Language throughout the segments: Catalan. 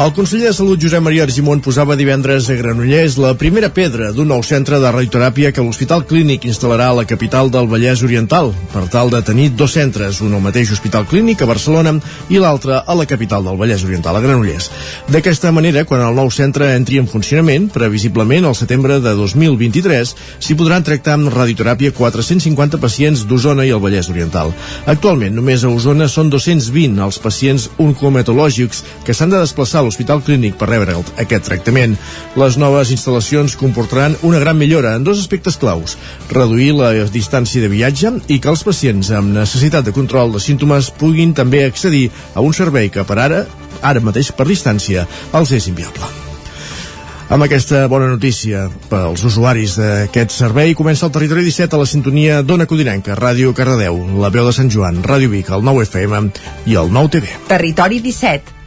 El conseller de Salut Josep Maria Argimon posava divendres a Granollers la primera pedra d'un nou centre de radioteràpia que l'Hospital Clínic instal·larà a la capital del Vallès Oriental, per tal de tenir dos centres, un al mateix Hospital Clínic a Barcelona i l'altre a la capital del Vallès Oriental, a Granollers. D'aquesta manera, quan el nou centre entri en funcionament, previsiblement al setembre de 2023, s'hi podran tractar amb radioteràpia 450 pacients d'Osona i el Vallès Oriental. Actualment, només a Osona són 220 els pacients oncometològics que s'han de desplaçar a l'Hospital Clínic per rebre aquest tractament. Les noves instal·lacions comportaran una gran millora en dos aspectes claus. Reduir la distància de viatge i que els pacients amb necessitat de control de símptomes puguin també accedir a un servei que per ara, ara mateix per distància, els és inviable. Amb aquesta bona notícia pels usuaris d'aquest servei comença el Territori 17 a la sintonia d'Ona Codinenca, Ràdio Cardedeu, La Veu de Sant Joan, Ràdio Vic, el 9 FM i el 9 TV. Territori 17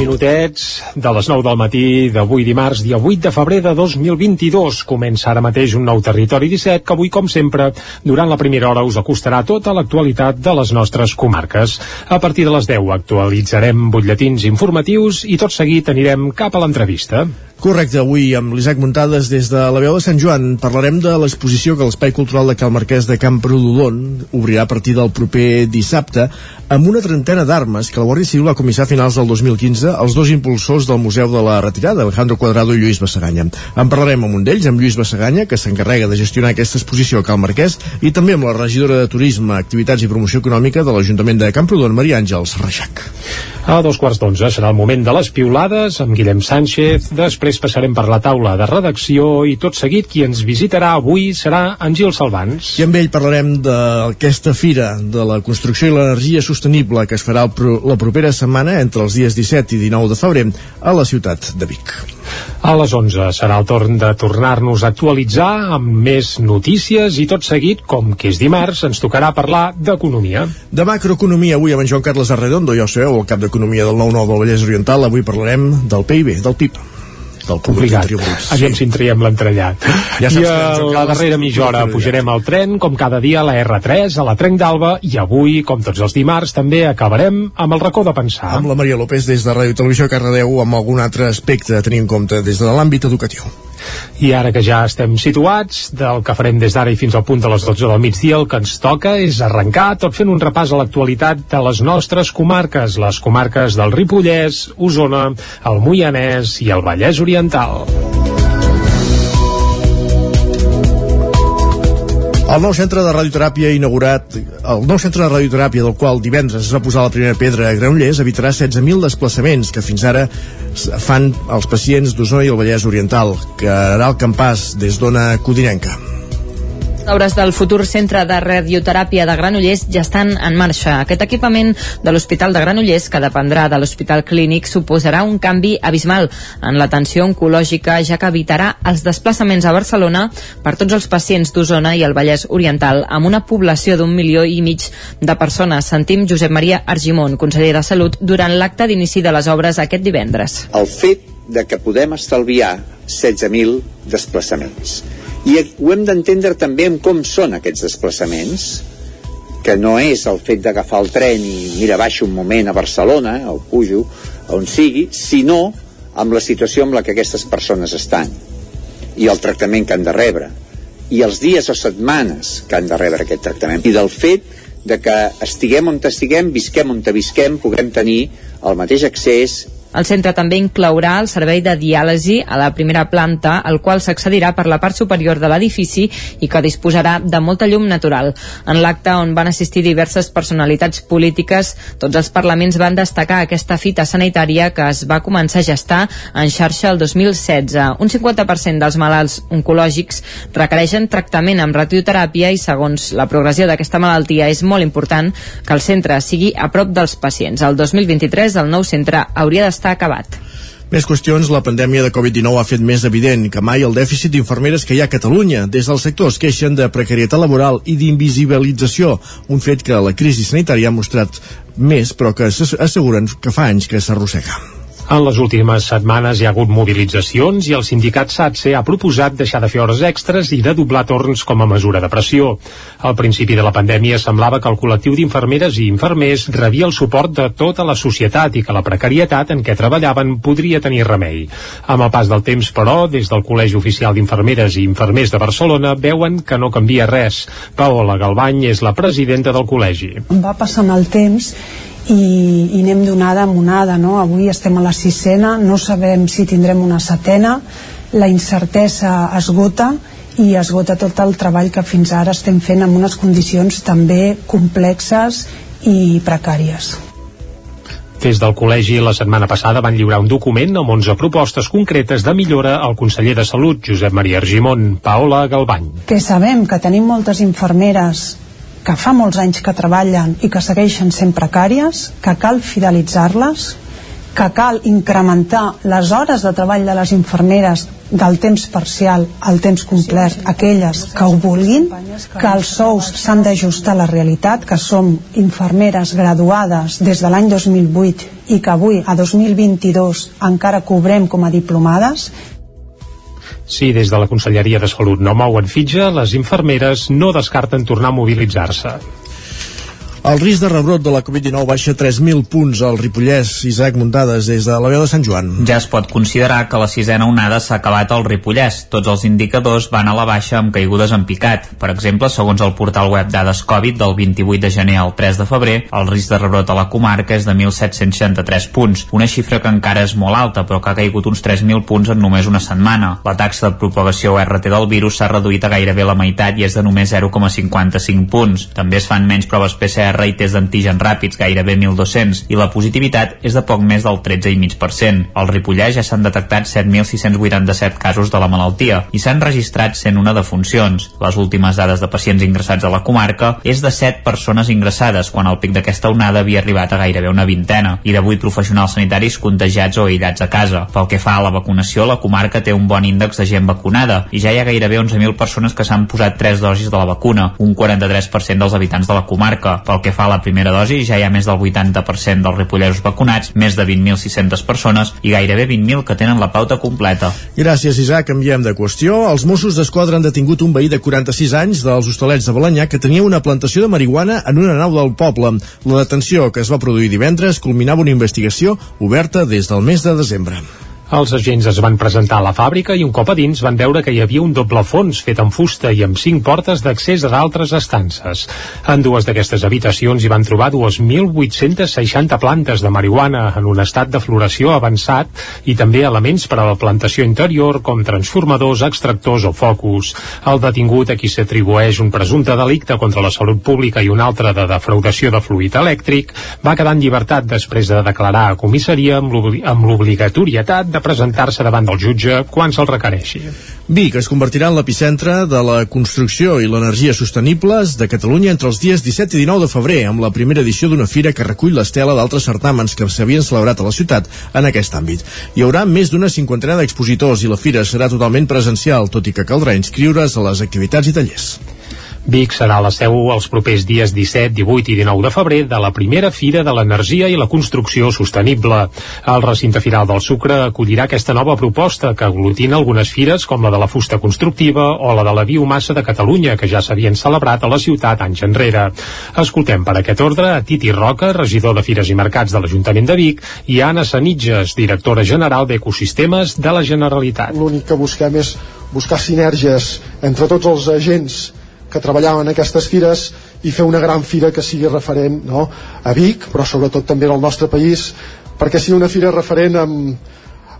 Minutets de les 9 del matí d'avui dimarts, dia 8 de febrer de 2022. Comença ara mateix un nou Territori 17 que avui, com sempre, durant la primera hora us acostarà tota l'actualitat de les nostres comarques. A partir de les 10 actualitzarem butlletins informatius i tot seguit anirem cap a l'entrevista. Correcte, avui amb l'Isaac Muntades des de la veu de Sant Joan parlarem de l'exposició que l'Espai Cultural de Cal Marquès de Camprodon obrirà a partir del proper dissabte amb una trentena d'armes que la Guàrdia Civil va comissar a finals del 2015 els dos impulsors del Museu de la Retirada, Alejandro Cuadrado i Lluís Bassaganya. En parlarem amb un d'ells, amb Lluís Bassaganya, que s'encarrega de gestionar aquesta exposició a Cal Marquès, i també amb la regidora de Turisme, Activitats i Promoció Econòmica de l'Ajuntament de Camprodon, Maria Àngels Reixac. A dos quarts d'onze serà el moment de les piulades amb Guillem Sánchez, després passarem per la taula de redacció i tot seguit qui ens visitarà avui serà en Gil Salvans. I amb ell parlarem d'aquesta fira de la construcció i l'energia sostenible que es farà la propera setmana entre els dies 17 i 19 de febrer a la ciutat de Vic. A les 11 serà el torn de tornar-nos a actualitzar amb més notícies i tot seguit, com que és dimarts, ens tocarà parlar d'economia. De macroeconomia, avui amb en Joan Carles Arredondo, ja ho sabeu, el cap d'economia del 9-9 del Vallès Oriental, avui parlarem del PIB, del PIB del complicat. Aviam si en traiem l'entrellat. Ja I a la darrera mitja hora pujarem al tren, com cada dia a la R3, a la Trenc d'Alba, i avui, com tots els dimarts, també acabarem amb el racó de pensar. Amb la Maria López des de Ràdio Televisió Cardedeu, amb algun altre aspecte a tenir en compte des de l'àmbit educatiu. I ara que ja estem situats, del que farem des d'ara i fins al punt de les 12 del migdia, el que ens toca és arrencar tot fent un repàs a l'actualitat de les nostres comarques, les comarques del Ripollès, Osona, el Moianès i el Vallès Oriental. El nou centre de radioteràpia inaugurat, el nou centre de radioteràpia del qual divendres es va posar la primera pedra a Granollers evitarà 16.000 desplaçaments que fins ara fan els pacients d'Osona i el Vallès Oriental, el campàs des d'Ona Codinenca obres del futur centre de radioteràpia de Granollers ja estan en marxa. Aquest equipament de l'Hospital de Granollers, que dependrà de l'Hospital Clínic, suposarà un canvi abismal en l'atenció oncològica, ja que evitarà els desplaçaments a Barcelona per tots els pacients d'Osona i el Vallès Oriental, amb una població d'un milió i mig de persones. Sentim Josep Maria Argimon, conseller de Salut, durant l'acte d'inici de les obres aquest divendres. El fet de que podem estalviar 16.000 desplaçaments i ho hem d'entendre també en com són aquests desplaçaments que no és el fet d'agafar el tren i mira, baixo un moment a Barcelona o pujo, on sigui, sinó amb la situació amb la que aquestes persones estan i el tractament que han de rebre i els dies o setmanes que han de rebre aquest tractament. I del fet de que estiguem on estiguem, visquem on visquem, puguem tenir el mateix accés el centre també inclourà el servei de diàlisi a la primera planta, al qual s'accedirà per la part superior de l'edifici i que disposarà de molta llum natural. En l'acte on van assistir diverses personalitats polítiques, tots els parlaments van destacar aquesta fita sanitària que es va començar a gestar en xarxa el 2016. Un 50% dels malalts oncològics requereixen tractament amb radioteràpia i segons la progressió d'aquesta malaltia és molt important que el centre sigui a prop dels pacients. El 2023 el nou centre hauria d'estar està acabat. Més qüestions, la pandèmia de Covid-19 ha fet més evident que mai el dèficit d'infermeres que hi ha a Catalunya. Des del sector es queixen de precarietat laboral i d'invisibilització, un fet que la crisi sanitària ha mostrat més, però que asseguren que fa anys que s'arrossega. En les últimes setmanes hi ha hagut mobilitzacions i el sindicat SATSE ha proposat deixar de fer hores extres i de doblar torns com a mesura de pressió. Al principi de la pandèmia semblava que el col·lectiu d'infermeres i infermers rebia el suport de tota la societat i que la precarietat en què treballaven podria tenir remei. Amb el pas del temps, però, des del Col·legi Oficial d'Infermeres i Infermers de Barcelona veuen que no canvia res. Paola Galbany és la presidenta del col·legi. Va passant el temps i, i anem d'onada en onada no? avui estem a la sisena no sabem si tindrem una setena la incertesa esgota i esgota tot el treball que fins ara estem fent en unes condicions també complexes i precàries. Des del col·legi la setmana passada van lliurar un document amb 11 propostes concretes de millora al conseller de Salut, Josep Maria Argimon, Paola Galbany. Que sabem que tenim moltes infermeres que fa molts anys que treballen i que segueixen sent precàries, que cal fidelitzar-les, que cal incrementar les hores de treball de les infermeres del temps parcial al temps complet, aquelles que ho vulguin, que els sous s'han d'ajustar a la realitat, que som infermeres graduades des de l'any 2008 i que avui, a 2022, encara cobrem com a diplomades, Sí, des de la Conselleria de Salut no mouen fitxa, les infermeres no descarten tornar a mobilitzar-se. El risc de rebrot de la Covid-19 baixa 3.000 punts al Ripollès. Isaac Muntades, des de la veu de Sant Joan. Ja es pot considerar que la sisena onada s'ha acabat al Ripollès. Tots els indicadors van a la baixa amb caigudes en picat. Per exemple, segons el portal web Dades Covid del 28 de gener al 3 de febrer, el risc de rebrot a la comarca és de 1.763 punts, una xifra que encara és molt alta, però que ha caigut uns 3.000 punts en només una setmana. La taxa de propagació RT del virus s'ha reduït a gairebé la meitat i és de només 0,55 punts. També es fan menys proves PCR PCR i test d'antigen ràpids, gairebé 1.200, i la positivitat és de poc més del 13,5%. Al Ripollès ja s'han detectat 7.687 casos de la malaltia i s'han registrat 101 defuncions. Les últimes dades de pacients ingressats a la comarca és de 7 persones ingressades, quan el pic d'aquesta onada havia arribat a gairebé una vintena, i de 8 professionals sanitaris contagiats o aïllats a casa. Pel que fa a la vacunació, la comarca té un bon índex de gent vacunada i ja hi ha gairebé 11.000 persones que s'han posat 3 dosis de la vacuna, un 43% dels habitants de la comarca. Pel pel que fa a la primera dosi, ja hi ha més del 80% dels ripolleros vacunats, més de 20.600 persones i gairebé 20.000 que tenen la pauta completa. Gràcies, Isaac. Canviem de qüestió. Els Mossos d'Esquadra han detingut un veí de 46 anys dels Hostalets de Balanyà que tenia una plantació de marihuana en una nau del poble. La detenció que es va produir divendres culminava una investigació oberta des del mes de desembre. Els agents es van presentar a la fàbrica i un cop a dins van veure que hi havia un doble fons fet amb fusta i amb cinc portes d'accés a d'altres estances. En dues d'aquestes habitacions hi van trobar 2.860 plantes de marihuana en un estat de floració avançat i també elements per a la plantació interior com transformadors, extractors o focus. El detingut a qui s'atribueix un presumpte delicte contra la salut pública i un altre de defraudació de fluid elèctric va quedar en llibertat després de declarar a comissaria amb l'obligatorietat de presentar-se davant del jutge quan se'l requereixi. Vic es convertirà en l'epicentre de la construcció i l'energia sostenibles de Catalunya entre els dies 17 i 19 de febrer, amb la primera edició d'una fira que recull l'estela d'altres certàmens que s'havien celebrat a la ciutat en aquest àmbit. Hi haurà més d'una cinquantena d'expositors i la fira serà totalment presencial, tot i que caldrà inscriure's a les activitats i tallers. Vic serà la seu els propers dies 17, 18 i 19 de febrer de la primera Fira de l'Energia i la Construcció Sostenible. El recinte firal del Sucre acollirà aquesta nova proposta que aglutina algunes fires com la de la fusta constructiva o la de la biomassa de Catalunya, que ja s'havien celebrat a la ciutat anys enrere. Escoltem per aquest ordre a Titi Roca, regidor de Fires i Mercats de l'Ajuntament de Vic, i Anna Sanitges, directora general d'Ecosistemes de la Generalitat. L'únic que busquem és buscar sinergies entre tots els agents que treballaven en aquestes fires i fer una gran fira que sigui referent no? a Vic, però sobretot també al nostre país, perquè sigui una fira referent amb,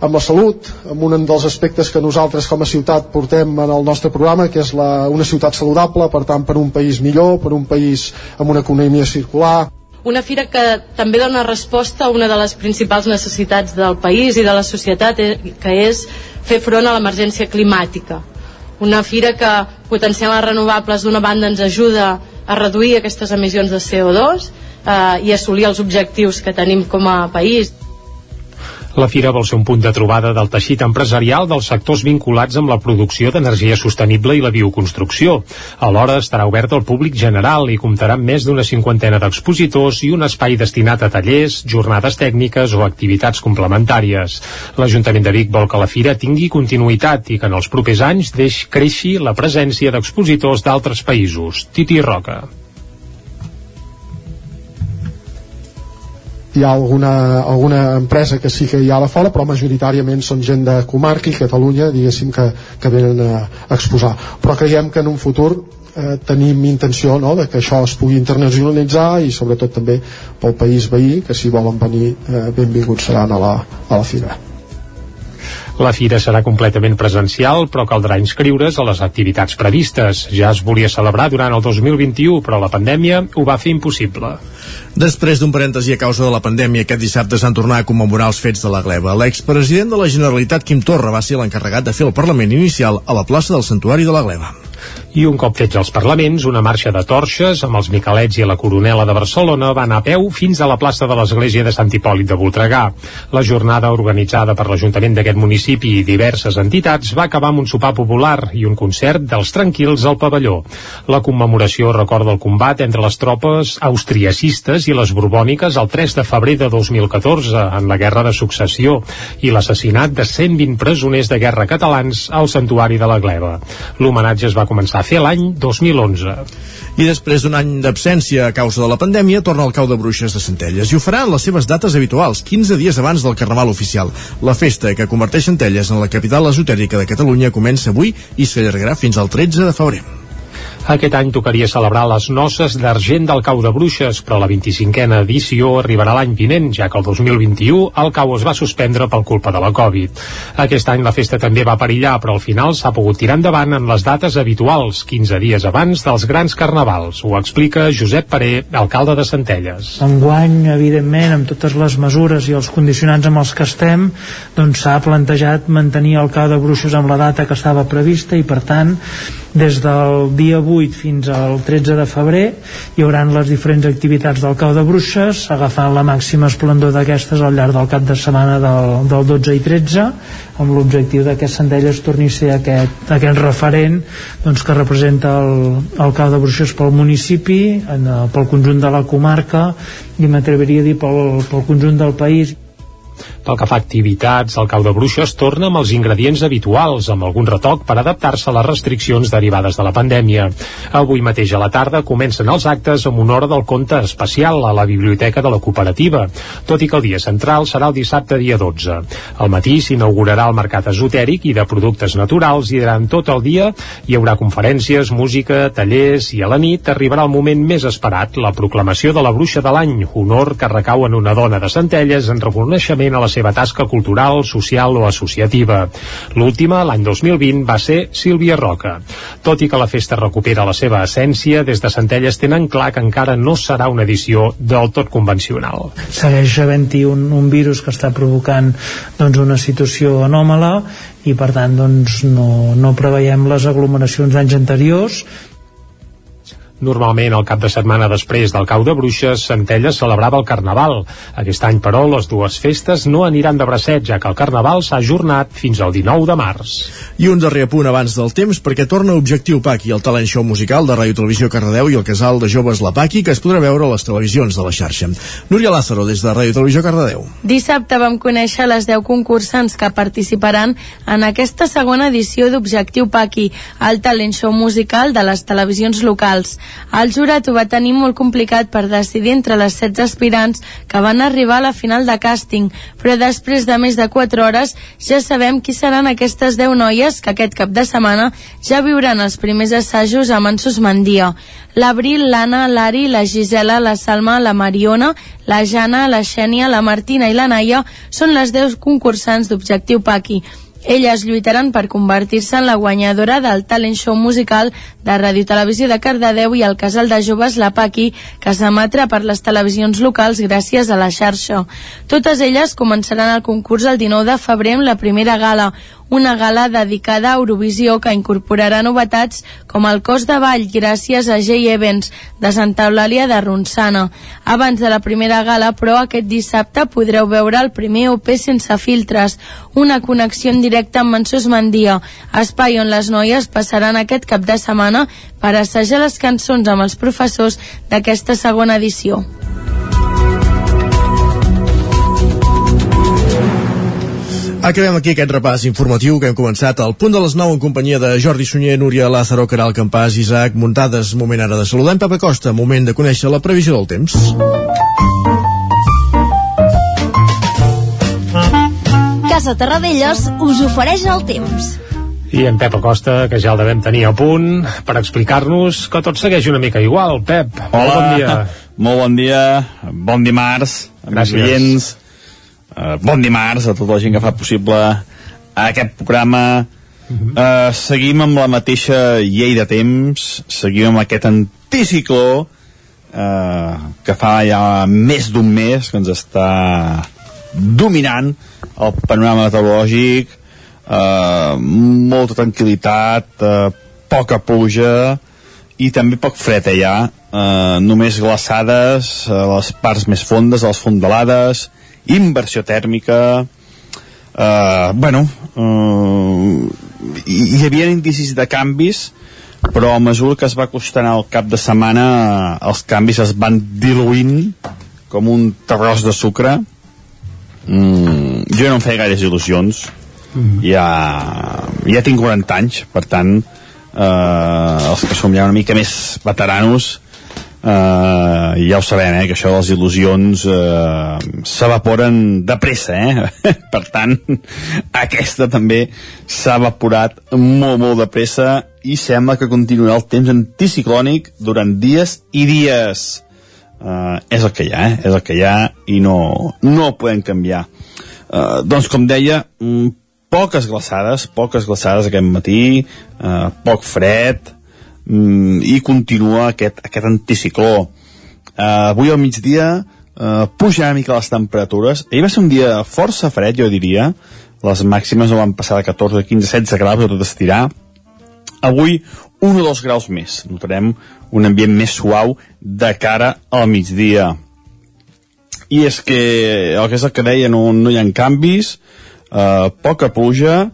amb la salut, amb un dels aspectes que nosaltres com a ciutat portem en el nostre programa, que és la, una ciutat saludable, per tant per un país millor, per un país amb una economia circular. Una fira que també dona resposta a una de les principals necessitats del país i de la societat, eh, que és fer front a l'emergència climàtica una fira que potenciant les renovables d'una banda ens ajuda a reduir aquestes emissions de CO2 eh, i assolir els objectius que tenim com a país. La fira vol ser un punt de trobada del teixit empresarial dels sectors vinculats amb la producció d'energia sostenible i la bioconstrucció. Alhora estarà obert al públic general i comptarà amb més d'una cinquantena d'expositors i un espai destinat a tallers, jornades tècniques o activitats complementàries. L'Ajuntament de Vic vol que la fira tingui continuïtat i que en els propers anys deix creixi la presència d'expositors d'altres països. Titi Roca. Hi ha alguna, alguna empresa que sí que hi ha a la fora però majoritàriament són gent de comarca i Catalunya diguéssim que, que venen a, exposar. Però creiem que en un futur eh, tenim intenció no, de que això es pugui internacionalitzar i sobretot també pel país veí que si volen venir eh, benvinguts seran a la, a la fira la fira serà completament presencial, però caldrà inscriure's a les activitats previstes. Ja es volia celebrar durant el 2021, però la pandèmia ho va fer impossible. Després d'un parèntesi a causa de la pandèmia, aquest dissabte s'han tornat a commemorar els fets de la gleba. L'expresident de la Generalitat, Quim Torra, va ser l'encarregat de fer el Parlament inicial a la plaça del Santuari de la Gleba i un cop fets els parlaments, una marxa de torxes amb els Miquelets i la Coronela de Barcelona va anar a peu fins a la plaça de l'Església de Sant Hipòlit de Voltregà. La jornada organitzada per l'Ajuntament d'aquest municipi i diverses entitats va acabar amb un sopar popular i un concert dels tranquils al pavelló. La commemoració recorda el combat entre les tropes austriacistes i les borbòniques el 3 de febrer de 2014 en la Guerra de Successió i l'assassinat de 120 presoners de guerra catalans al Santuari de la Gleva. L'homenatge es va començar a fer l'any 2011. I després d'un any d'absència a causa de la pandèmia, torna al cau de bruixes de Centelles i ho farà en les seves dates habituals, 15 dies abans del Carnaval oficial. La festa que converteix Centelles en la capital esotèrica de Catalunya comença avui i s'allargarà fins al 13 de febrer. Aquest any tocaria celebrar les noces d'argent del cau de bruixes, però la 25a edició arribarà l'any vinent, ja que el 2021 el cau es va suspendre per culpa de la Covid. Aquest any la festa també va perillar, però al final s'ha pogut tirar endavant en les dates habituals, 15 dies abans dels grans carnavals. Ho explica Josep Paré, alcalde de Centelles. Enguany, evidentment, amb totes les mesures i els condicionants amb els que estem, doncs s'ha plantejat mantenir el cau de bruixes amb la data que estava prevista i, per tant, des del dia 8 fins al 13 de febrer hi haurà les diferents activitats del cau de bruixes agafant la màxima esplendor d'aquestes al llarg del cap de setmana del, del 12 i 13 amb l'objectiu que Centelles torni a ser aquest, aquest referent doncs, que representa el, el cau de bruixes pel municipi en, pel conjunt de la comarca i m'atreviria a dir pel, pel conjunt del país pel que fa a activitats, el cau de bruixes torna amb els ingredients habituals, amb algun retoc per adaptar-se a les restriccions derivades de la pandèmia. Avui mateix a la tarda comencen els actes amb una hora del conte especial a la Biblioteca de la Cooperativa, tot i que el dia central serà el dissabte dia 12. Al matí s'inaugurarà el mercat esotèric i de productes naturals i durant tot el dia hi haurà conferències, música, tallers i a la nit arribarà el moment més esperat, la proclamació de la bruixa de l'any, honor que recau en una dona de Centelles en reconeixement a la seva tasca cultural, social o associativa. L'última, l'any 2020, va ser Sílvia Roca. Tot i que la festa recupera la seva essència, des de Centelles tenen clar que encara no serà una edició del tot convencional. Segueix havent-hi un, un virus que està provocant doncs, una situació anòmala i per tant doncs, no, no preveiem les aglomeracions d'anys anteriors Normalment, el cap de setmana després del cau de bruixes, Centelles celebrava el Carnaval. Aquest any, però, les dues festes no aniran de bracet, ja que el Carnaval s'ha ajornat fins al 19 de març. I un darrer punt abans del temps, perquè torna Objectiu Paqui, el talent show musical de Ràdio Televisió Cardedeu i el casal de joves La Paqui, que es podrà veure a les televisions de la xarxa. Núria Lázaro, des de Ràdio Televisió Cardedeu. Dissabte vam conèixer les 10 concursants que participaran en aquesta segona edició d'Objectiu Paqui, el talent show musical de les televisions locals. El jurat ho va tenir molt complicat per decidir entre les 16 aspirants que van arribar a la final de càsting, però després de més de 4 hores ja sabem qui seran aquestes 10 noies que aquest cap de setmana ja viuran els primers assajos amb en Susmandia. L'Abril, l'Anna, l'Ari, la Gisela, la Salma, la Mariona, la Jana, la Xènia, la Martina i la Naia són les 10 concursants d'Objectiu Paqui. Elles lluitaran per convertir-se en la guanyadora del talent show musical de Ràdio Televisió de Cardedeu i el casal de joves La Paqui, que s'emetrà per les televisions locals gràcies a la xarxa. Totes elles començaran el concurs el 19 de febrer amb la primera gala, una gala dedicada a Eurovisió que incorporarà novetats com el cos de ball gràcies a Jay Evans de Santa Eulàlia de Ronçana. Abans de la primera gala, però, aquest dissabte podreu veure el primer OP sense filtres, una connexió en directe amb Mansos Mandia, espai on les noies passaran aquest cap de setmana per assajar les cançons amb els professors d'aquesta segona edició. Acabem aquí aquest repàs informatiu que hem començat al punt de les 9 en companyia de Jordi Sunyer, Núria Lázaro, Caral Campàs, Isaac Muntades. Moment ara de saludar en Papa Costa, moment de conèixer la previsió del temps. Casa Terradellos us ofereix el temps. I en Pep Acosta, que ja el devem tenir a punt, per explicar-nos que tot segueix una mica igual. Pep, Hola, molt bon dia. Molt bon dia, bon dimarts, amics Gràcies. Uh, bon dimarts a tota la gent que fa possible aquest programa. Uh, seguim amb la mateixa llei de temps, seguim amb aquest anticicló uh, que fa ja més d'un mes que ens està dominant el panorama meteorològic, uh, molta tranquil·litat, uh, poca pluja, i també poc fred allà, eh, només glaçades a les parts més fondes, a les fondalades, inversió tèrmica, eh, bueno, eh, hi, havia indicis de canvis, però a mesura que es va costant el cap de setmana els canvis es van diluint com un terròs de sucre. Mm, jo no em feia gaires il·lusions. Ja, ja tinc 40 anys per tant eh, els que som ja una mica més veteranos eh, ja ho sabem, eh, que això de les il·lusions eh, s'evaporen de pressa, eh? per tant, aquesta també s'ha evaporat molt, molt de pressa i sembla que continuarà el temps anticiclònic durant dies i dies. Eh, és el que hi ha, eh? és el que hi ha i no, no podem canviar. Eh, doncs, com deia, mm, poques glaçades, poques glaçades aquest matí, eh, poc fred, mm, i continua aquest, aquest anticicló. Uh, avui al migdia uh, puja una mica les temperatures. Ahir va ser un dia força fred, jo diria. Les màximes no van passar de 14, 15, 16 graus, tot estirar. Avui, un o dos graus més. Notarem un ambient més suau de cara al migdia. I és que, el que és el que deia, no, no hi ha canvis, uh, poca pluja,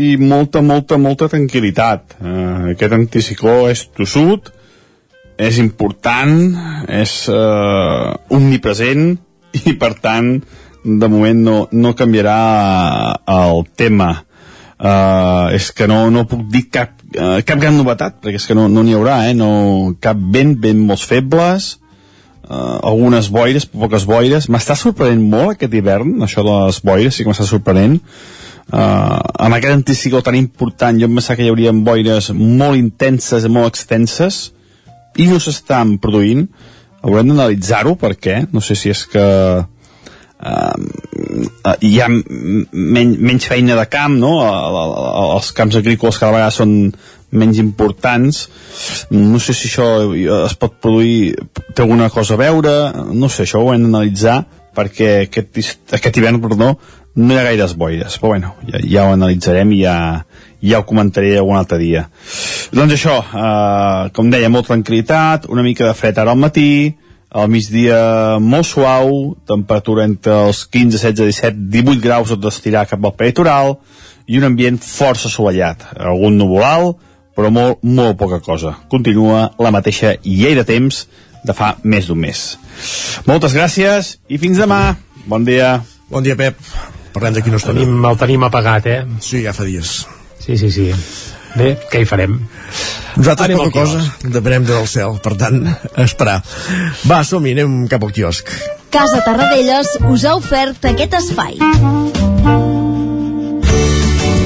i molta, molta, molta tranquil·litat. Uh, aquest anticicló és tossut, és important, és uh, omnipresent i, per tant, de moment no, no canviarà el tema. Uh, és que no, no puc dir cap, uh, cap gran novetat, perquè és que no n'hi no haurà, eh? no, cap vent, vent molt febles, uh, algunes boires, poques boires. M'està sorprenent molt aquest hivern, això de les boires, sí que m'està sorprenent. Uh, amb aquest anticicló tan important jo em pensava que hi hauria boires molt intenses i molt extenses i no s'estan produint. Haurem d'analitzar-ho perquè no sé si és que uh, hi ha men menys feina de camp no? els camps agrícoles cada vegada són menys importants. No sé si això es pot produir té alguna cosa a veure. No sé, això ho hem d'analitzar perquè aquest, aquest hivern perdó, no hi ha gaires boires, però bueno, ja, ja ho analitzarem i ja, ja ho comentaré algun altre dia. Doncs això, eh, com deia, molt tranquil·litat, una mica de fred ara al matí, al migdia molt suau, temperatura entre els 15, 16, 17, 18 graus tot d'estirar cap al peritoral, i un ambient força assolellat, algun nuvolal, però molt, molt poca cosa. Continua la mateixa llei de temps de fa més d'un mes. Moltes gràcies i fins demà. Bon dia. Bon dia, Pep. Parlem de qui no està. Tenim, el tenim apagat, eh? Sí, ja fa dies. Sí, sí, sí. Bé, què hi farem? Nosaltres Anem poca cosa, depenem del cel, per tant, esperar. Va, som-hi, anem cap al quiosc. Casa Tarradellas us ha ofert aquest espai.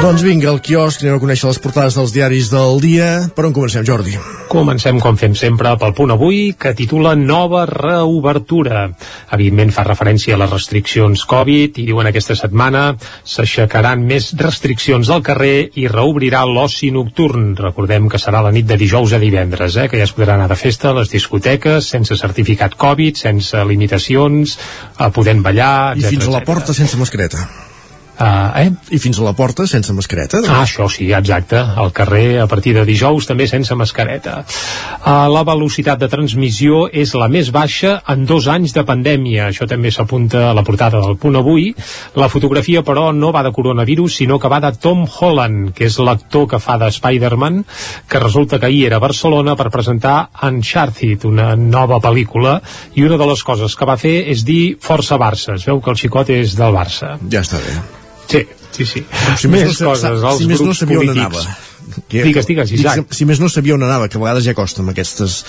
Doncs vinga, al quiosc, anem a conèixer les portades dels diaris del dia. Per on comencem, Jordi? Comencem, com fem sempre, pel punt avui, que titula Nova reobertura. Evidentment fa referència a les restriccions Covid i diuen aquesta setmana s'aixecaran més restriccions al carrer i reobrirà l'oci nocturn. Recordem que serà la nit de dijous a divendres, eh, que ja es podrà anar de festa a les discoteques, sense certificat Covid, sense limitacions, eh, podent ballar, I fins a la porta sense mascareta. Uh, eh? I fins a la porta sense mascareta. Doncs? Ah, això sí, exacte. Al carrer, a partir de dijous, també sense mascareta. Uh, la velocitat de transmissió és la més baixa en dos anys de pandèmia. Això també s'apunta a la portada del punt avui. La fotografia, però, no va de coronavirus, sinó que va de Tom Holland, que és l'actor que fa de Spider-Man, que resulta que ahir era a Barcelona per presentar Uncharted, una nova pel·lícula, i una de les coses que va fer és dir Força Barça. Es veu que el xicot és del Barça. Ja està bé. Sí, sí, sí. Si més, més no, coses, els si més no sabia on polítics. anava. Que, Digues, digues, Isaac. Si, si més no sabia on anava, que a vegades ja costa amb aquestes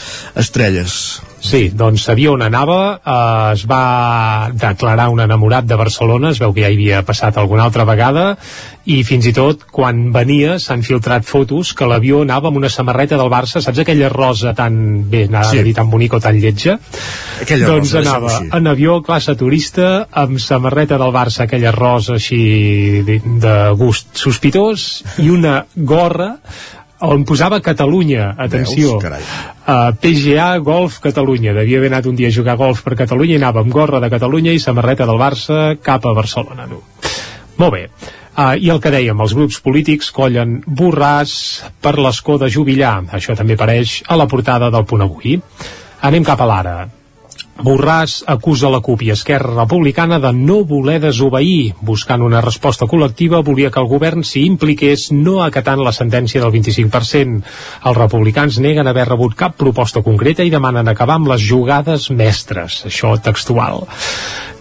estrelles. Sí, doncs sabia on anava, eh, es va declarar un enamorat de Barcelona, es veu que ja hi havia passat alguna altra vegada, i fins i tot quan venia s'han filtrat fotos que l'avió anava amb una samarreta del Barça, saps aquella rosa tan, bé, anava Sí. a dir tan bonica o tan lletja? Aquella doncs rosa, anava en avió, classe turista, amb samarreta del Barça, aquella rosa així de, de gust sospitós, i una gorra on posava Catalunya, atenció, Veus? Uh, PGA Golf Catalunya devia haver anat un dia a jugar a golf per Catalunya i anava amb gorra de Catalunya i samarreta del Barça cap a Barcelona no? molt bé Uh, I el que dèiem, els grups polítics collen borràs per l'escó de jubilar. Això també apareix a la portada del punt avui. Anem cap a l'ara. Borràs acusa la CUP i Esquerra Republicana de no voler desobeir. Buscant una resposta col·lectiva, volia que el govern s'hi impliqués no acatant la sentència del 25%. Els republicans neguen haver rebut cap proposta concreta i demanen acabar amb les jugades mestres. Això textual.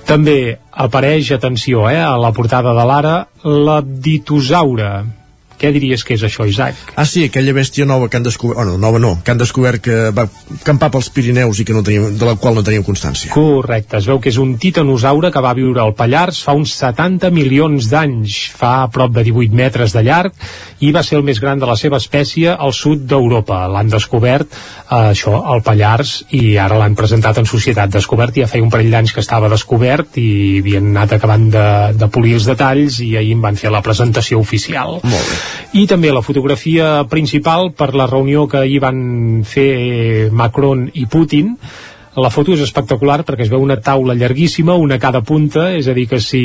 També apareix, atenció, eh, a la portada de l'Ara, l'abditosaure. Què diries que és això, Isaac? Ah, sí, aquella bèstia nova que han descobert... Oh, no, nova no, que han descobert que va campar pels Pirineus i que no teníem, de la qual no teníem constància. Correcte, es veu que és un titanosaure que va viure al Pallars fa uns 70 milions d'anys, fa a prop de 18 metres de llarg i va ser el més gran de la seva espècie al sud d'Europa. L'han descobert, eh, això, al Pallars i ara l'han presentat en societat descobert ja feia un parell d'anys que estava descobert i havien anat acabant de, de polir els detalls i ahir en van fer la presentació oficial. Molt bé. I també la fotografia principal per la reunió que ahir van fer Macron i Putin la foto és espectacular perquè es veu una taula llarguíssima, una a cada punta, és a dir, que si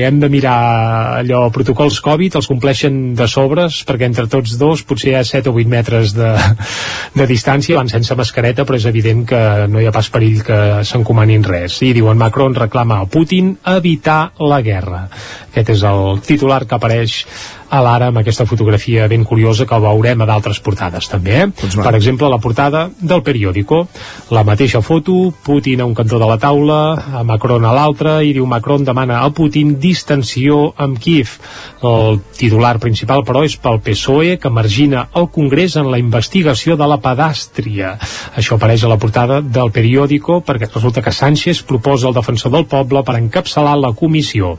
hem de mirar allò protocols Covid, els compleixen de sobres, perquè entre tots dos potser hi ha 7 o 8 metres de, de distància, van sense mascareta, però és evident que no hi ha pas perill que s'encomanin res. I diuen Macron reclama a Putin evitar la guerra. Aquest és el titular que apareix a l'ara amb aquesta fotografia ben curiosa que veurem a d'altres portades també. Eh? Doncs per exemple, la portada del periòdico. La mateixa foto, Putin a un cantó de la taula, a Macron a l'altre, i diu Macron demana a Putin distensió amb Kiev. El titular principal, però, és pel PSOE, que margina el Congrés en la investigació de la pedàstria. Això apareix a la portada del periòdico perquè resulta que Sánchez proposa el defensor del poble per encapçalar la comissió.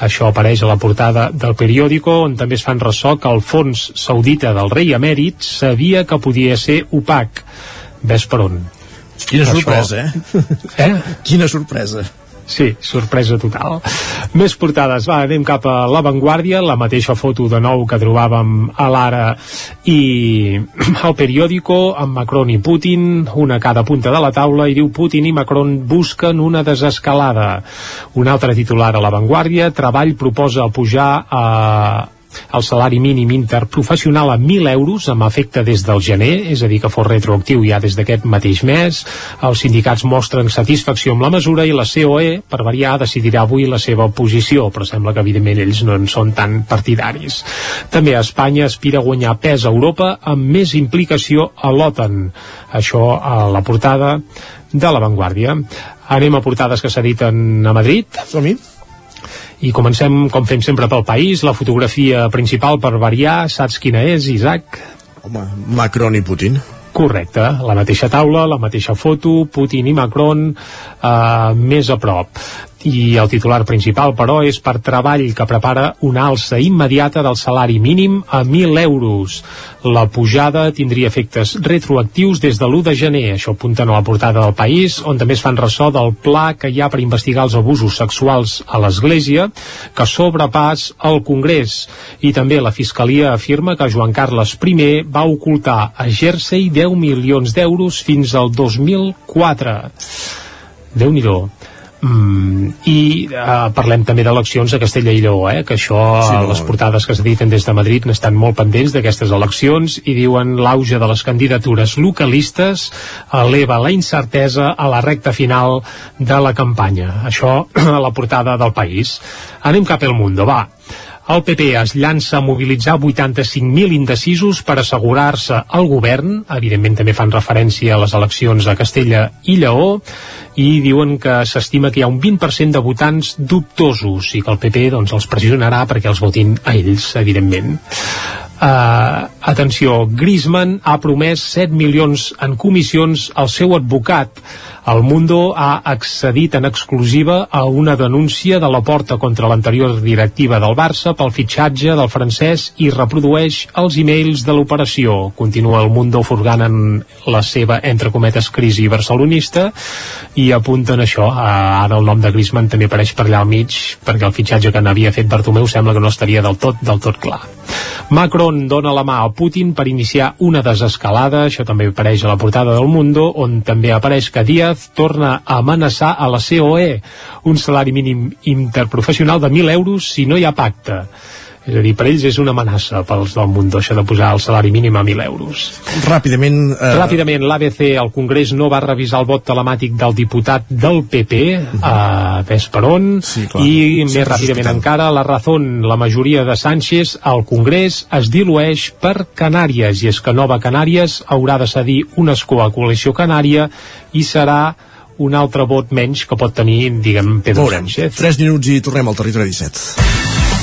Això apareix a la portada del periòdico, on també es fan ressò que el fons saudita del rei emèrit sabia que podia ser opac. Ves per on. Quina Això- sorpresa, eh? Eh? Quina sorpresa. Sí, sorpresa total. Més portades, va, anem cap a l'avantguàrdia, la mateixa foto de nou que trobàvem a l'Ara i al periòdico, amb Macron i Putin, una a cada punta de la taula, i diu Putin i Macron busquen una desescalada. Un altre titular a l'avantguàrdia, Treball proposa pujar a el salari mínim interprofessional a 1.000 euros amb efecte des del gener, és a dir, que fos retroactiu ja des d'aquest mateix mes. Els sindicats mostren satisfacció amb la mesura i la COE, per variar, decidirà avui la seva posició, però sembla que evidentment ells no en són tan partidaris. També Espanya aspira a guanyar pes a Europa amb més implicació a l'OTAN. Això a la portada de l'avantguàrdia. Anem a portades que s'editen a Madrid. Som-hi. I comencem, com fem sempre, pel país. La fotografia principal, per variar, saps quina és, Isaac? Home, Macron i Putin. Correcte, la mateixa taula, la mateixa foto, Putin i Macron eh, més a prop. I el titular principal, però, és per treball que prepara una alça immediata del salari mínim a 1.000 euros. La pujada tindria efectes retroactius des de l'1 de gener. Això apunten a la portada del país, on també es fan ressò del pla que hi ha per investigar els abusos sexuals a l'Església, que sobrepàs al Congrés. I també la Fiscalia afirma que Joan Carles I va ocultar a Jersey 10 milions d'euros fins al 2004. déu nhi Mm, I uh, parlem també d'eleccions a Castella i Lleó, eh, que això, sí, no. les portades que s'editen des de Madrid n'estan molt pendents d'aquestes eleccions i diuen l'auge de les candidatures localistes eleva la incertesa a la recta final de la campanya. Això a la portada del país. Anem cap al Mundo, va. El PP es llança a mobilitzar 85.000 indecisos per assegurar-se al govern. Evidentment també fan referència a les eleccions a Castella i Lleó i diuen que s'estima que hi ha un 20% de votants dubtosos i que el PP doncs, els pressionarà perquè els votin a ells, evidentment. Uh, atenció, Griezmann ha promès 7 milions en comissions al seu advocat el Mundo ha accedit en exclusiva a una denúncia de la porta contra l'anterior directiva del Barça pel fitxatge del francès i reprodueix els e-mails de l'operació. Continua el Mundo furgant en la seva, entre cometes, crisi barcelonista i apunten això. Ara el nom de Griezmann també apareix per allà al mig perquè el fitxatge que n'havia fet Bartomeu sembla que no estaria del tot, del tot clar. Macron dona la mà a Putin per iniciar una desescalada, això també apareix a la portada del Mundo, on també apareix que Díaz torna a amenaçar a la COE un salari mínim interprofessional de 1.000 euros si no hi ha pacte. És a dir, per ells és una amenaça pels del Mundo això de posar el salari mínim a 1.000 euros. Ràpidament... Eh... Ràpidament, l'ABC, el Congrés, no va revisar el vot telemàtic del diputat del PP, uh -huh. a ves per on, sí, clar. i sí, més ràpidament encara, la raó, la majoria de Sánchez, al Congrés es dilueix per Canàries, i és que Nova Canàries haurà de cedir un escó a Coalició Canària i serà un altre vot menys que pot tenir, diguem, Pedro Veurem. Sánchez. 3 minuts i tornem al territori 17.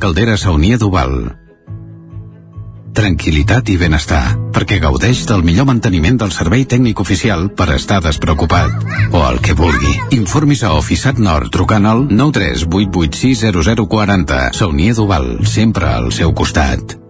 caldera Saunier Duval. Tranquilitat i benestar, perquè gaudeix del millor manteniment del servei tècnic oficial per estar despreocupat. O el que vulgui. Informis a Oficiat Nord trucant al 938860040. Saunier Duval, sempre al seu costat.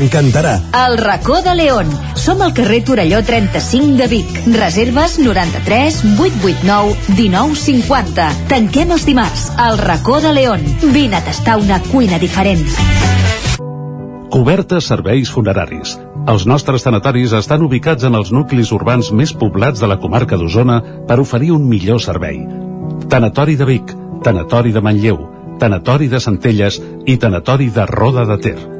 T'encantarà. El racó de León. Som al carrer Torelló 35 de Vic. Reserves 93 889 1950. Tanquem els dimarts. El racó de León. Vine a tastar una cuina diferent. Cobertes serveis funeraris. Els nostres tanatoris estan ubicats en els nuclis urbans més poblats de la comarca d'Osona per oferir un millor servei. Tanatori de Vic, Tanatori de Manlleu, Tanatori de Centelles i Tanatori de Roda de Ter.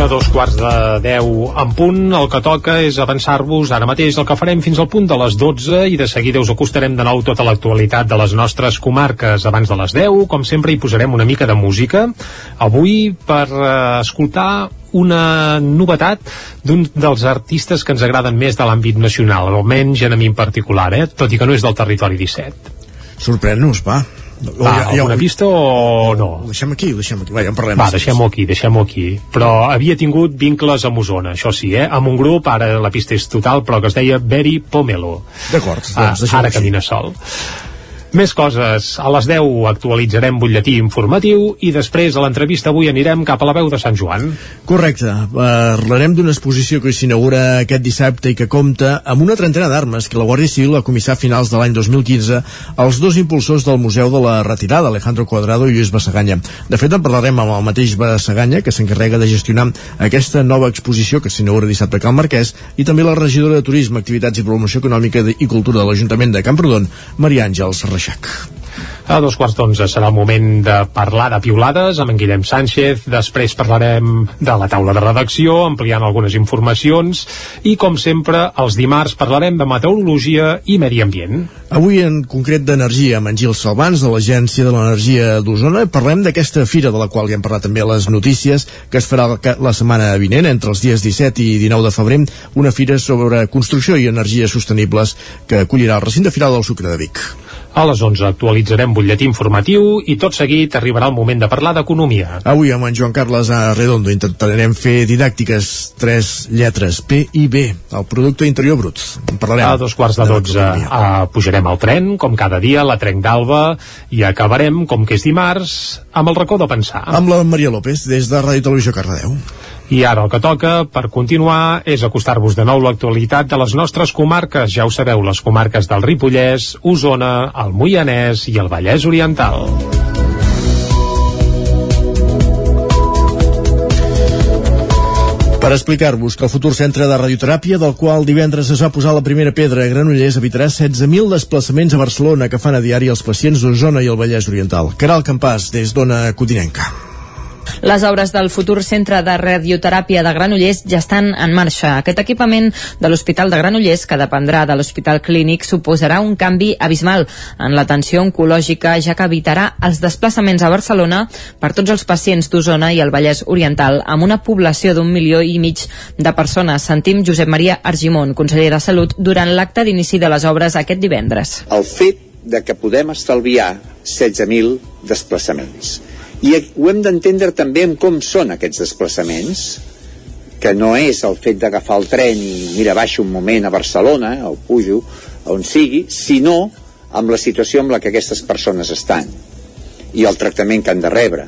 A dos quarts de deu en punt, el que toca és avançar-vos ara mateix el que farem fins al punt de les 12 i de seguida us acostarem de nou tota l'actualitat de les nostres comarques. Abans de les 10, com sempre, hi posarem una mica de música. Avui per eh, escoltar una novetat d'un dels artistes que ens agraden més de l'àmbit nacional, almenys a mi en particular, eh? tot i que no és del territori 17. Sorprèn-nos, va. Va, alguna pista o no? Ho deixem aquí, ho deixem aquí. Va, ja en parlem. Va, deixem-ho aquí, deixem-ho aquí. Però havia tingut vincles amb Osona, això sí, eh? Amb un grup, ara la pista és total, però que es deia Beri Pomelo. D'acord, Ah, doncs deixem ara així. camina sol. Més coses. A les 10 actualitzarem butlletí informatiu i després a l'entrevista avui anirem cap a la veu de Sant Joan. Correcte. Parlarem d'una exposició que s'inaugura aquest dissabte i que compta amb una trentena d'armes que la Guàrdia Civil va comissar a finals de l'any 2015 als dos impulsors del Museu de la Retirada, Alejandro Cuadrado i Lluís Bassaganya. De fet, en parlarem amb el mateix Bassaganya, que s'encarrega de gestionar aquesta nova exposició que s'inaugura dissabte a Can Marquès, i també la regidora de Turisme, Activitats i Promoció Econòmica i Cultura de l'Ajuntament de Camprodon, Maria Àngels Reixac. A dos quarts d'onze serà el moment de parlar de piulades amb en Guillem Sánchez, després parlarem de la taula de redacció, ampliant algunes informacions, i com sempre, els dimarts parlarem de meteorologia i medi ambient. Avui, en concret d'energia, amb en Gil Salvans, de l'Agència de l'Energia d'Osona, parlem d'aquesta fira de la qual ja hem parlat també a les notícies, que es farà la- setmana vinent, entre els dies 17 i 19 de febrer, una fira sobre construcció i energies sostenibles que acollirà el recinte firal del Sucre de Vic. A les 11 actualitzarem butlletí informatiu i tot seguit arribarà el moment de parlar d'economia. Avui amb en Joan Carles Arredondo intentarem fer didàctiques tres lletres, P i B, el producte interior brut. En parlarem. A dos quarts de 12 uh, pujarem al tren, com cada dia, la trenc d'alba, i acabarem, com que és dimarts, amb el racó de pensar. Amb la Maria López, des de Ràdio Televisió Cardedeu. I ara el que toca, per continuar, és acostar-vos de nou l'actualitat de les nostres comarques. Ja ho sabeu, les comarques del Ripollès, Osona, el Moianès i el Vallès Oriental. Per explicar-vos que el futur centre de radioteràpia, del qual divendres es va posar la primera pedra a Granollers, evitarà 16.000 desplaçaments a Barcelona que fan a diari els pacients d'Osona i el Vallès Oriental. Caral Campàs, des d'Ona Codinenca. Les obres del futur centre de radioteràpia de Granollers ja estan en marxa. Aquest equipament de l'Hospital de Granollers, que dependrà de l'Hospital Clínic, suposarà un canvi abismal en l'atenció oncològica, ja que evitarà els desplaçaments a Barcelona per tots els pacients d'Osona i el Vallès Oriental, amb una població d'un milió i mig de persones. Sentim Josep Maria Argimon, conseller de Salut, durant l'acte d'inici de les obres aquest divendres. el fet de que podem estalviar 16.000 desplaçaments. I ho hem d'entendre també en com són aquests desplaçaments, que no és el fet d'agafar el tren i mira, baixo un moment a Barcelona, o pujo, on sigui, sinó amb la situació en la que aquestes persones estan i el tractament que han de rebre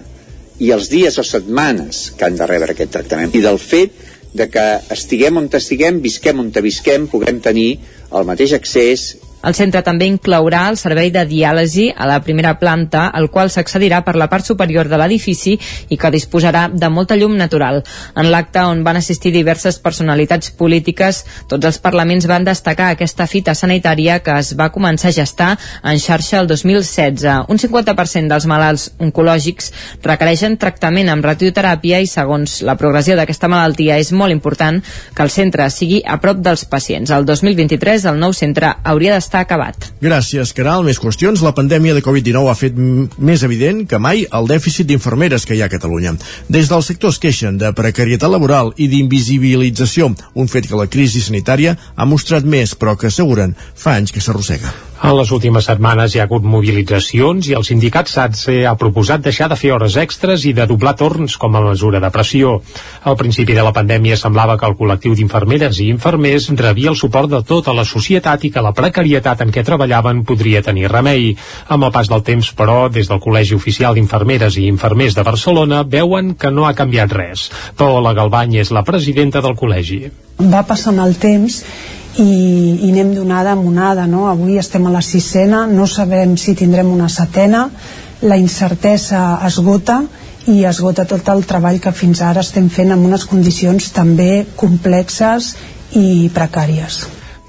i els dies o setmanes que han de rebre aquest tractament. I del fet de que estiguem on estiguem, visquem on visquem, puguem tenir el mateix accés El centre també inclourà el servei de diàlisi a la primera planta, al qual s'accedirà per la part superior de l'edifici i que disposarà de molta llum natural. En l'acte on van assistir diverses personalitats polítiques, tots els parlaments van destacar aquesta fita sanitària que es va començar a gestar en xarxa el 2016. Un 50% dels malalts oncològics requereixen tractament amb radioteràpia i segons la progressió d'aquesta malaltia és molt important que el centre sigui a prop dels pacients. El 2023 el nou centre hauria d'estar acabat. Gràcies, Caral. Més qüestions. La pandèmia de Covid-19 ha fet més evident que mai el dèficit d'infermeres que hi ha a Catalunya. Des del sector es queixen de precarietat laboral i d'invisibilització, un fet que la crisi sanitària ha mostrat més, però que asseguren fa anys que s'arrossega. En les últimes setmanes hi ha hagut mobilitzacions i el sindicat SATSE ha proposat deixar de fer hores extres i de doblar torns com a mesura de pressió. Al principi de la pandèmia semblava que el col·lectiu d'infermeres i infermers rebia el suport de tota la societat i que la precarietat en què treballaven podria tenir remei. Amb el pas del temps, però, des del Col·legi Oficial d'Infermeres i Infermers de Barcelona veuen que no ha canviat res. Paola Galbany és la presidenta del col·legi. Va passant el temps i, i anem d'onada en onada no? avui estem a la sisena no sabem si tindrem una setena la incertesa esgota i esgota tot el treball que fins ara estem fent en unes condicions també complexes i precàries.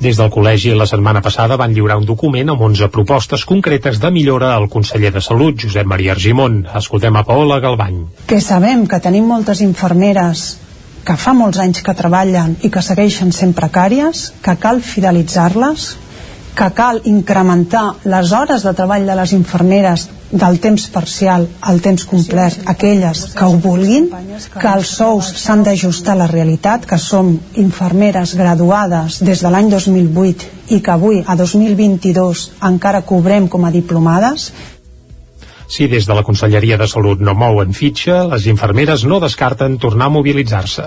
Des del col·legi la setmana passada van lliurar un document amb 11 propostes concretes de millora al conseller de Salut, Josep Maria Argimon. Escoltem a Paola Galbany. Que sabem que tenim moltes infermeres que fa molts anys que treballen i que segueixen sent precàries, que cal fidelitzar-les, que cal incrementar les hores de treball de les infermeres del temps parcial al temps complet, aquelles que ho vulguin, que els sous s'han d'ajustar a la realitat, que som infermeres graduades des de l'any 2008 i que avui, a 2022, encara cobrem com a diplomades, si des de la Conselleria de Salut no mouen fitxa, les infermeres no descarten tornar a mobilitzar-se.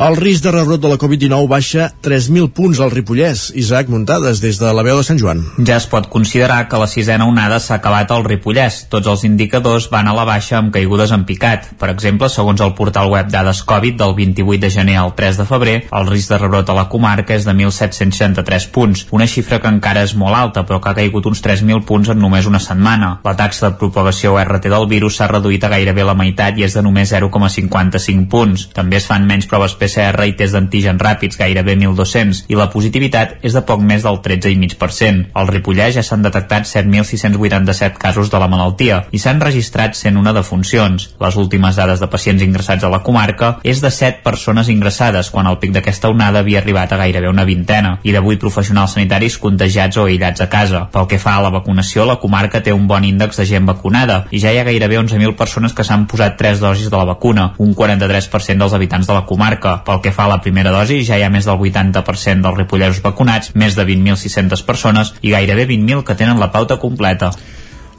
El risc de rebrot de la Covid-19 baixa 3.000 punts al Ripollès. Isaac Muntades, des de la veu de Sant Joan. Ja es pot considerar que la sisena onada s'ha acabat al Ripollès. Tots els indicadors van a la baixa amb caigudes en picat. Per exemple, segons el portal web Dades Covid del 28 de gener al 3 de febrer, el risc de rebrot a la comarca és de 1.763 punts, una xifra que encara és molt alta, però que ha caigut uns 3.000 punts en només una setmana. La taxa de propagació RT del virus s'ha reduït a gairebé la meitat i és de només 0,55 punts. També es fan menys proves PCR i test d'antígens ràpids, gairebé 1.200, i la positivitat és de poc més del 13,5%. Al Ripollès ja s'han detectat 7.687 casos de la malaltia i s'han registrat 101 defuncions. Les últimes dades de pacients ingressats a la comarca és de 7 persones ingressades, quan el pic d'aquesta onada havia arribat a gairebé una vintena, i de 8 professionals sanitaris contagiats o aïllats a casa. Pel que fa a la vacunació, la comarca té un bon índex de gent vacunada i ja hi ha gairebé 11.000 persones que s'han posat 3 dosis de la vacuna, un 43% dels habitants de la comarca. Pel que fa a la primera dosi, ja hi ha més del 80% dels ripollesos vacunats, més de 20.600 persones i gairebé 20.000 que tenen la pauta completa.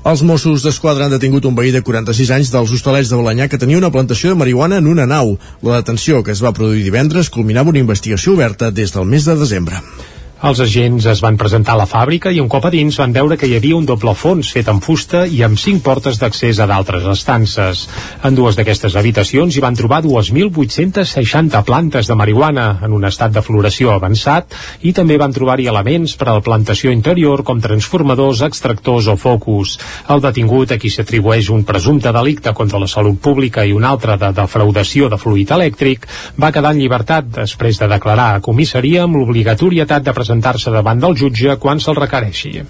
Els Mossos d'Esquadra han detingut un veí de 46 anys dels hostalets de Balanyà que tenia una plantació de marihuana en una nau. La detenció, que es va produir divendres, culminava una investigació oberta des del mes de desembre. Els agents es van presentar a la fàbrica i un cop a dins van veure que hi havia un doble fons fet amb fusta i amb cinc portes d'accés a d'altres estances. En dues d'aquestes habitacions hi van trobar 2.860 plantes de marihuana en un estat de floració avançat i també van trobar-hi elements per a la plantació interior com transformadors, extractors o focus. El detingut, a qui s'atribueix un presumpte delicte contra la salut pública i un altre de defraudació de fluid elèctric, va quedar en llibertat després de declarar a comissaria amb l'obligatorietat de presentar presentar-se davant del jutge quan se'l requereixi.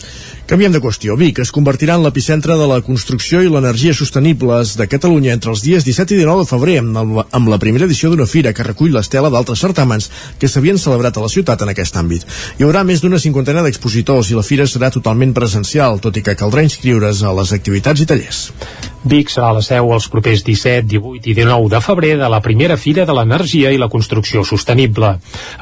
Canviem de qüestió. Vic es convertirà en l'epicentre de la construcció i l'energia sostenibles de Catalunya entre els dies 17 i 19 de febrer amb, amb la primera edició d'una fira que recull l'estela d'altres certàmens que s'havien celebrat a la ciutat en aquest àmbit. Hi haurà més d'una cinquantena d'expositors i la fira serà totalment presencial, tot i que caldrà inscriure's a les activitats i tallers. Vic serà la seu els propers 17, 18 i 19 de febrer de la primera Fira de l'Energia i la Construcció Sostenible.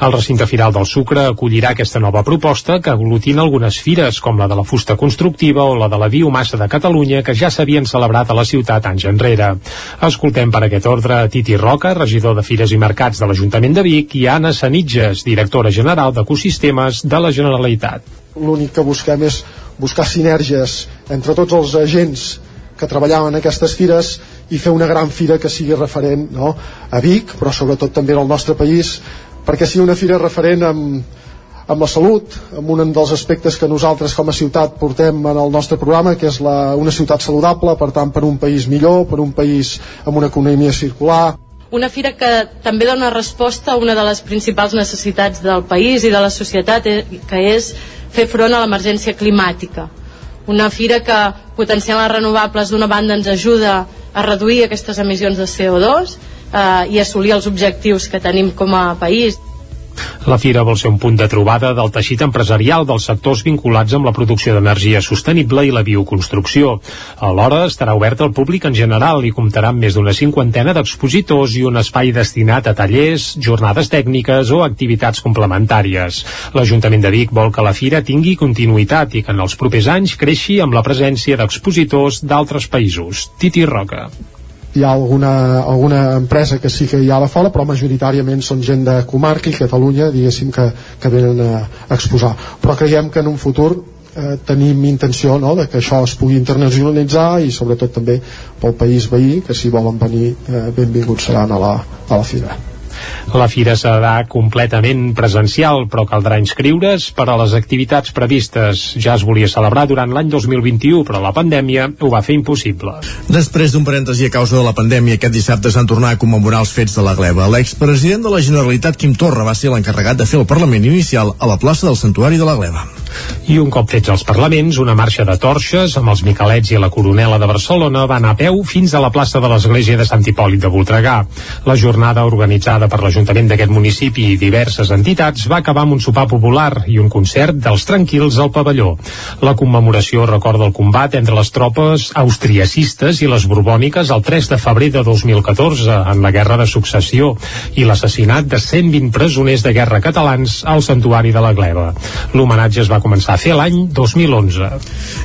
El recinte firal del Sucre acollirà aquesta nova proposta que aglutina algunes fires com la de la fusta constructiva o la de la biomassa de Catalunya que ja s'havien celebrat a la ciutat anys enrere. Escoltem per aquest ordre a Titi Roca, regidor de Fires i Mercats de l'Ajuntament de Vic i Anna Sanitges, directora general d'Ecosistemes de la Generalitat. L'únic que busquem és buscar sinergies entre tots els agents que treballaven en aquestes fires i fer una gran fira que sigui referent no? a Vic, però sobretot també al nostre país, perquè sigui una fira referent amb, amb la salut, amb un dels aspectes que nosaltres com a ciutat portem en el nostre programa, que és la, una ciutat saludable, per tant per un país millor, per un país amb una economia circular. Una fira que també dona resposta a una de les principals necessitats del país i de la societat, eh, que és fer front a l'emergència climàtica una fira que potenciant les renovables d'una banda ens ajuda a reduir aquestes emissions de CO2 eh, i assolir els objectius que tenim com a país. La fira vol ser un punt de trobada del teixit empresarial dels sectors vinculats amb la producció d'energia sostenible i la bioconstrucció. Alhora estarà obert al públic en general i comptarà amb més d'una cinquantena d'expositors i un espai destinat a tallers, jornades tècniques o activitats complementàries. L'Ajuntament de Vic vol que la fira tingui continuïtat i que en els propers anys creixi amb la presència d'expositors d'altres països. Titi Roca hi ha alguna, alguna empresa que sí que hi ha a la fora però majoritàriament són gent de comarca i Catalunya diguéssim que, que venen a, a exposar. Però creiem que en un futur eh, tenim intenció no, de que això es pugui internacionalitzar i sobretot també pel país veí que si volen venir eh, benvinguts seran a la, a la fira la fira serà completament presencial, però caldrà inscriure's per a les activitats previstes. Ja es volia celebrar durant l'any 2021, però la pandèmia ho va fer impossible. Després d'un parèntesi a causa de la pandèmia, aquest dissabte s'han tornat a commemorar els fets de la gleba. L'expresident de la Generalitat, Quim Torra, va ser l'encarregat de fer el Parlament inicial a la plaça del Santuari de la Gleba. I un cop fets els parlaments, una marxa de torxes amb els Miquelets i la Coronela de Barcelona va anar a peu fins a la plaça de l'Església de Sant Hipòlit de Voltregà. La jornada organitzada per l'Ajuntament d'aquest municipi i diverses entitats va acabar amb un sopar popular i un concert dels tranquils al pavelló. La commemoració recorda el combat entre les tropes austriacistes i les borbòniques el 3 de febrer de 2014 en la Guerra de Successió i l'assassinat de 120 presoners de guerra catalans al Santuari de la Gleva. L'homenatge es va començar a fer l'any 2011.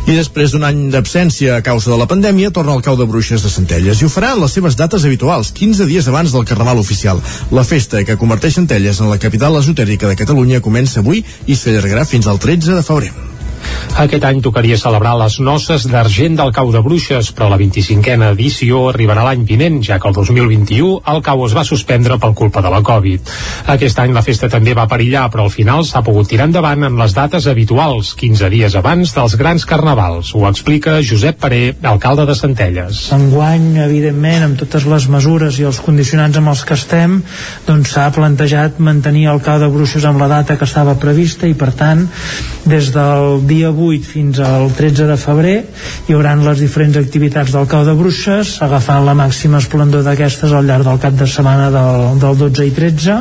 I després d'un any d'absència a causa de la pandèmia, torna al cau de bruixes de Centelles i ho farà en les seves dates habituals, 15 dies abans del Carnaval oficial. La festa que converteix Centelles en la capital esotèrica de Catalunya comença avui i s'allargarà fins al 13 de febrer. Aquest any tocaria celebrar les noces d'argent del cau de bruixes, però la 25a edició arribarà l'any vinent, ja que el 2021 el cau es va suspendre per culpa de la Covid. Aquest any la festa també va perillar, però al final s'ha pogut tirar endavant en les dates habituals, 15 dies abans dels grans carnavals. Ho explica Josep Paré, alcalde de Centelles. Enguany, evidentment, amb totes les mesures i els condicionants amb els que estem, doncs s'ha plantejat mantenir el cau de bruixes amb la data que estava prevista i, per tant, des del dia dia 8 fins al 13 de febrer. Hi haurà les diferents activitats del cau de bruixes agafant la màxima esplendor d'aquestes al llarg del cap de setmana del, del 12 i 13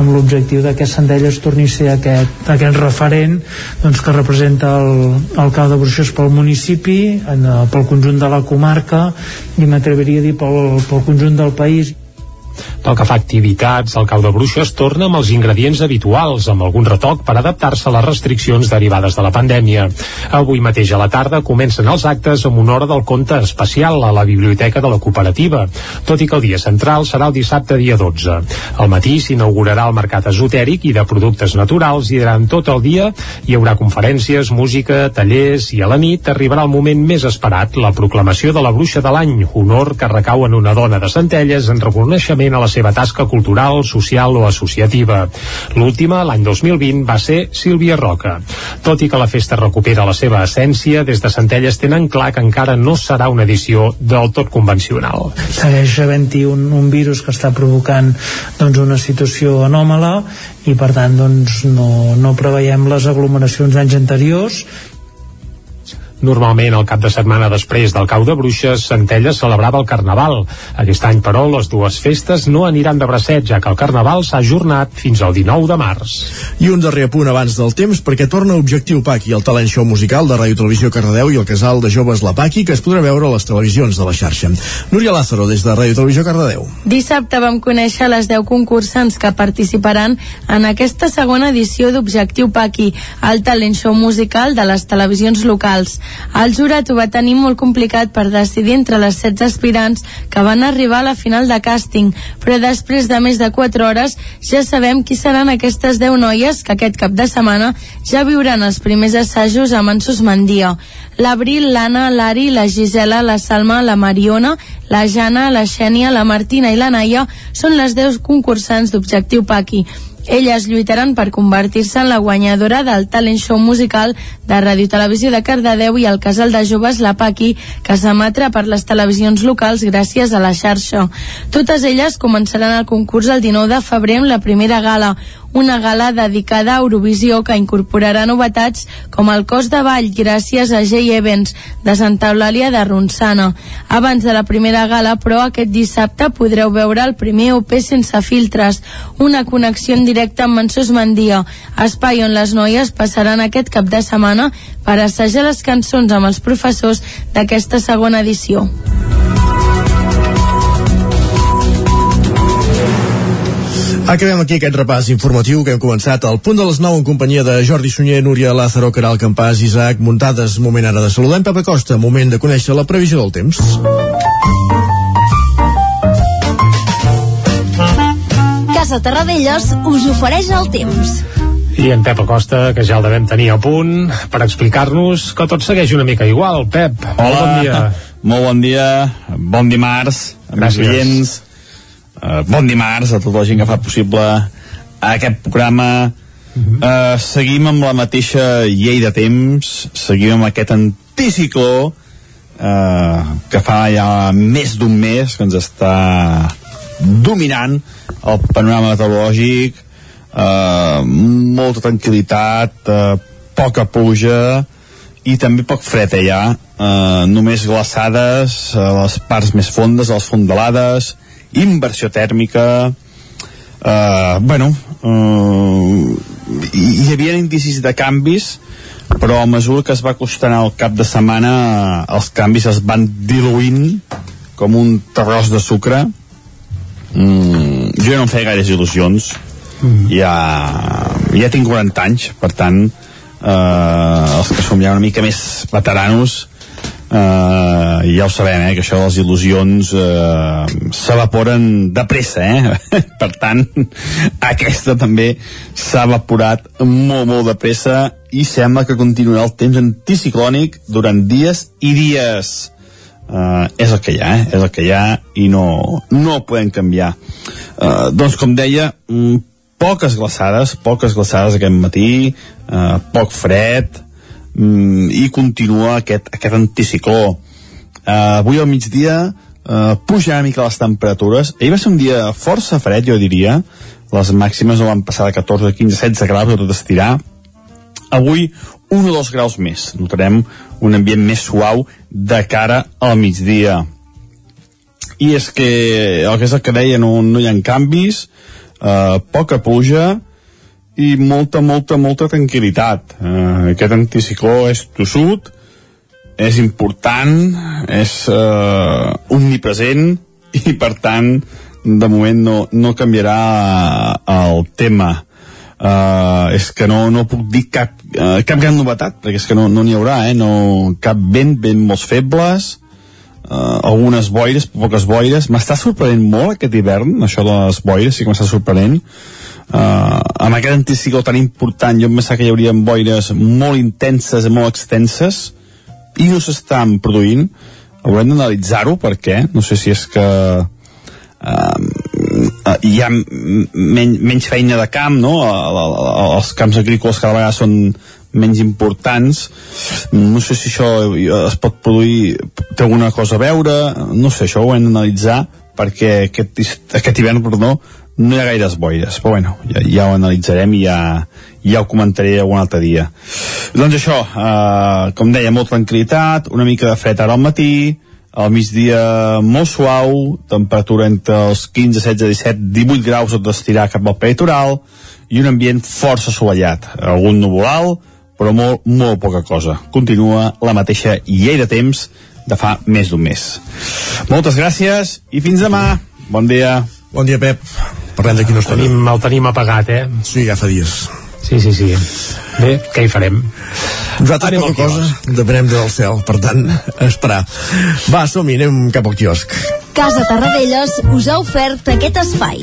amb l'objectiu de que Sandelles torni a ser aquest, aquest referent doncs, que representa el, el cau de bruixes pel municipi en, pel conjunt de la comarca i m'atreviria a dir pel, pel conjunt del país pel que fa a activitats, el cau de bruixes torna amb els ingredients habituals, amb algun retoc per adaptar-se a les restriccions derivades de la pandèmia. Avui mateix a la tarda comencen els actes amb una hora del conte especial a la Biblioteca de la Cooperativa, tot i que el dia central serà el dissabte dia 12. Al matí s'inaugurarà el mercat esotèric i de productes naturals i durant tot el dia hi haurà conferències, música, tallers i a la nit arribarà el moment més esperat, la proclamació de la bruixa de l'any, honor que recau en una dona de Centelles en reconeixement a la seva tasca cultural, social o associativa. L'última, l'any 2020, va ser Sílvia Roca. Tot i que la festa recupera la seva essència, des de Centelles tenen clar que encara no serà una edició del tot convencional. Segueix havent-hi un, un virus que està provocant doncs, una situació anòmala i per tant doncs, no, no preveiem les aglomeracions d'anys anteriors Normalment, el cap de setmana després del cau de bruixes, Centelles celebrava el Carnaval. Aquest any, però, les dues festes no aniran de bracet, ja que el Carnaval s'ha ajornat fins al 19 de març. I un darrer punt abans del temps, perquè torna Objectiu Paqui, el talent show musical de Ràdio Televisió Cardedeu i el casal de joves La Paqui, que es podrà veure a les televisions de la xarxa. Núria Lázaro, des de Ràdio Televisió Cardedeu. Dissabte vam conèixer les 10 concursants que participaran en aquesta segona edició d'Objectiu Paqui, el talent show musical de les televisions locals. El jurat ho va tenir molt complicat per decidir entre les 16 aspirants que van arribar a la final de càsting, però després de més de 4 hores ja sabem qui seran aquestes 10 noies que aquest cap de setmana ja viuran els primers assajos amb en Susmandia. L'Abril, l'Anna, l'Ari, la Gisela, la Salma, la Mariona, la Jana, la Xènia, la Martina i la Naia són les 10 concursants d'Objectiu Paqui. Elles lluitaran per convertir-se en la guanyadora del talent show musical de Ràdio Televisió de Cardedeu i el casal de joves La Paqui, que s'emetrà per les televisions locals gràcies a la xarxa. Totes elles començaran el concurs el 19 de febrer amb la primera gala, una gala dedicada a Eurovisió que incorporarà novetats com el cos de ball gràcies a Jay Evans de Santa Eulàlia de Ronçana. Abans de la primera gala, però, aquest dissabte podreu veure el primer OP sense filtres, una connexió en directe amb Mansús Mandia, espai on les noies passaran aquest cap de setmana per assajar les cançons amb els professors d'aquesta segona edició. Acabem aquí aquest repàs informatiu que hem començat al punt de les 9 en companyia de Jordi Sunyer, Núria Lázaro, Caral Campàs, Isaac Muntades. Moment ara de saludar en Pepe Costa. Moment de conèixer la previsió del temps. Casa Terradellos us ofereix el temps. I en Pep Acosta, que ja el devem tenir a punt, per explicar-nos que tot segueix una mica igual. Pep, Hola, bon dia. Molt bon dia, bon dimarts, amics oients. Uh, bon dimarts a tota la gent que fa possible aquest programa. Uh, seguim amb la mateixa llei de temps, seguim amb aquest anticicló uh, que fa ja més d'un mes que ens està dominant el panorama meteorològic, uh, molta tranquil·litat, uh, poca pluja, i també poc fred eh, ja. Uh, només glaçades a les parts més fondes, a les fondalades inversió tèrmica uh, bueno uh, hi, hi havia indicis de canvis però a mesura que es va acostant el cap de setmana eh, els canvis es van diluint com un terròs de sucre mm, jo no em feia gaires il·lusions mm. ja, ja tinc 40 anys per tant eh, els que som ja una mica més veteranos eh, ja ho sabem, eh, que això de les il·lusions eh, s'evaporen de pressa, eh? per tant aquesta també s'ha evaporat molt, molt de pressa i sembla que continuarà el temps anticiclònic durant dies i dies Uh, és el que hi ha, eh? és el que hi ha i no, no ho podem canviar uh, doncs com deia mm, poques glaçades, poques glaçades aquest matí, uh, poc fred mm, i continua aquest, aquest anticicló. Uh, avui al migdia uh, puja una mica les temperatures. Ahir va ser un dia força fred jo diria. Les màximes no van passar de 14, 15, 16 graus a tot estirar. Avui un o dos graus més. Notarem un ambient més suau de cara al migdia. I és que el que és el que deia no, no hi ha canvis. Eh, poca pluja i molta, molta, molta tranquil·litat. Eh, aquest anticicló és tossut és important és eh, omnipresent i per tant de moment no, no canviarà el tema. Uh, és que no, no puc dir cap, uh, cap gran novetat perquè és que no n'hi no haurà eh? no, cap vent, vent molt febles uh, algunes boires, poques boires. M'està sorprenent molt aquest hivern això de les boires, sí que m'està sorprenent. uh, amb aquest anticicló tan important jo em pensava que hi hauria boires molt intenses i molt extenses i no s'estan produint. Haurem d'analitzar-ho perquè no sé si és que uh, hi ha men menys feina de camp no? els camps agrícoles cada vegada són menys importants. No sé si això es pot produir té alguna cosa a veure. No sé, això ho hem d'analitzar perquè aquest, aquest hivern perdó, no hi ha gaires boires però bueno, ja, ja ho analitzarem i ja, ja ho comentaré algun altre dia doncs això, eh, com deia molt tranquil·litat, una mica de fred ara al matí al migdia molt suau, temperatura entre els 15, 16, 17, 18 graus tot d'estirar cap al peritoral i un ambient força assolellat, algun nuvolal, però molt, molt poca cosa. Continua la mateixa llei de temps de fa més d'un mes. Moltes gràcies i fins demà. Bon dia. Bon dia, Pep. Parlem d'aquí no tenim, el tenim apagat, eh? Sí, ja fa dies. Sí, sí, sí. Bé, què hi farem? Nosaltres Anem poca cosa, depenem del cel, per tant, esperar. Va, som-hi, anem cap al quiosc. Casa Tarradellas us ha ofert aquest espai.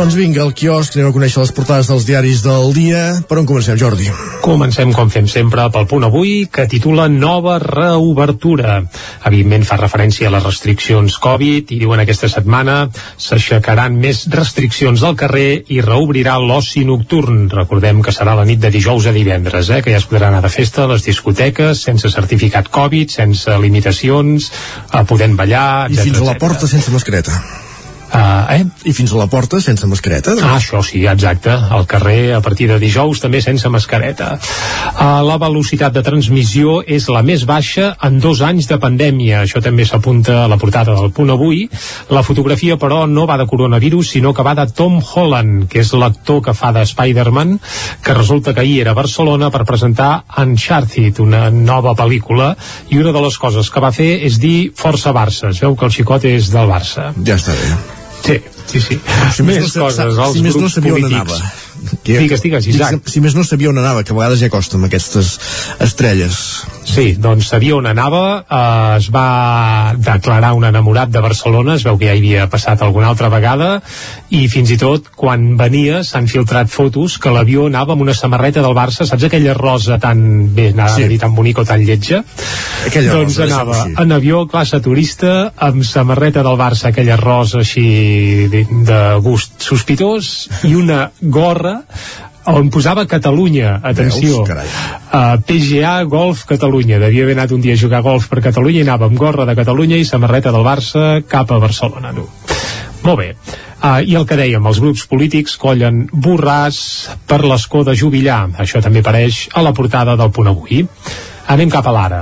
Doncs vinga, al quiosc, anem a conèixer les portades dels diaris del dia. Per on comencem, Jordi? Comencem, com fem sempre, pel punt avui, que titula Nova reobertura. Evidentment fa referència a les restriccions Covid i diuen aquesta setmana s'aixecaran més restriccions al carrer i reobrirà l'oci nocturn. Recordem que serà la nit de dijous a divendres, eh, que ja es podrà anar de festa a les discoteques, sense certificat Covid, sense limitacions, eh, podent ballar, I etc. fins a la porta sense mascareta. Uh, eh? I fins a la porta sense mascareta? Ah, això sí, exacte. Al carrer, a partir de dijous, també sense mascareta. Uh, la velocitat de transmissió és la més baixa en dos anys de pandèmia. Això també s'apunta a la portada del punt avui. La fotografia, però, no va de coronavirus, sinó que va de Tom Holland, que és l'actor que fa de Spider-Man, que resulta que ahir era a Barcelona per presentar Uncharted, una nova pel·lícula, i una de les coses que va fer és dir Força Barça. Es veu que el xicot és del Barça. Ja està bé. Sí, sí, sí. Si més no coses, els si més no sabia on polítics. Anava. Digues, digues, Isaac. Si més no sabia on anava, que a vegades ja costa amb aquestes estrelles. Sí, doncs sabia on anava, eh, es va declarar un enamorat de Barcelona, es veu que ja hi havia passat alguna altra vegada, i fins i tot quan venia s'han filtrat fotos que l'avió anava amb una samarreta del Barça, saps aquella rosa tan bé, anava Sí. sí. a dir tan bonica o tan lletja? Aquella doncs rosa, anava així. en avió, classe turista, amb samarreta del Barça, aquella rosa així de gust sospitós, i una gorra on posava Catalunya, atenció, Veus? Uh, PGA Golf Catalunya devia haver anat un dia a jugar a golf per Catalunya i anava amb gorra de Catalunya i samarreta del Barça cap a Barcelona no? molt bé Uh, I el que dèiem, els grups polítics collen borràs per l'escó de Jubillar. Això també apareix a la portada del punt avui. Anem cap a l'ara.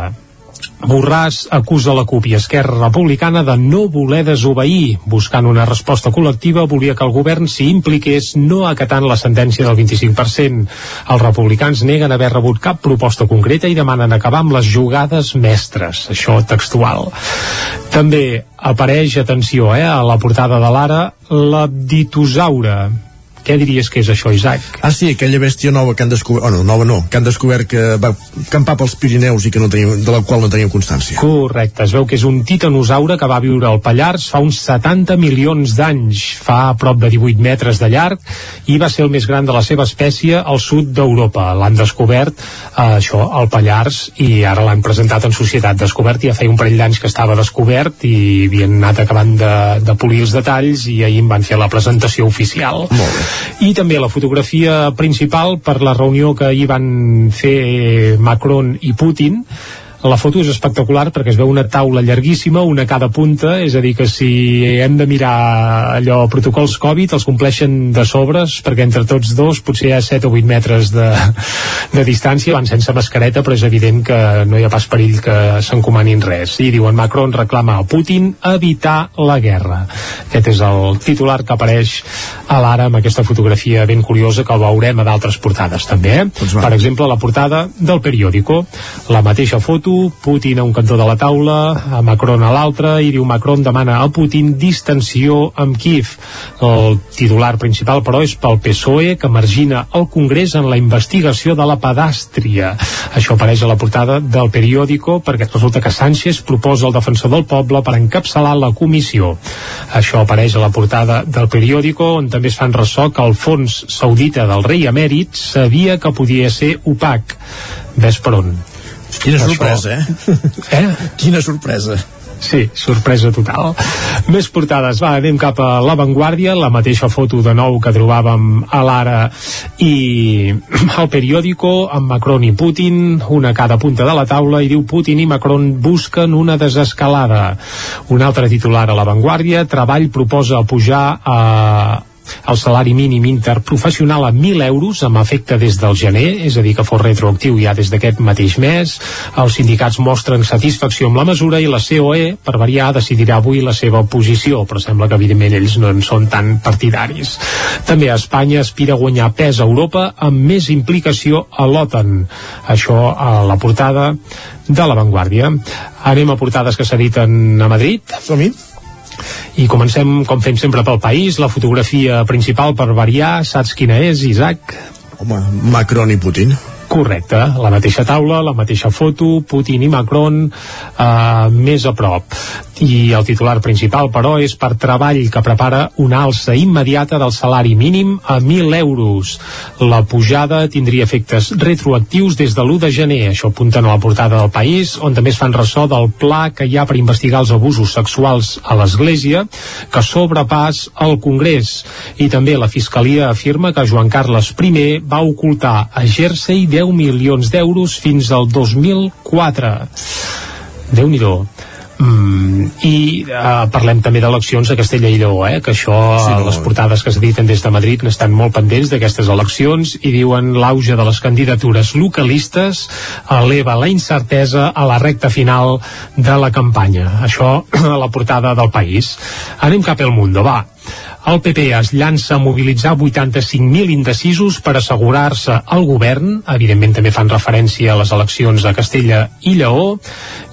Borràs acusa la CUP i Esquerra Republicana de no voler desobeir. Buscant una resposta col·lectiva, volia que el govern s'hi impliqués no acatant la sentència del 25%. Els republicans neguen haver rebut cap proposta concreta i demanen acabar amb les jugades mestres. Això textual. També apareix, atenció, eh, a la portada de l'Ara, la ditosaura. Què diries que és això, Isaac? Ah, sí, aquella bèstia nova que han descobert... Oh, no, nova no, que han descobert que va campar pels Pirineus i que no tenim, de la qual no teníem constància. Correcte, es veu que és un titanosaure que va viure al Pallars fa uns 70 milions d'anys, fa a prop de 18 metres de llarg i va ser el més gran de la seva espècie al sud d'Europa. L'han descobert, eh, això, al Pallars i ara l'han presentat en societat descobert, ja feia un parell d'anys que estava descobert i havien anat acabant de, de polir els detalls i ahir en van fer la presentació oficial. Molt bé. I també la fotografia principal per la reunió que ahir van fer Macron i Putin la foto és espectacular perquè es veu una taula llarguíssima, una a cada punta, és a dir, que si hem de mirar allò protocols Covid, els compleixen de sobres, perquè entre tots dos potser hi ha 7 o 8 metres de, de distància, van sense mascareta, però és evident que no hi ha pas perill que s'encomanin res. I diuen Macron reclama a Putin evitar la guerra. Aquest és el titular que apareix a l'ara amb aquesta fotografia ben curiosa que veurem a d'altres portades també. Eh? per exemple, la portada del periòdico. La mateixa foto Putin a un cantó de la taula, a Macron a l'altre, i diu Macron demana a Putin distensió amb Kiev. El titular principal, però, és pel PSOE, que margina el Congrés en la investigació de la pedàstria. Això apareix a la portada del periòdico, perquè resulta que Sánchez proposa el defensor del poble per encapçalar la comissió. Això apareix a la portada del periòdico, on també es fan ressò que el fons saudita del rei emèrit sabia que podia ser opac. Ves per on. Quina Això- sorpresa, eh? Eh? Quina sorpresa. Sí, sorpresa total. Més portades, va, anem cap a l'avantguàrdia, la mateixa foto de nou que trobàvem a l'Ara i al periòdico, amb Macron i Putin, una a cada punta de la taula, i diu Putin i Macron busquen una desescalada. Un altre titular a l'avantguàrdia, Treball proposa pujar a el salari mínim interprofessional a 1.000 euros amb efecte des del gener, és a dir, que fos retroactiu ja des d'aquest mateix mes. Els sindicats mostren satisfacció amb la mesura i la COE, per variar, decidirà avui la seva posició, però sembla que evidentment ells no en són tan partidaris. També Espanya aspira a guanyar pes a Europa amb més implicació a l'OTAN. Això a la portada de l'avantguàrdia. Anem a portades que s'editen a Madrid. Som-hi. I comencem, com fem sempre, pel país. La fotografia principal per variar, saps quina és, Isaac? Home, Macron i Putin. Correcte, la mateixa taula, la mateixa foto, Putin i Macron eh, més a prop. I el titular principal, però, és per treball que prepara una alça immediata del salari mínim a 1.000 euros. La pujada tindria efectes retroactius des de l'1 de gener. Això apunten a la portada del País, on també es fan ressò del pla que hi ha per investigar els abusos sexuals a l'Església, que sobrepàs al Congrés. I també la Fiscalia afirma que Joan Carles I va ocultar a Jersey 10 milions d'euros fins al 2004. Déu-n'hi-do. Mm, i uh, parlem també d'eleccions a Castella i Lleó eh? que això, sí, no. les portades que s'editen des de Madrid n'estan molt pendents d'aquestes eleccions i diuen l'auge de les candidatures localistes eleva la incertesa a la recta final de la campanya això a la portada del país anem cap al Mundo, va el PP es llança a mobilitzar 85.000 indecisos per assegurar-se al govern. Evidentment també fan referència a les eleccions a Castella i Lleó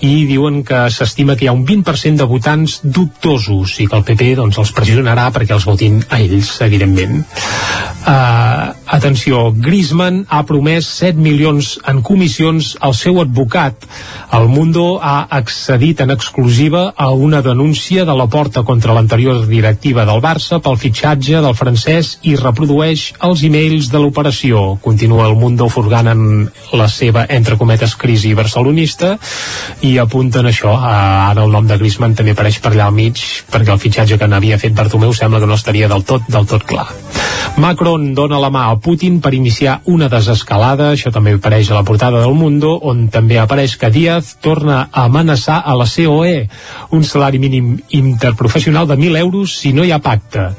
i diuen que s'estima que hi ha un 20% de votants dubtosos i que el PP doncs, els pressionarà perquè els votin a ells, evidentment. Uh, atenció, Griezmann ha promès 7 milions en comissions al seu advocat. El Mundo ha accedit en exclusiva a una denúncia de la porta contra l'anterior directiva del Barça pel fitxatge del francès i reprodueix els e-mails de l'operació. Continua el Mundo furgant en la seva, entre cometes, crisi barcelonista i apunten això. Ara el nom de Griezmann també apareix per allà al mig perquè el fitxatge que n'havia fet Bartomeu sembla que no estaria del tot, del tot clar. Macron dona la mà a Putin per iniciar una desescalada, això també apareix a la portada del Mundo, on també apareix que Díaz torna a amenaçar a la COE un salari mínim interprofessional de 1.000 euros si no hi ha pacte.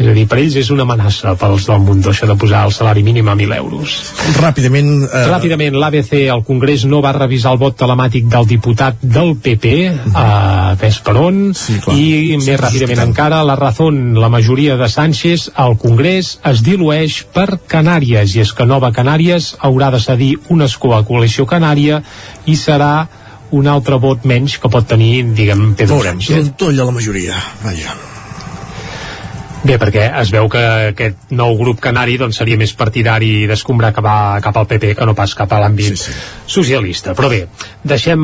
És a dir, per ells és una amenaça pels del Mundo això de posar el salari mínim a 1.000 euros. Ràpidament... Eh... Ràpidament, l'ABC, el Congrés, no va revisar el vot telemàtic del diputat del PP, uh -huh. a ves per on, sí, clar. i més sí, ràpidament sí, encara, la raó, la majoria de Sánchez, al Congrés es dilueix per Canàries, i és que Nova Canàries haurà de cedir un escó a Coalició Canària i serà un altre vot menys que pot tenir, diguem, Pedro Sánchez. Veurem, a la majoria, vaja. Bé, perquè es veu que aquest nou grup canari doncs, seria més partidari d'escombrar cap, a, cap al PP que no pas cap a l'àmbit sí, sí. socialista. Però bé, deixem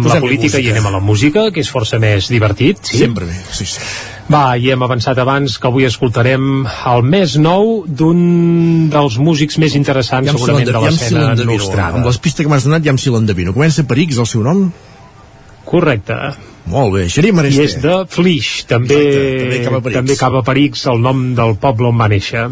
Posem la política música. i anem a la música, que és força més divertit. Sí? Sempre bé, sí, sí. Va, i hem avançat abans que avui escoltarem el més nou d'un dels músics més interessants ja segurament de l'escena si nostrada. Amb les pistes que m'has donat ja em si l'endevino. Comença per X, el seu nom? Correcte. Molt bé, Xerim Aresté. I és de Flix, també, Exacte, també cava per X el nom del poble on va néixer.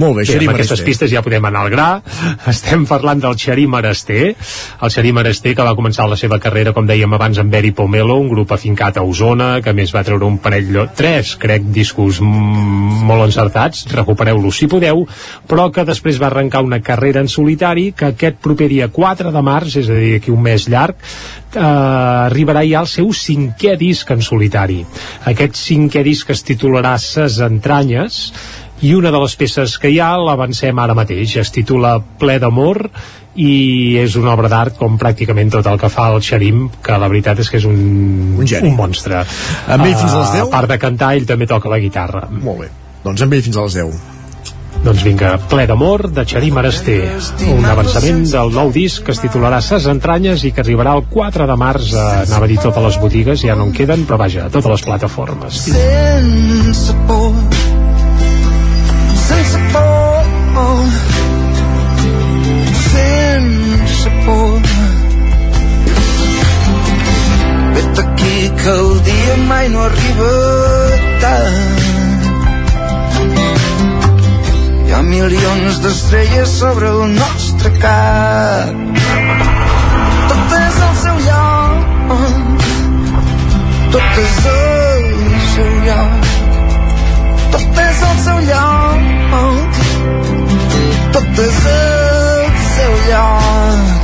Molt bé, Xerim Amb aquestes pistes ja podem anar al gra. Estem parlant del Xerim Aresté. El Xerim Aresté que va començar la seva carrera, com dèiem abans, amb Beri Pomelo, un grup afincat a Osona, que més va treure un parell, tres, crec, discos molt encertats, recupereu-los si podeu, però que després va arrencar una carrera en solitari que aquest proper dia 4 de març, és a dir, aquí un mes llarg, eh, arribarà ja al seu cinquè disc en solitari. Aquest cinquè disc es titularà Ses entranyes, i una de les peces que hi ha l'avancem ara mateix, es titula Ple d'amor i és una obra d'art com pràcticament tot el que fa el Xerim que la veritat és que és un, un, geni. un monstre. Amb ell fins a les 10? a part de cantar ell també toca la guitarra. Molt bé, doncs amb ell fins a les 10 doncs vinga, ple d'amor de Xerim Arasté, un avançament del nou disc que es titularà Ses entranyes i que arribarà el 4 de març a, anava a dir totes les botigues, ja no en queden, però vaja, a totes les plataformes. Sense por sense por vet aquí que el dia mai no arriba tant hi ha milions d'estrelles sobre el nostre cap. Tot és al seu lloc. Tot és al seu lloc. Tot és al seu lloc. Tot és al seu lloc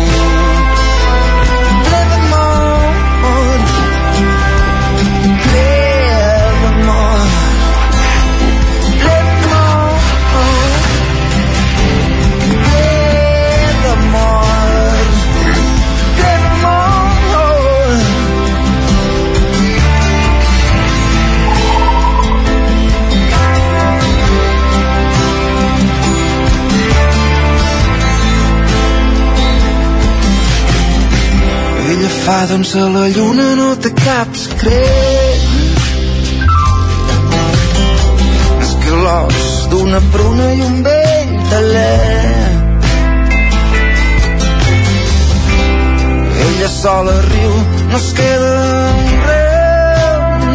fa doncs a la lluna no té cap secret és que l'os d'una pruna i un vell taler ella sola riu no es queda res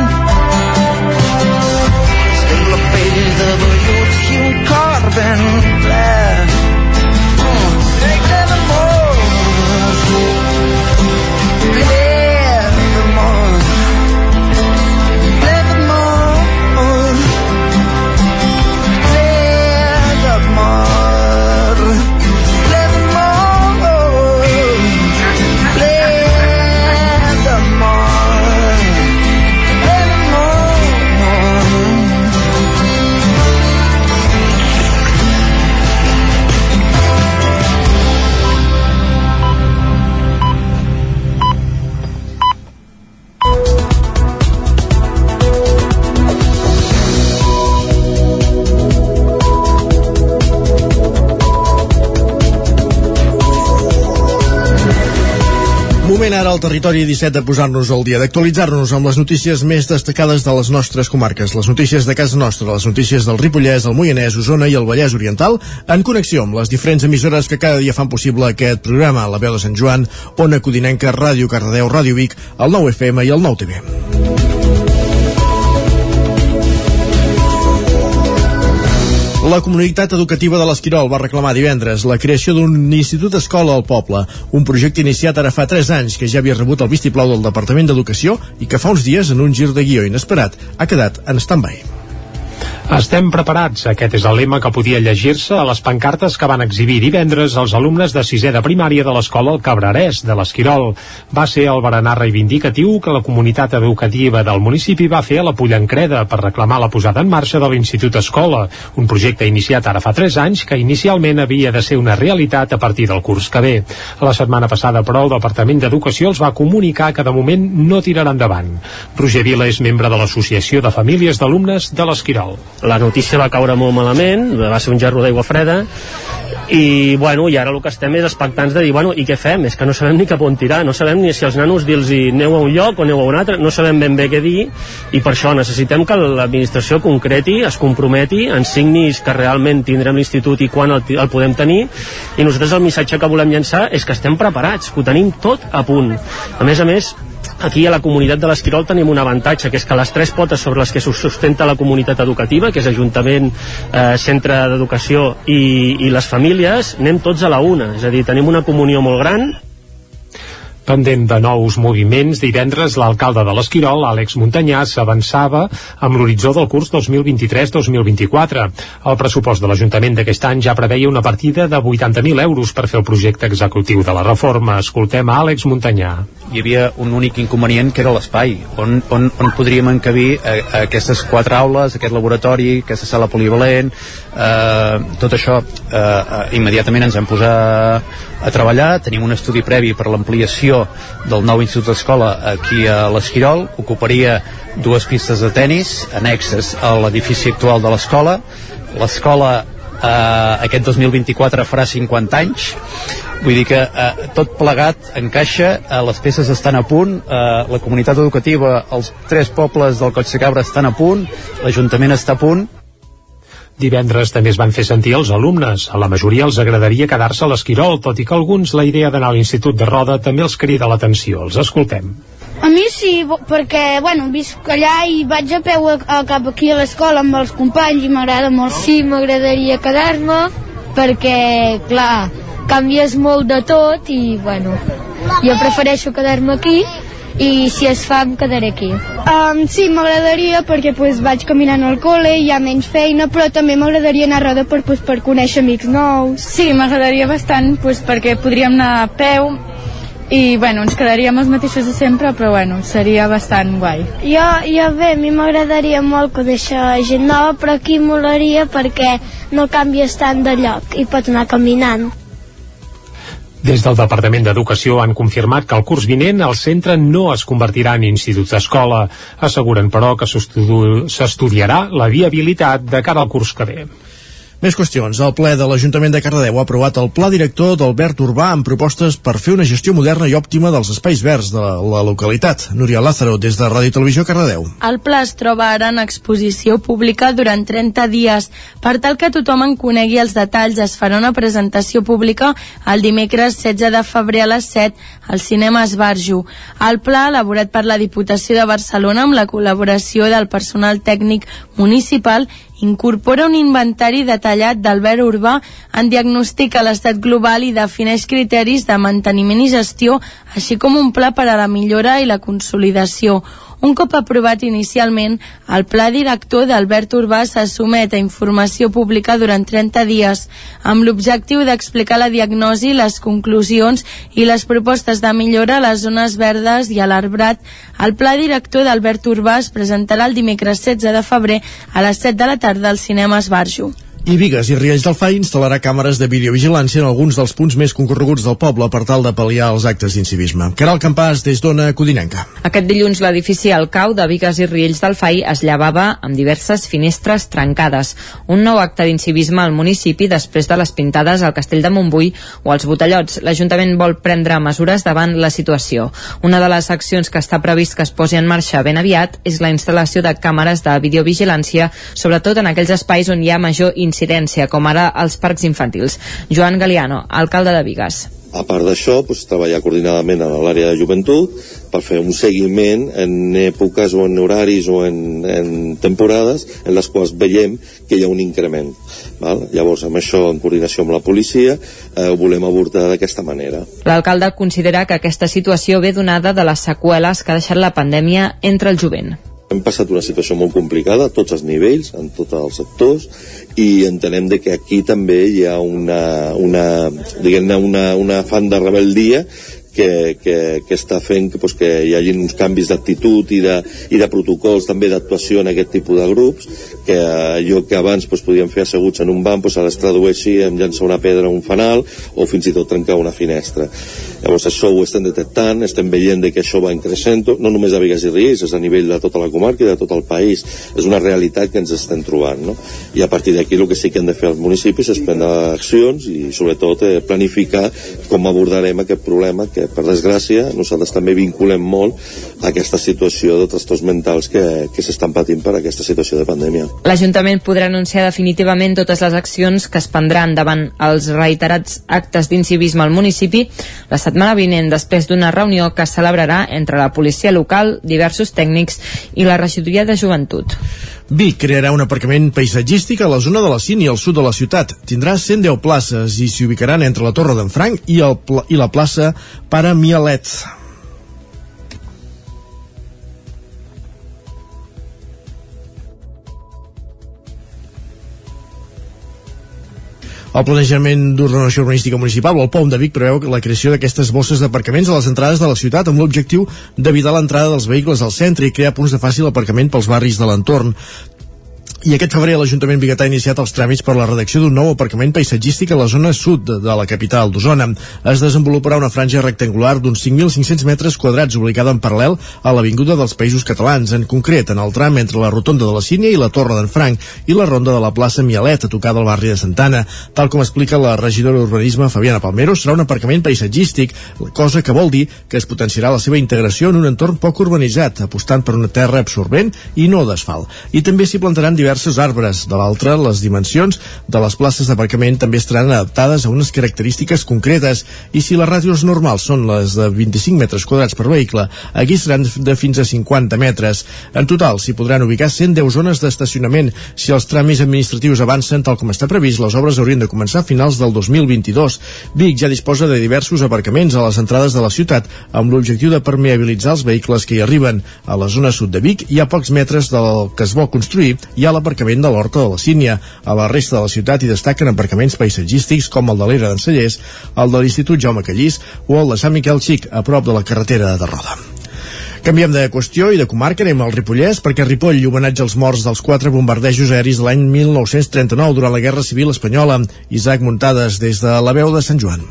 és que la pell de vellut i un cor ben ple Moment ara al territori 17 de posar-nos al dia, d'actualitzar-nos amb les notícies més destacades de les nostres comarques, les notícies de casa nostra, les notícies del Ripollès, el Moianès, Osona i el Vallès Oriental, en connexió amb les diferents emissores que cada dia fan possible aquest programa, la veu de Sant Joan, Ona Codinenca, Ràdio Cardedeu, Ràdio Vic, el 9 FM i el 9 TV. La comunitat educativa de l'Esquirol va reclamar divendres la creació d'un institut escola al poble, un projecte iniciat ara fa 3 anys que ja havia rebut el vistiplau del Departament d'Educació i que fa uns dies, en un gir de guió inesperat, ha quedat en stand-by. Estem preparats. Aquest és el lema que podia llegir-se a les pancartes que van exhibir divendres els alumnes de sisè de primària de l'escola El Cabrerès, de l'Esquirol. Va ser el berenar reivindicatiu que la comunitat educativa del municipi va fer a la Pollancreda per reclamar la posada en marxa de l'Institut Escola, un projecte iniciat ara fa 3 anys que inicialment havia de ser una realitat a partir del curs que ve. La setmana passada, però, el Departament d'Educació els va comunicar que de moment no tirarà endavant. Roger Vila és membre de l'Associació de Famílies d'Alumnes de l'Esquirol la notícia va caure molt malament, va ser un gerro d'aigua freda, i, bueno, i ara el que estem és expectants de dir, bueno, i què fem? És que no sabem ni cap on tirar, no sabem ni si els nanos dir-los aneu a un lloc o aneu a un altre, no sabem ben bé què dir, i per això necessitem que l'administració concreti, es comprometi, ens signis que realment tindrem l'institut i quan el, el podem tenir, i nosaltres el missatge que volem llançar és que estem preparats, que ho tenim tot a punt. A més a més, Aquí a la comunitat de l'Esquirol tenim un avantatge, que és que les tres potes sobre les que sustenta la comunitat educativa, que és Ajuntament, eh, Centre d'Educació i, i les famílies, anem tots a la una. És a dir, tenim una comunió molt gran Pendent de nous moviments, divendres l'alcalde de l'Esquirol, Àlex Muntanyà, s'avançava amb l'horitzó del curs 2023-2024. El pressupost de l'Ajuntament d'aquest any ja preveia una partida de 80.000 euros per fer el projecte executiu de la reforma. Escoltem a Àlex Muntanyà. Hi havia un únic inconvenient que era l'espai, on, on, on podríem encabir a, a aquestes quatre aules, aquest laboratori, aquesta sala polivalent, eh, tot això eh, eh, immediatament ens hem posat a treballar, tenim un estudi previ per l'ampliació del nou Institut d'Escola aquí a l'Esquirol, ocuparia dues pistes de tennis annexes a l'edifici actual de l'escola. L'escola eh, aquest 2024 farà 50 anys. Vull dir que eh, tot plegat encaixa, eh, les peces estan a punt eh, la comunitat educativa els tres pobles del Coll de Cabra estan a punt l'Ajuntament està a punt Divendres també es van fer sentir els alumnes. A la majoria els agradaria quedar-se a l'Esquirol, tot i que alguns la idea d'anar a l'Institut de Roda també els crida l'atenció. Els escoltem. A mi sí, perquè, bueno, visc allà i vaig a peu a, a cap aquí a l'escola amb els companys i m'agrada molt. Sí, m'agradaria quedar-me perquè, clar, canvies molt de tot i, bueno, jo prefereixo quedar-me aquí i si es fa em quedaré aquí. Um, sí, m'agradaria perquè pues, vaig caminant al col·le, hi ha menys feina, però també m'agradaria anar a Roda per, pues, per conèixer amics nous. Sí, m'agradaria bastant pues, perquè podríem anar a peu i bueno, ens quedaríem els mateixos de sempre però bueno, seria bastant guai jo, jo bé, a mi m'agradaria molt conèixer gent nova però aquí molaria perquè no canvies tant de lloc i pots anar caminant des del Departament d'Educació han confirmat que el curs vinent el centre no es convertirà en institut d'escola. Asseguren, però, que s'estudiarà la viabilitat de cara al curs que ve. Més qüestions. El ple de l'Ajuntament de Cardedeu ha aprovat el pla director d'Albert Urbà amb propostes per fer una gestió moderna i òptima dels espais verds de la localitat. Núria Lázaro, des de Ràdio Televisió Cardedeu. El pla es troba ara en exposició pública durant 30 dies. Per tal que tothom en conegui els detalls, es farà una presentació pública el dimecres 16 de febrer a les 7 al cinema Esbarjo. El pla, elaborat per la Diputació de Barcelona amb la col·laboració del personal tècnic municipal, incorpora un inventari detallat del verd urbà, en diagnostica l'estat global i defineix criteris de manteniment i gestió, així com un pla per a la millora i la consolidació. Un cop aprovat inicialment, el pla director d'Albert Urbà se somet a informació pública durant 30 dies, amb l'objectiu d'explicar la diagnosi, les conclusions i les propostes de millora a les zones verdes i a l'arbrat. El pla director d'Albert Urbà es presentarà el dimecres 16 de febrer a les 7 de la tarda al cinema Esbarjo. I Vigues i Riells del FAI instal·larà càmeres de videovigilància en alguns dels punts més concorreguts del poble per tal de pal·liar els actes d'incivisme. Caral Campàs, des d'Ona Codinenca. Aquest dilluns l'edifici al cau de Vigues i Riells del FAI es llevava amb diverses finestres trencades. Un nou acte d'incivisme al municipi després de les pintades al castell de Montbui o als botellots. L'Ajuntament vol prendre mesures davant la situació. Una de les accions que està previst que es posi en marxa ben aviat és la instal·lació de càmeres de videovigilància, sobretot en aquells espais on hi ha major incidència, com ara els parcs infantils. Joan Galiano, alcalde de Vigues. A part d'això, doncs, treballar coordinadament en l'àrea de joventut per fer un seguiment en èpoques o en horaris o en, en temporades en les quals veiem que hi ha un increment. Val? Llavors, amb això, en coordinació amb la policia, eh, ho volem abordar d'aquesta manera. L'alcalde considera que aquesta situació ve donada de les seqüeles que ha deixat la pandèmia entre el jovent. Hem passat una situació molt complicada a tots els nivells, en tots els sectors, i entenem de que aquí també hi ha una, una, una, una fan de rebeldia que, que, que està fent que, pues, que hi hagi uns canvis d'actitud i, de, i de protocols també d'actuació en aquest tipus de grups que allò que abans pues, podíem fer asseguts en un banc pues, ara es tradueixi en llançar una pedra a un fanal o fins i tot trencar una finestra llavors això ho estem detectant estem veient que això va increixent no només a Vigas i Riells, és a nivell de tota la comarca i de tot el país, és una realitat que ens estem trobant no? i a partir d'aquí el que sí que hem de fer als municipis és prendre accions i sobretot eh, planificar com abordarem aquest problema que per desgràcia nosaltres també vinculem molt a aquesta situació de trastorns mentals que, que s'estan patint per aquesta situació de pandèmia. L'Ajuntament podrà anunciar definitivament totes les accions que es prendran davant els reiterats actes d'incivisme al municipi la setmana vinent després d'una reunió que es celebrarà entre la policia local, diversos tècnics i la regidoria de joventut. Vic crearà un aparcament paisatgístic a la zona de la Cini, al sud de la ciutat. Tindrà 110 places i s'hi ubicaran entre la Torre d'en Franc i, el, i la plaça Pare Mialet. El planejament d'ordenació urbanística municipal o el POM de Vic preveu la creació d'aquestes bosses d'aparcaments a les entrades de la ciutat amb l'objectiu d'evitar l'entrada dels vehicles al centre i crear punts de fàcil aparcament pels barris de l'entorn. I aquest febrer l'Ajuntament Bigatà ha iniciat els tràmits per la redacció d'un nou aparcament paisatgístic a la zona sud de, la capital d'Osona. Es desenvoluparà una franja rectangular d'uns 5.500 metres quadrats ubicada en paral·lel a l'Avinguda dels Països Catalans, en concret en el tram entre la rotonda de la Sínia i la Torre d'en Franc i la ronda de la plaça Mialet, a tocar del barri de Santana. Tal com explica la regidora d'Urbanisme Fabiana Palmero, serà un aparcament paisatgístic, cosa que vol dir que es potenciarà la seva integració en un entorn poc urbanitzat, apostant per una terra absorbent i no d'asfalt. I també s'hi plantaran diversos diversos arbres. De l'altra, les dimensions de les places d'aparcament també estaran adaptades a unes característiques concretes i si les ràtios normals són les de 25 metres quadrats per vehicle, aquí seran de fins a 50 metres. En total, s'hi podran ubicar 110 zones d'estacionament. Si els tràmits administratius avancen tal com està previst, les obres haurien de començar a finals del 2022. Vic ja disposa de diversos aparcaments a les entrades de la ciutat amb l'objectiu de permeabilitzar els vehicles que hi arriben. A la zona sud de Vic hi ha pocs metres del que es vol construir hi ha l'aparcament de l'Horta de la Sínia. A la resta de la ciutat hi destaquen aparcaments paisatgístics com el de l'Era d'en Cellers, el de l'Institut Jaume Callís o el de Sant Miquel Xic, a prop de la carretera de Roda. Canviem de qüestió i de comarca, anem al Ripollès, perquè Ripoll homenatge als morts dels quatre bombardejos aeris l'any 1939 durant la Guerra Civil Espanyola. Isaac Muntades, des de la veu de Sant Joan.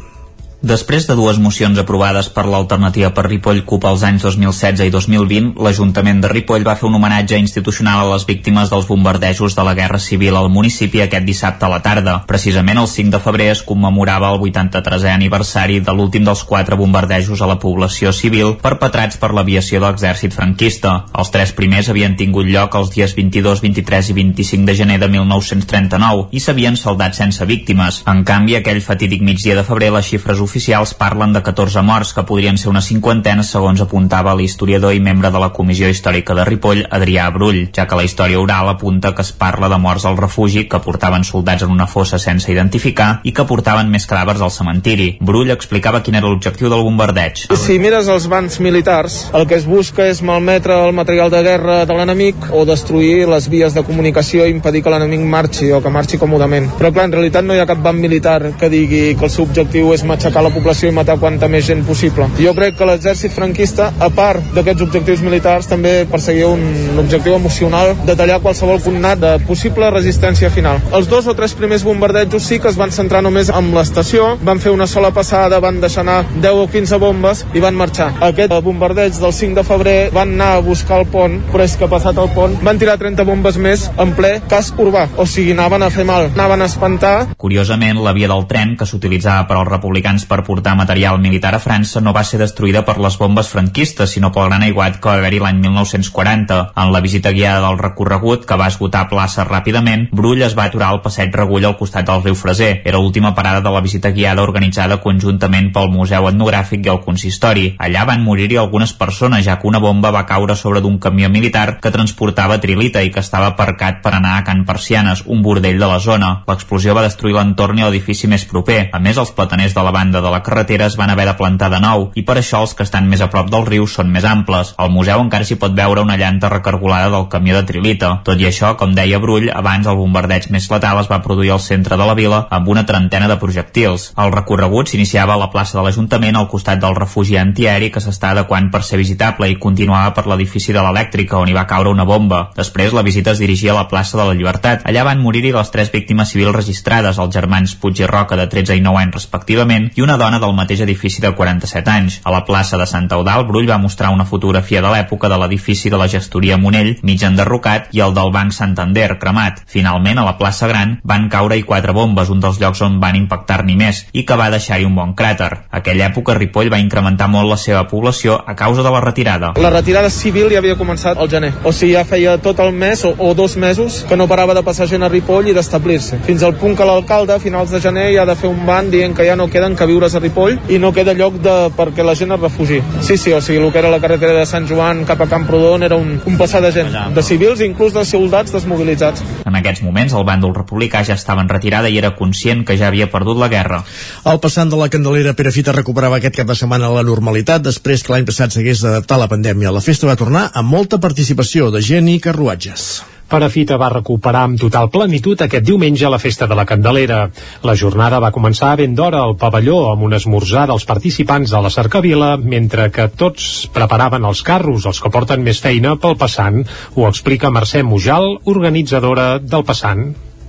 Després de dues mocions aprovades per l'alternativa per Ripoll CUP als anys 2016 i 2020, l'Ajuntament de Ripoll va fer un homenatge institucional a les víctimes dels bombardejos de la Guerra Civil al municipi aquest dissabte a la tarda. Precisament el 5 de febrer es commemorava el 83è aniversari de l'últim dels quatre bombardejos a la població civil perpetrats per l'aviació de l'exèrcit franquista. Els tres primers havien tingut lloc els dies 22, 23 i 25 de gener de 1939 i s'havien saldat sense víctimes. En canvi, aquell fatídic migdia de febrer les xifres oficials parlen de 14 morts, que podrien ser una cinquantena, segons apuntava l'historiador i membre de la Comissió Històrica de Ripoll, Adrià Brull, ja que la història oral apunta que es parla de morts al refugi que portaven soldats en una fossa sense identificar i que portaven més cadàvers al cementiri. Brull explicava quin era l'objectiu del bombardeig. Si mires els bancs militars, el que es busca és malmetre el material de guerra de l'enemic o destruir les vies de comunicació i impedir que l'enemic marxi o que marxi còmodament. Però clar, en realitat no hi ha cap banc militar que digui que el seu objectiu és matxacar la població i matar quanta més gent possible. Jo crec que l'exèrcit franquista, a part d'aquests objectius militars, també perseguia un objectiu emocional de tallar qualsevol cognat de possible resistència final. Els dos o tres primers bombardejos sí que es van centrar només en l'estació, van fer una sola passada, van deixar anar 10 o 15 bombes i van marxar. Aquest bombardeig del 5 de febrer van anar a buscar el pont, però és que passat el pont van tirar 30 bombes més en ple casc urbà, o sigui, anaven a fer mal, anaven a espantar. Curiosament, la via del tren que s'utilitzava per als republicans per portar material militar a França no va ser destruïda per les bombes franquistes, sinó pel gran aiguat que va haver-hi l'any 1940. En la visita guiada del recorregut, que va esgotar plaça ràpidament, Brull es va aturar al passeig Regull al costat del riu Freser. Era l'última parada de la visita guiada organitzada conjuntament pel Museu Etnogràfic i el Consistori. Allà van morir-hi algunes persones, ja que una bomba va caure sobre d'un camió militar que transportava trilita i que estava aparcat per anar a Can Persianes, un bordell de la zona. L'explosió va destruir l'entorn i l'edifici més proper. A més, els plataners de la banda de la carretera es van haver de plantar de nou i per això els que estan més a prop del riu són més amples. Al museu encara s'hi pot veure una llanta recargolada del camió de Trilita. Tot i això, com deia Brull, abans el bombardeig més letal es va produir al centre de la vila amb una trentena de projectils. El recorregut s'iniciava a la plaça de l'Ajuntament al costat del refugi antiaeri que s'està adequant per ser visitable i continuava per l'edifici de l'elèctrica on hi va caure una bomba. Després la visita es dirigia a la plaça de la Llibertat. Allà van morir-hi les tres víctimes civils registrades, els germans Puig i Roca de 13 i 9 anys respectivament i una dona del mateix edifici de 47 anys. A la plaça de Sant Eudal, Brull va mostrar una fotografia de l'època de l'edifici de la gestoria Monell, mig enderrocat, i el del Banc Santander, cremat. Finalment, a la plaça Gran, van caure-hi quatre bombes, un dels llocs on van impactar-n'hi més, i que va deixar-hi un bon cràter. Aquella època, Ripoll va incrementar molt la seva població a causa de la retirada. La retirada civil ja havia començat al gener. O sigui, ja feia tot el mes o, o dos mesos que no parava de passar gent a Ripoll i d'establir-se. Fins al punt que l'alcalde, a finals de gener, ja ha de fer un ban dient que ja no queden que viures a Ripoll i no queda lloc de, perquè la gent es refugi. Sí, sí, o sigui, el que era la carretera de Sant Joan cap a Camprodon era un, un passar de gent, de civils i inclús de soldats desmobilitzats. En aquests moments, el bàndol republicà ja estava en retirada i era conscient que ja havia perdut la guerra. El passant de la Candelera Perafita recuperava aquest cap de setmana la normalitat després que l'any passat s'hagués d'adaptar a la pandèmia. La festa va tornar amb molta participació de gent i carruatges. Perafita va recuperar amb total plenitud aquest diumenge la festa de la Candelera. La jornada va començar ben d'hora al pavelló amb un esmorzar dels participants de la cercavila, mentre que tots preparaven els carros, els que porten més feina pel passant. Ho explica Mercè Mujal, organitzadora del passant.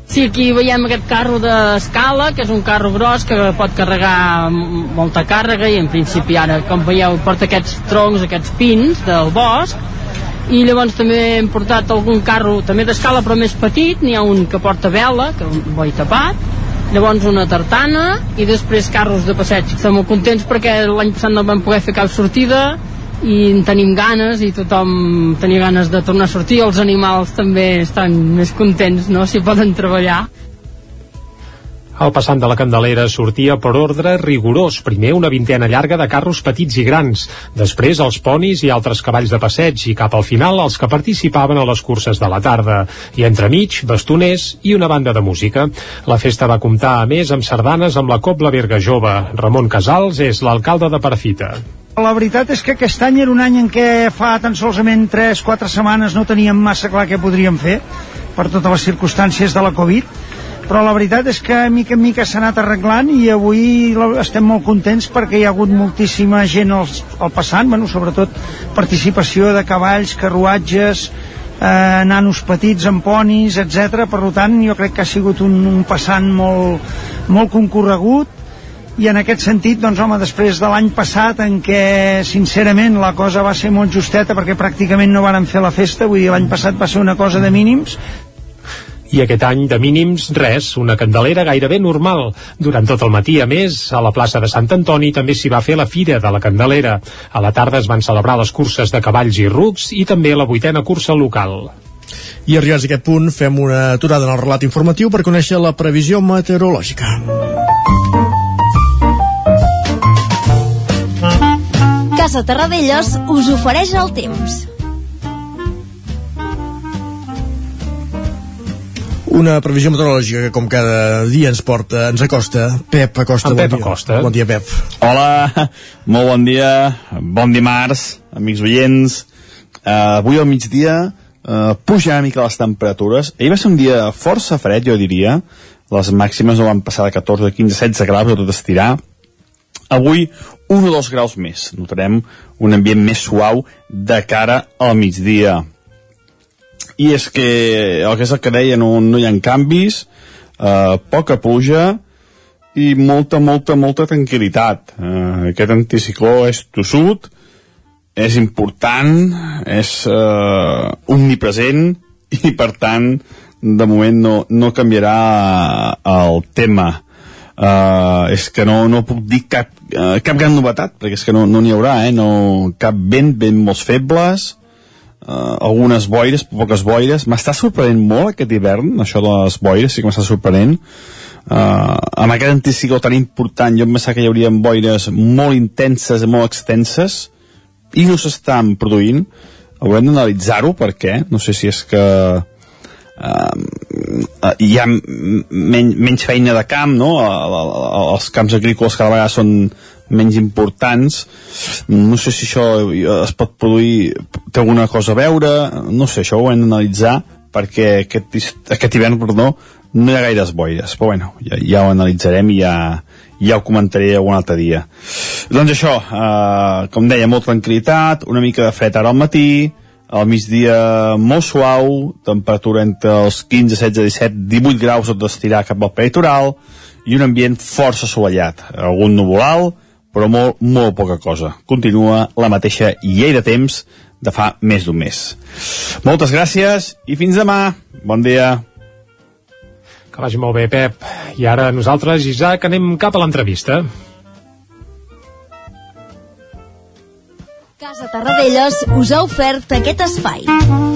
Sí, aquí veiem aquest carro d'escala, que és un carro gros que pot carregar molta càrrega i en principi ara, com veieu, porta aquests troncs, aquests pins del bosc i llavors també hem portat algun carro també d'escala però més petit. N'hi ha un que porta vela, que un boi tapat. Llavors una tartana i després carros de passeig. Estem molt contents perquè l'any passat no vam poder fer cap sortida i en tenim ganes i tothom tenia ganes de tornar a sortir. Els animals també estan més contents no? si poden treballar el passant de la Candelera sortia per ordre rigorós. Primer una vintena llarga de carros petits i grans, després els ponis i altres cavalls de passeig i cap al final els que participaven a les curses de la tarda. I entremig, bastoners i una banda de música. La festa va comptar a més amb sardanes amb la Cobla Berga Jove. Ramon Casals és l'alcalde de Parafita. La veritat és que aquest any era un any en què fa tan solament 3-4 setmanes no teníem massa clar què podríem fer per totes les circumstàncies de la Covid però la veritat és que mica en mica s'ha anat arreglant i avui estem molt contents perquè hi ha hagut moltíssima gent al, al passant, bueno, sobretot participació de cavalls, carruatges, eh, nanos petits amb ponis, etc. Per tant, jo crec que ha sigut un, un passant molt, molt concorregut i en aquest sentit, doncs home, després de l'any passat en què sincerament la cosa va ser molt justeta perquè pràcticament no varen fer la festa, vull dir, l'any passat va ser una cosa de mínims, i aquest any de mínims res, una candelera gairebé normal. Durant tot el matí, a més, a la plaça de Sant Antoni també s'hi va fer la Fira de la Candelera. A la tarda es van celebrar les curses de cavalls i rucs i també la vuitena cursa local. I arribats a aquest punt, fem una aturada en el relat informatiu per conèixer la previsió meteorològica. Casa Terradellos us ofereix el temps. Una previsió meteorològica que, com cada dia, ens porta, ens acosta. Pep Acosta, En bon Pep dia. Acosta. Bon dia, Pep. Hola, molt bon dia, bon dimarts, amics oients. Uh, avui al migdia uh, puja una mica les temperatures. Ahir va ser un dia força fred, jo diria. Les màximes no van passar de 14, 15, 16 graus a tot estirar. Avui, un o dos graus més. Notarem un ambient més suau de cara al migdia. I és que el que és el que deia, no, no hi ha canvis, eh, poca pluja i molta, molta, molta tranquil·litat. Eh, aquest anticicló és tossut, és important, és eh, omnipresent i per tant de moment no, no canviarà el tema. Uh, és que no, no puc dir cap, uh, cap gran novetat, perquè és que no n'hi no haurà, eh? no, cap vent, vent molt febles, uh, algunes boires, poques boires. M'està sorprenent molt aquest hivern, això de les boires, sí que m'està sorprenent. Uh, amb aquest anticicló tan important, jo em pensava que hi hauria boires molt intenses i molt extenses, i no s'estan produint. Haurem d'analitzar-ho, per què? No sé si és que uh, hi ha men menys feina de camp, no? Els camps agrícoles cada vegada són menys importants. No sé si això es pot produir, té alguna cosa a veure, no sé, això ho hem d'analitzar perquè aquest, est- aquest hivern, perdó, no hi ha gaires boires, però bueno, ja, ja ho analitzarem i ja, ja ho comentaré algun altre dia. Doncs això, eh, com deia, molt tranquil·litat, una mica de fred ara al matí, al migdia molt suau, temperatura entre els 15, 16, 17, 18 graus tot d'estirar cap al peritoral, i un ambient força assolellat, algun nuvolal, però molt, molt poca cosa. Continua la mateixa llei de temps de fa més d'un mes. Moltes gràcies i fins demà. Bon dia. Que vagi molt bé, Pep. I ara nosaltres, Isaac, anem cap a l'entrevista. Casa Tarradellas us ha ofert aquest espai.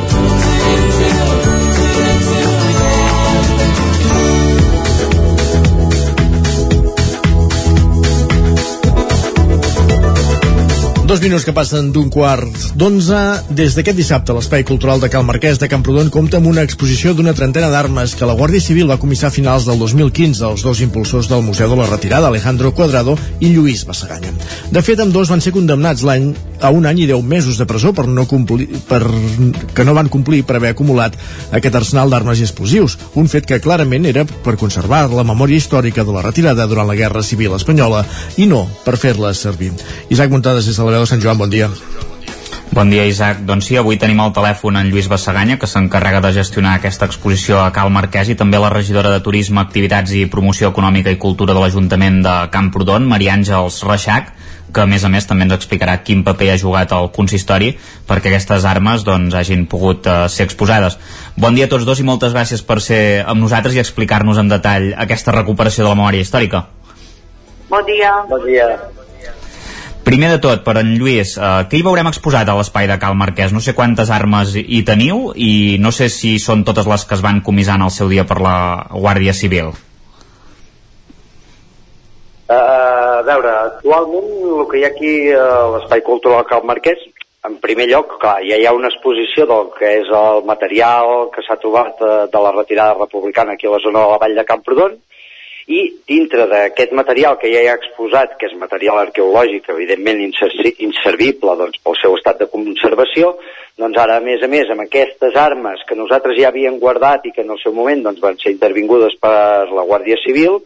Dos minuts que passen d'un quart d'onze. Des d'aquest dissabte, l'Espai Cultural de Cal Marquès de Camprodon compta amb una exposició d'una trentena d'armes que la Guàrdia Civil va comissar a finals del 2015 als dos impulsors del Museu de la Retirada, Alejandro Cuadrado i Lluís Bassaganya. De fet, amb dos van ser condemnats l'any a un any i deu mesos de presó per no complir, per, que no van complir per haver acumulat aquest arsenal d'armes i explosius, un fet que clarament era per conservar la memòria històrica de la retirada durant la Guerra Civil Espanyola i no per fer-la servir. Isaac Muntades des de la veu de Sant Joan, bon dia. Bon dia, Isaac. Doncs sí, avui tenim al telèfon en Lluís Bassaganya, que s'encarrega de gestionar aquesta exposició a Cal Marquès, i també la regidora de Turisme, Activitats i Promoció Econòmica i Cultura de l'Ajuntament de Camprodon, Maria Àngels Reixac, que a més a més també ens explicarà quin paper ha jugat el consistori perquè aquestes armes doncs, hagin pogut uh, ser exposades. Bon dia a tots dos i moltes gràcies per ser amb nosaltres i explicar-nos en detall aquesta recuperació de la memòria històrica. Bon dia. Bon dia. Primer de tot, per en Lluís, eh, què hi veurem exposat a l'espai de Cal Marquès? No sé quantes armes hi teniu i no sé si són totes les que es van comissar en el seu dia per la Guàrdia Civil. Uh, a veure, actualment el que hi ha aquí a l'Espai Cultural Cal Marquès, en primer lloc, clar, ja hi ha una exposició del que és el material que s'ha trobat uh, de la retirada republicana aquí a la zona de la Vall de Camprodon i dintre d'aquest material que ja hi ha exposat, que és material arqueològic, evidentment inservible doncs, pel seu estat de conservació, doncs ara, a més a més, amb aquestes armes que nosaltres ja havíem guardat i que en el seu moment doncs, van ser intervingudes per la Guàrdia Civil,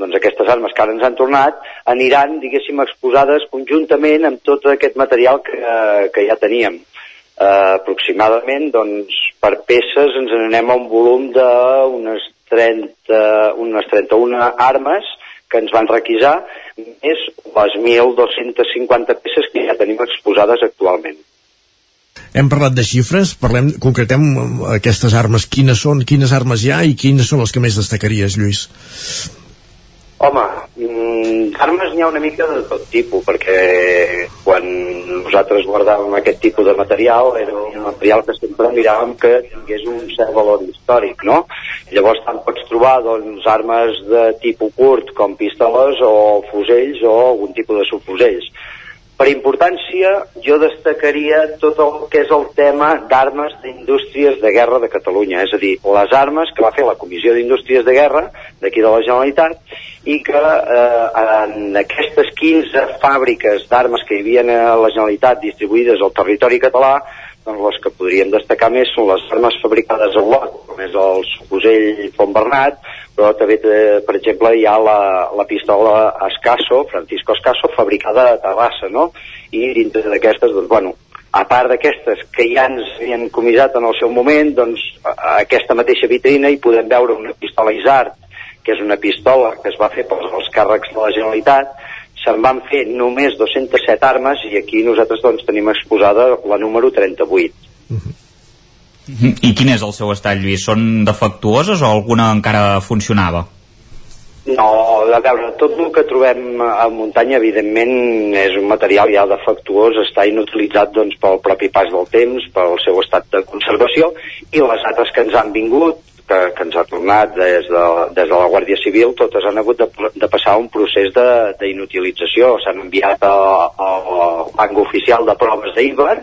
doncs aquestes armes que ara ens han tornat aniran, diguéssim, exposades conjuntament amb tot aquest material que, que ja teníem. Uh, aproximadament, doncs, per peces ens n'anem a un volum d'unes 30, unes 31 armes que ens van requisar, més les 1.250 peces que ja tenim exposades actualment. Hem parlat de xifres, parlem, concretem eh, aquestes armes, quines són, quines armes hi ha i quines són les que més destacaries, Lluís? Home, mm, armes n'hi ha una mica de tot tipus, perquè quan nosaltres guardàvem aquest tipus de material era un material que sempre miràvem que tingués un cert valor històric, no? Llavors tant pots trobar doncs, armes de tipus curt com pistoles o fusells o algun tipus de subfusells. Per importància, jo destacaria tot el que és el tema d'armes d'indústries de guerra de Catalunya, és a dir, les armes que va fer la Comissió d'Indústries de Guerra d'aquí de la Generalitat i que eh, en aquestes 15 fàbriques d'armes que hi havia a la Generalitat distribuïdes al territori català, doncs les que podríem destacar més són les armes fabricades a Olot, com és el fusell Font Bernat, però també, eh, per exemple, hi ha la, la pistola Escasso, Francisco Escasso, fabricada a Tabassa, no? I dintre d'aquestes, doncs, bueno, a part d'aquestes que ja ens havien comissat en el seu moment, doncs, a, aquesta mateixa vitrina hi podem veure una pistola Isart, que és una pistola que es va fer pels els càrrecs de la Generalitat, se'n van fer només 207 armes i aquí nosaltres doncs, tenim exposada la número 38. I quin és el seu estat, Lluís? Són defectuoses o alguna encara funcionava? No, a veure, tot el que trobem a muntanya, evidentment, és un material ja defectuós, està inutilitzat doncs, pel propi pas del temps, pel seu estat de conservació, i les altres que ens han vingut, que, que ens ha tornat des de, des de la Guàrdia Civil, totes han hagut de, de passar un procés d'inutilització. S'han enviat al banc oficial de proves d'Iber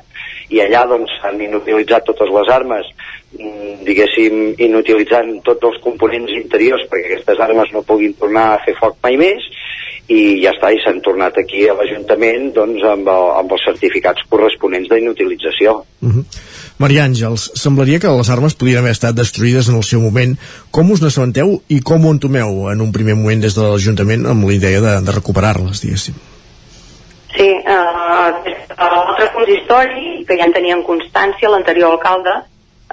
i allà doncs s'han inutilitzat totes les armes, mm, diguéssim, inutilitzant tots els components interiors perquè aquestes armes no puguin tornar a fer foc mai més i ja està, i s'han tornat aquí a l'Ajuntament doncs, amb, el, amb els certificats corresponents d'inutilització. Maria Àngels, semblaria que les armes podrien haver estat destruïdes en el seu moment. Com us n'assabenteu i com ho entomeu en un primer moment des de l'Ajuntament amb la idea de, de recuperar-les, diguéssim? Sí, eh, des de l'altre consistori, que ja en teníem constància, l'anterior alcalde,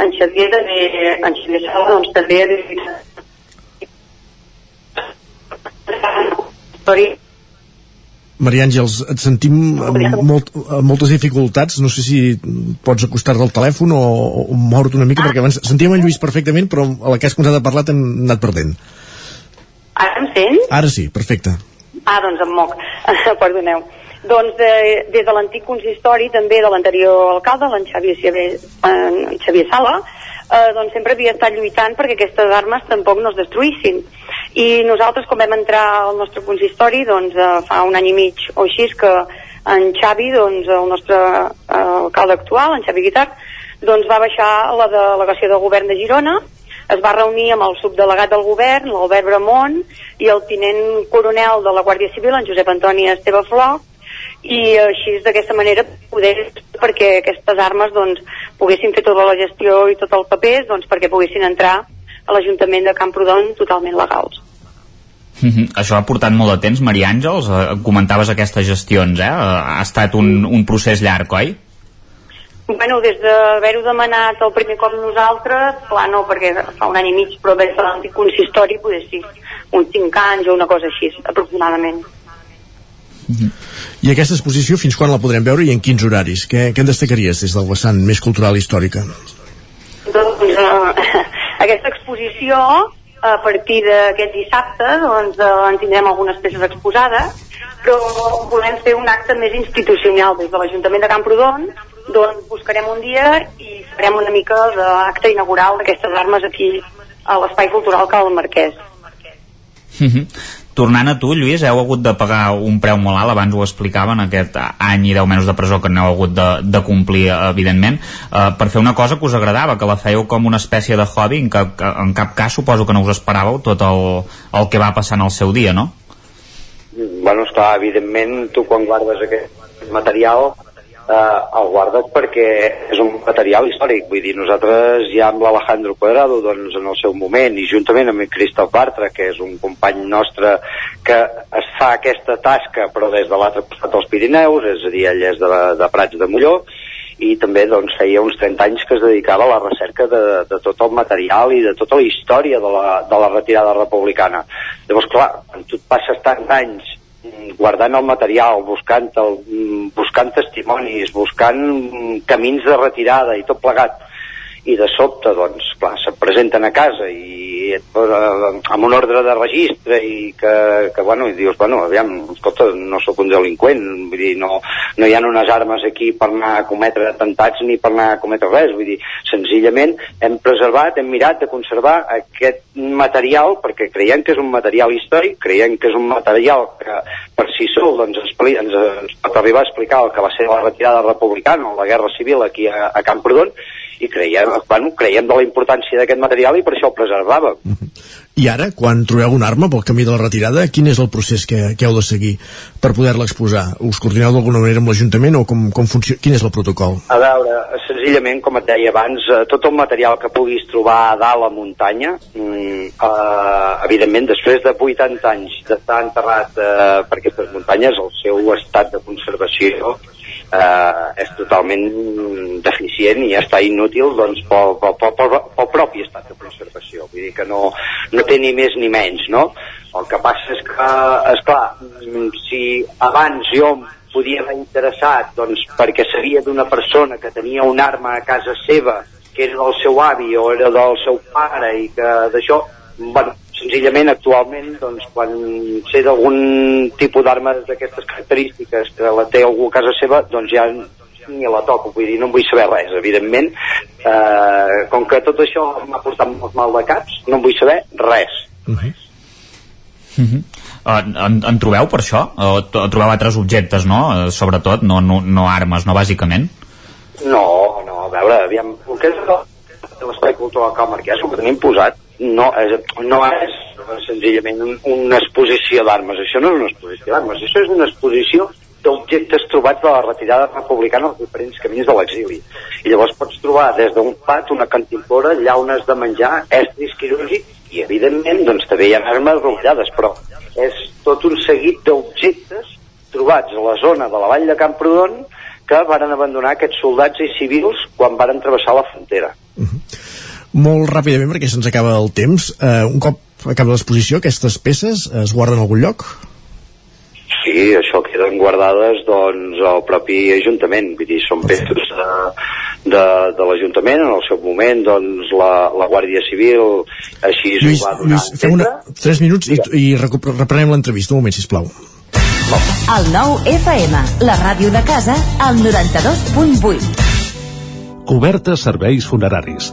en Xavier, també, en Xavier Sala, doncs també havia consistori Maria Àngels, et sentim amb, molt, amb moltes dificultats. No sé si pots acostar-te al telèfon o, o moure't una mica, perquè abans sentíem en Lluís perfectament, però a la que has començat a parlar t'hem anat perdent. Ara em sent? Ara sí, perfecte. Ah, doncs em moc. Perdoneu. Doncs de, des de l'antic consistori, també de l'anterior alcalde, l'en Xavier, Xavier, en Xavier Sala, eh, doncs sempre havia estat lluitant perquè aquestes armes tampoc no es destruïssin. I nosaltres, quan vam entrar al nostre consistori, doncs eh, fa un any i mig o així, que en Xavi, doncs, el nostre eh, alcalde actual, en Xavi Guitar, doncs va baixar la delegació del govern de Girona, es va reunir amb el subdelegat del govern, l'Albert Bramont, i el tinent coronel de la Guàrdia Civil, en Josep Antoni Esteve Flor, i així d'aquesta manera poder perquè aquestes armes doncs, poguessin fer tota la gestió i tot el papers doncs, perquè poguessin entrar a l'Ajuntament de Camprodon totalment legals. Mhm. Això ha portat molt de temps, Maria Àngels. Eh, comentaves aquestes gestions, eh? Ha estat un, un procés llarg, oi? Bueno, des d'haver-ho demanat el primer cop nosaltres, clar, no, perquè fa un any i mig, però des de l'antic consistori, poder sí, uns 5 anys o una cosa així, aproximadament. I aquesta exposició fins quan la podrem veure i en quins horaris? Què, què en destacaries des del vessant més cultural i històrica? Doncs eh, aquesta exposició, a partir d'aquest dissabte, doncs eh, en tindrem algunes peces exposades, però volem fer un acte més institucional des de l'Ajuntament de Camprodon, doncs buscarem un dia i farem una mica d'acte inaugural d'aquestes armes aquí a l'Espai Cultural Cal Marquès. Mhm. Tornant a tu, Lluís, heu hagut de pagar un preu molt alt, abans ho explicaven, aquest any i 10 mesos de presó que n'heu hagut de, de complir, evidentment, eh, per fer una cosa que us agradava, que la fèieu com una espècie de hobby, en cap, en cap cas suposo que no us esperàveu tot el, el que va passar en el seu dia, no? Bueno, esclar, evidentment, tu quan guardes aquest material eh, el guardes perquè és un material històric, vull dir, nosaltres ja amb l'Alejandro Cuadrado, doncs en el seu moment, i juntament amb Cristóf Bartra, que és un company nostre que es fa aquesta tasca, però des de l'altre costat dels Pirineus, és a dir, ell és de, de Prats de Molló, i també doncs, feia uns 30 anys que es dedicava a la recerca de, de tot el material i de tota la història de la, de la retirada republicana. Llavors, clar, quan tu passes tants anys guardant el material, buscant, el, buscant testimonis, buscant camins de retirada i tot plegat, i de sobte, doncs, clar, se presenten a casa i et posa amb un ordre de registre i que, que bueno, i dius, bueno, aviam, escolta, no sóc un delinqüent, vull dir, no, no hi ha unes armes aquí per anar a cometre atemptats ni per anar a cometre res, vull dir, senzillament hem preservat, hem mirat de conservar aquest material perquè creiem que és un material històric, creiem que és un material que per si sol doncs, ens, ens pot arribar a explicar el que va ser la retirada republicana o la guerra civil aquí a, a Camprodon i creiem, bueno, creiem de la importància d'aquest material i per això el preservàvem. I ara, quan trobeu una arma pel camí de la retirada, quin és el procés que, que heu de seguir per poder-la exposar? Us coordineu d'alguna manera amb l'Ajuntament o com, com funciona? Quin és el protocol? A veure, senzillament, com et deia abans, eh, tot el material que puguis trobar a dalt a muntanya, mm, eh, evidentment, després de 80 anys d'estar enterrat eh, per aquestes muntanyes, el seu estat de conservació eh, és totalment deficient i està inútil doncs, pel, pel, pel, pel, pel propi estat de conservació. Vull dir que no, no té ni més ni menys, no? El que passa és que, és clar, si abans jo podia haver interessat doncs, perquè sabia d'una persona que tenia una arma a casa seva que era del seu avi o era del seu pare i que d'això, bueno, senzillament actualment doncs, quan sé d'algun tipus d'armes d'aquestes característiques que la té algú a casa seva doncs ja ni la toco, vull dir, no en vull saber res, evidentment. Eh, com que tot això m'ha portat molt mal de caps, no en vull saber res. Uh -huh. Uh -huh. Uh, en, en trobeu per això? O trobeu altres objectes, no? Uh, sobretot, no, no, no armes, no bàsicament? No, no, a veure, aviam, el que és l'espai cultural Cal Marquès, que tenim posat, no és, no és senzillament un, una exposició d'armes, això no és una exposició d'armes, això és una exposició d'objectes trobats de la retirada republicana als diferents camins de l'exili. I llavors pots trobar des d'un pat, una cantimplora, llaunes de menjar, estris quirúrgics i, evidentment, doncs també hi ha armes rovellades, però és tot un seguit d'objectes trobats a la zona de la vall de Camprodon que varen abandonar aquests soldats i civils quan varen travessar la frontera. Uh -huh. Molt ràpidament, perquè se'ns acaba el temps, eh, un cop acaba l'exposició, aquestes peces es guarden a algun lloc? Sí, això queden guardades doncs, al propi Ajuntament, vull dir, són peces de, de, de l'Ajuntament, en el seu moment doncs, la, la Guàrdia Civil així Lluís, ho va donar Lluís fem una, tres minuts i, i reprenem l'entrevista, un moment, sisplau. El nou FM, la ràdio de casa, al 92.8. Cobertes serveis funeraris.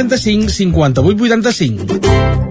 135 58 85.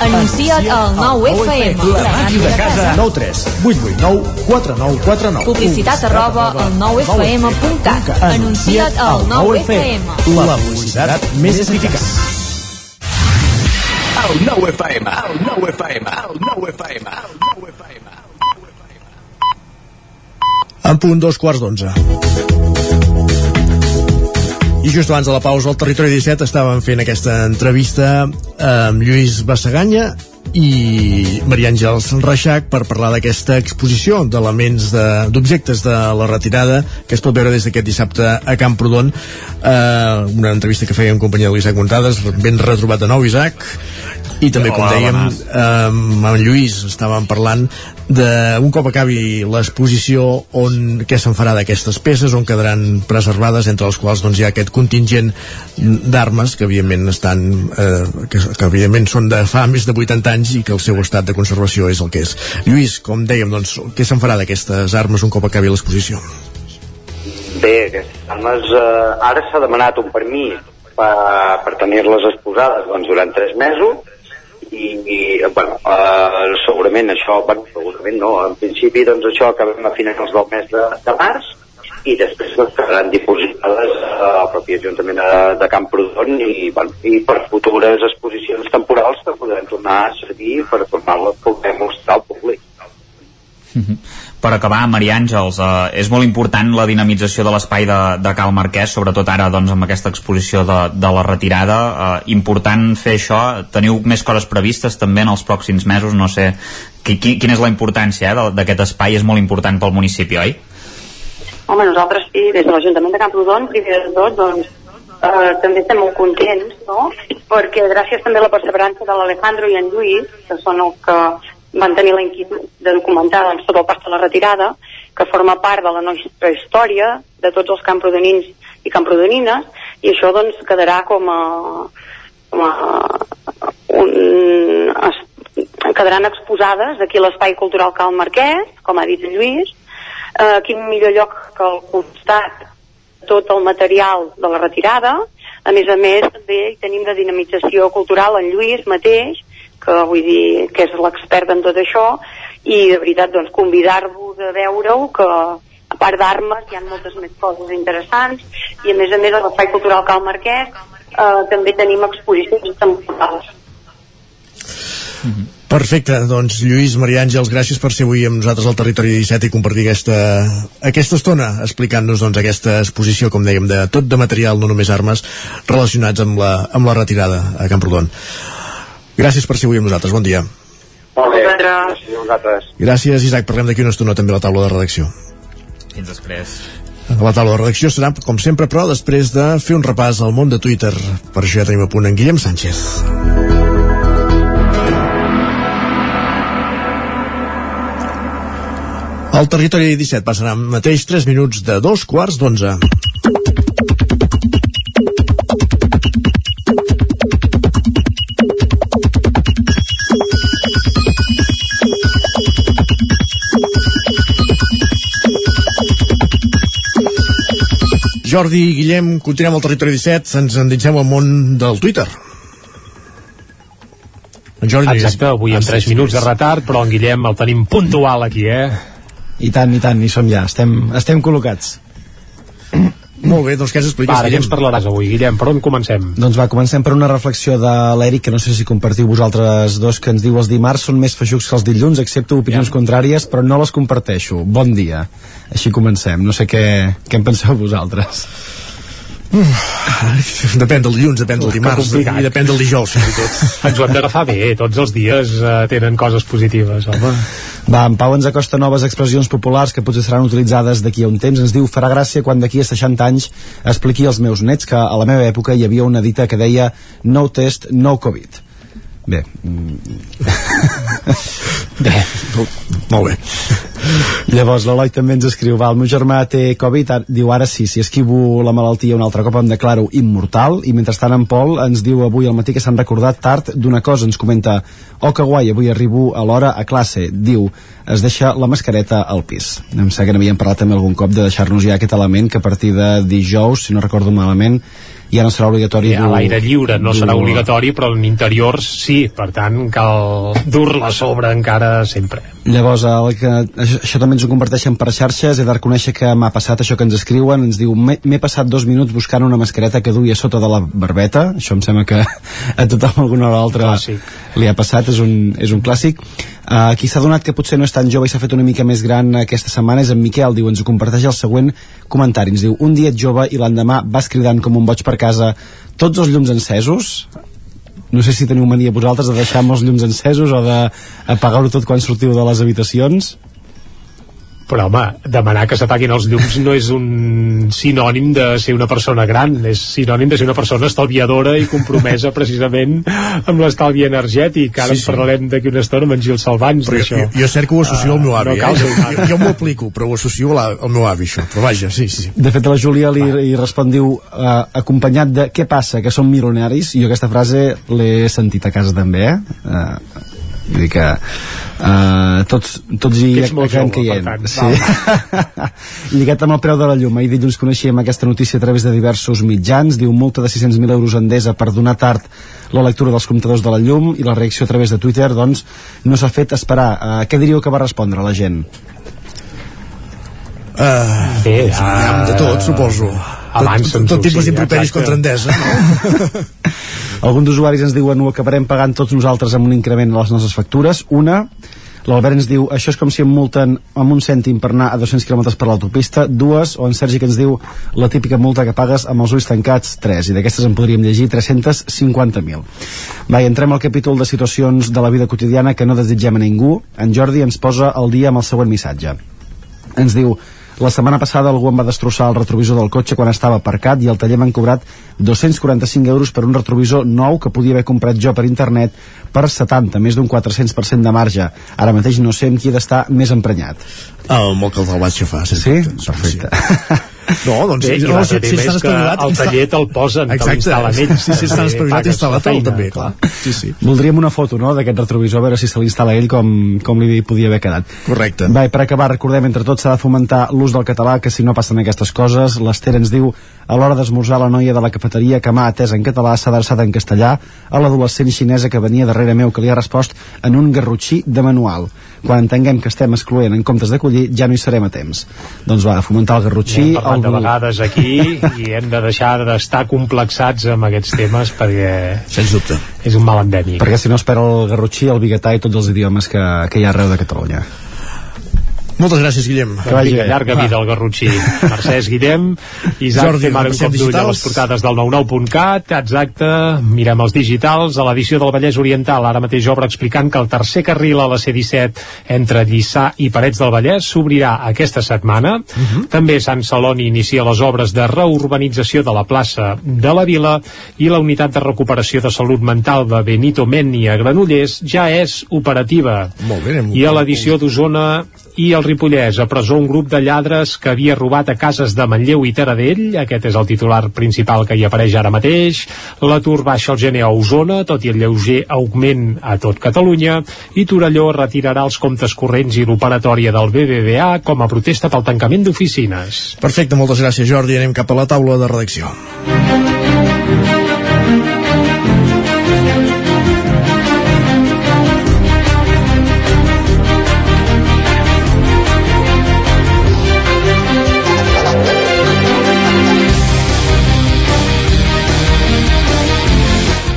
Anuncia't al 9FM. La màquina de casa. 9 3 8 8 9 4 9 4 9. Publicitat arroba al 9FM.cat. Anuncia't al 9FM. La publicitat més eficaç. El 9FM, el 9FM, el 9FM, el 9FM. En punt dos quarts d'onze. I just abans de la pausa al Territori 17 estàvem fent aquesta entrevista amb Lluís Bassaganya i Maria Àngels Reixac per parlar d'aquesta exposició d'elements d'objectes de, de la retirada que es pot veure des d'aquest dissabte a Camprodon. Eh, una entrevista que feia en companyia de l'Isaac Montades ben retrobat de nou Isaac i també, com dèiem, eh, amb en Lluís estàvem parlant de un cop acabi l'exposició on què se'n farà d'aquestes peces on quedaran preservades entre les quals doncs, hi ha aquest contingent d'armes que evidentment estan eh, que, que evidentment són de fa més de 80 anys i que el seu estat de conservació és el que és. Lluís, com dèiem, doncs, què se'n farà d'aquestes armes un cop acabi l'exposició? Bé, aquestes armes eh, ara s'ha demanat un permís per, per tenir-les exposades doncs, durant tres mesos i, i bueno, uh, segurament això, bueno, segurament no, en principi doncs això acabem a finals del mes de, de març i després doncs, quedaran dipositades al propi Ajuntament de, de Camprodon i, bueno, i per futures exposicions temporals que podrem tornar a servir per tornar-la a poder mostrar al públic. Per acabar, Maria Àngels, eh, és molt important la dinamització de l'espai de, de Cal Marquès, sobretot ara doncs, amb aquesta exposició de, de la retirada. Eh, important fer això. Teniu més coses previstes també en els pròxims mesos? No sé qui, qui, quina és la importància eh, d'aquest espai? És molt important pel municipi, oi? Home, nosaltres sí, des de l'Ajuntament de Camprodon, primer de tot, doncs, eh, també estem molt contents, no? Perquè gràcies també a la perseverança de l'Alejandro i en Lluís, que són els que van tenir la inquietud de documentar doncs, tot el pas de la retirada, que forma part de la nostra història, de tots els camprodonins i camprodonines, i això doncs, quedarà com a, com a un, es, quedaran exposades aquí a l'Espai Cultural Cal Marquès, com ha dit en Lluís, eh, quin millor lloc que al costat tot el material de la retirada, a més a més també hi tenim de dinamització cultural en Lluís mateix, que vull dir que és l'expert en tot això i de veritat doncs convidar-vos a veure-ho que a part d'armes hi ha moltes més coses interessants i a més a més a l'Espai Cultural Cal Marquès eh, també tenim exposicions temporals Perfecte, doncs Lluís, Maria Àngels, gràcies per ser avui amb nosaltres al Territori 17 i compartir aquesta, aquesta estona explicant-nos doncs, aquesta exposició, com dèiem, de tot de material, no només armes, relacionats amb la, amb la retirada a Camprodon. Gràcies per ser avui amb nosaltres. Bon dia. Molt bé. Gràcies. Gràcies, Isaac. Parlem d'aquí una estona també a la taula de redacció. Fins després. La taula de redacció serà, com sempre, però després de fer un repàs al món de Twitter. Per això ja tenim a punt en Guillem Sánchez. El territori 17 passarà mateix 3 minuts de dos quarts d'onze. Jordi i Guillem, continuem al territori 17, ens endinsem al món del Twitter. En Jordi Exacte, avui amb 3 minuts de retard, però en Guillem el tenim puntual aquí, eh? I tant, i tant, hi som ja, estem, estem col·locats. Molt bé, doncs què ens expliques, va, Guillem? ens parlaràs avui, Guillem? Per on comencem? Doncs va, comencem per una reflexió de l'Eric, que no sé si compartiu vosaltres dos, que ens diu els dimarts són més feixucs que els dilluns, excepte opinions ja. contràries, però no les comparteixo. Bon dia. Així comencem. No sé què, què en penseu vosaltres. Depèn del dilluns, depèn del dimarts i depèn del dijous fins i tot. ens ho hem d'agafar bé, tots els dies uh, tenen coses positives home. Va, en Pau ens acosta noves expressions populars que potser seran utilitzades d'aquí a un temps. Ens diu, farà gràcia quan d'aquí a 60 anys expliqui als meus nets que a la meva època hi havia una dita que deia no test, no Covid Bé. Bé. Molt bé. Llavors l'Eloi també ens escriu va, el meu germà té Covid, ar, diu ara sí, si esquivo la malaltia un altre cop em declaro immortal i mentrestant en Pol ens diu avui al matí que s'han recordat tard d'una cosa, ens comenta oh que guai, avui arribo a l'hora a classe diu, es deixa la mascareta al pis em sembla que n'havíem parlat també algun cop de deixar-nos ja aquest element que a partir de dijous, si no recordo malament ja no serà obligatori a l'aire lliure no serà obligatori però en interiors sí, per tant cal dur-la sobre encara sempre. Llavors el que, això, això també ens ho comparteixen per xarxes? He de reconèixer que m'ha passat això que ens escriuen. Ens diu m'he passat dos minuts buscant una mascareta que duia sota de la barbeta. Això em sembla que a tothom alguna hora o altra li ha passat, és un, és un clàssic Uh, qui s'ha donat que potser no és tan jove i s'ha fet una mica més gran aquesta setmana és en Miquel, diu, ens ho comparteix el següent comentari, ens diu, un dia ets jove i l'endemà vas cridant com un boig per casa. Tots els llums encesos? No sé si teniu mania vosaltres de deixar molts llums encesos o d'apagar-ho tot quan sortiu de les habitacions però home, demanar que s'apaguin els llums no és un sinònim de ser una persona gran, és sinònim de ser una persona estalviadora i compromesa precisament amb l'estalvi energètic. Ara sí, sí. en parlarem d'aquí una estona amb en Gil Salvans però jo, jo cert que ho associo uh, al meu avi no eh? jo, jo m'ho aplico, però ho associo al meu avi això, però vaja, sí, sí de fet la Júlia li, li respon diu uh, acompanyat de què passa, que som milionaris? I jo aquesta frase l'he sentit a casa també eh? Uh, vull dir que uh, tots, tots hi acabem caient sí. lligat amb el preu de la llum ahir dilluns coneixíem aquesta notícia a través de diversos mitjans diu multa de 600.000 euros endesa per donar tard la lectura dels comptadors de la llum i la reacció a través de Twitter doncs no s'ha fet esperar uh, què diríeu que va respondre la gent? Uh, Bé, uh, de tot, suposo abans tot, tot tipus d'improperis contra Endesa no? alguns usuaris ens diuen ho acabarem pagant tots nosaltres amb un increment a les nostres factures una L'Albert ens diu, això és com si em multen amb un cèntim per anar a 200 km per l'autopista, dues, o en Sergi que ens diu la típica multa que pagues amb els ulls tancats, tres, i d'aquestes en podríem llegir 350.000. Va, entrem al capítol de situacions de la vida quotidiana que no desitgem a ningú. En Jordi ens posa el dia amb el següent missatge. Ens diu, la setmana passada algú em va destrossar el retrovisor del cotxe quan estava aparcat i al taller m'han cobrat 245 euros per un retrovisor nou que podia haver comprat jo per internet per 70, més d'un 400% de marge. Ara mateix no sé amb qui he d'estar més emprenyat. El que el vaig xafar. Sí? Perfecte. Sí. No, doncs Bé, no, si, si estàs espavilat... El taller te'l posen, te l'instal·len ells. Sí, si estàs espavilat, instal·la te'l també, clar. Sí, sí. Voldríem una foto, no?, d'aquest retrovisor, a veure si se l'instal·la ell com, com li podia haver quedat. Correcte. Va, per acabar, recordem, entre tots s'ha de fomentar l'ús del català, que si no passen aquestes coses, l'Ester ens diu a l'hora d'esmorzar la noia de la cafeteria que m'ha atès en català s'ha adreçat en castellà a l'adolescent xinesa que venia darrere meu que li ha respost en un garrotxí de manual quan entenguem que estem excloent en comptes d'acollir ja no hi serem a temps. Doncs va, fomentar el garrotxí hem parlat el... de vegades aquí i hem de deixar d'estar complexats amb aquests temes perquè sens dubte. és un mal endèmic. Perquè si no espera el garrotxí, el biguetà i tots els idiomes que, que hi ha arreu de Catalunya moltes gràcies, Guillem. Que vagi bé. Llarga vida al Garrotxí. Mercès, Guillem. Isaac, Jordi, fem ara un cop d'ull a les portades del 99.cat. Exacte. Mirem els digitals. A l'edició del Vallès Oriental, ara mateix obre explicant que el tercer carril a la C-17 entre Lliçà i Parets del Vallès s'obrirà aquesta setmana. Uh mhm. -huh. També Sant Celoni inicia les obres de reurbanització de la plaça de la Vila i la unitat de recuperació de salut mental de Benito Menni a Granollers ja és operativa. Molt bé, I a l'edició d'Osona I el Ripollès, a presó un grup de lladres que havia robat a cases de Manlleu i Taradell. Aquest és el titular principal que hi apareix ara mateix. L'atur baixa al gener a Osona, tot i el lleuger augment a tot Catalunya. I Torelló retirarà els comptes corrents i l'operatòria del BBVA com a protesta pel tancament d'oficines. Perfecte, moltes gràcies Jordi. Anem cap a la taula de redacció.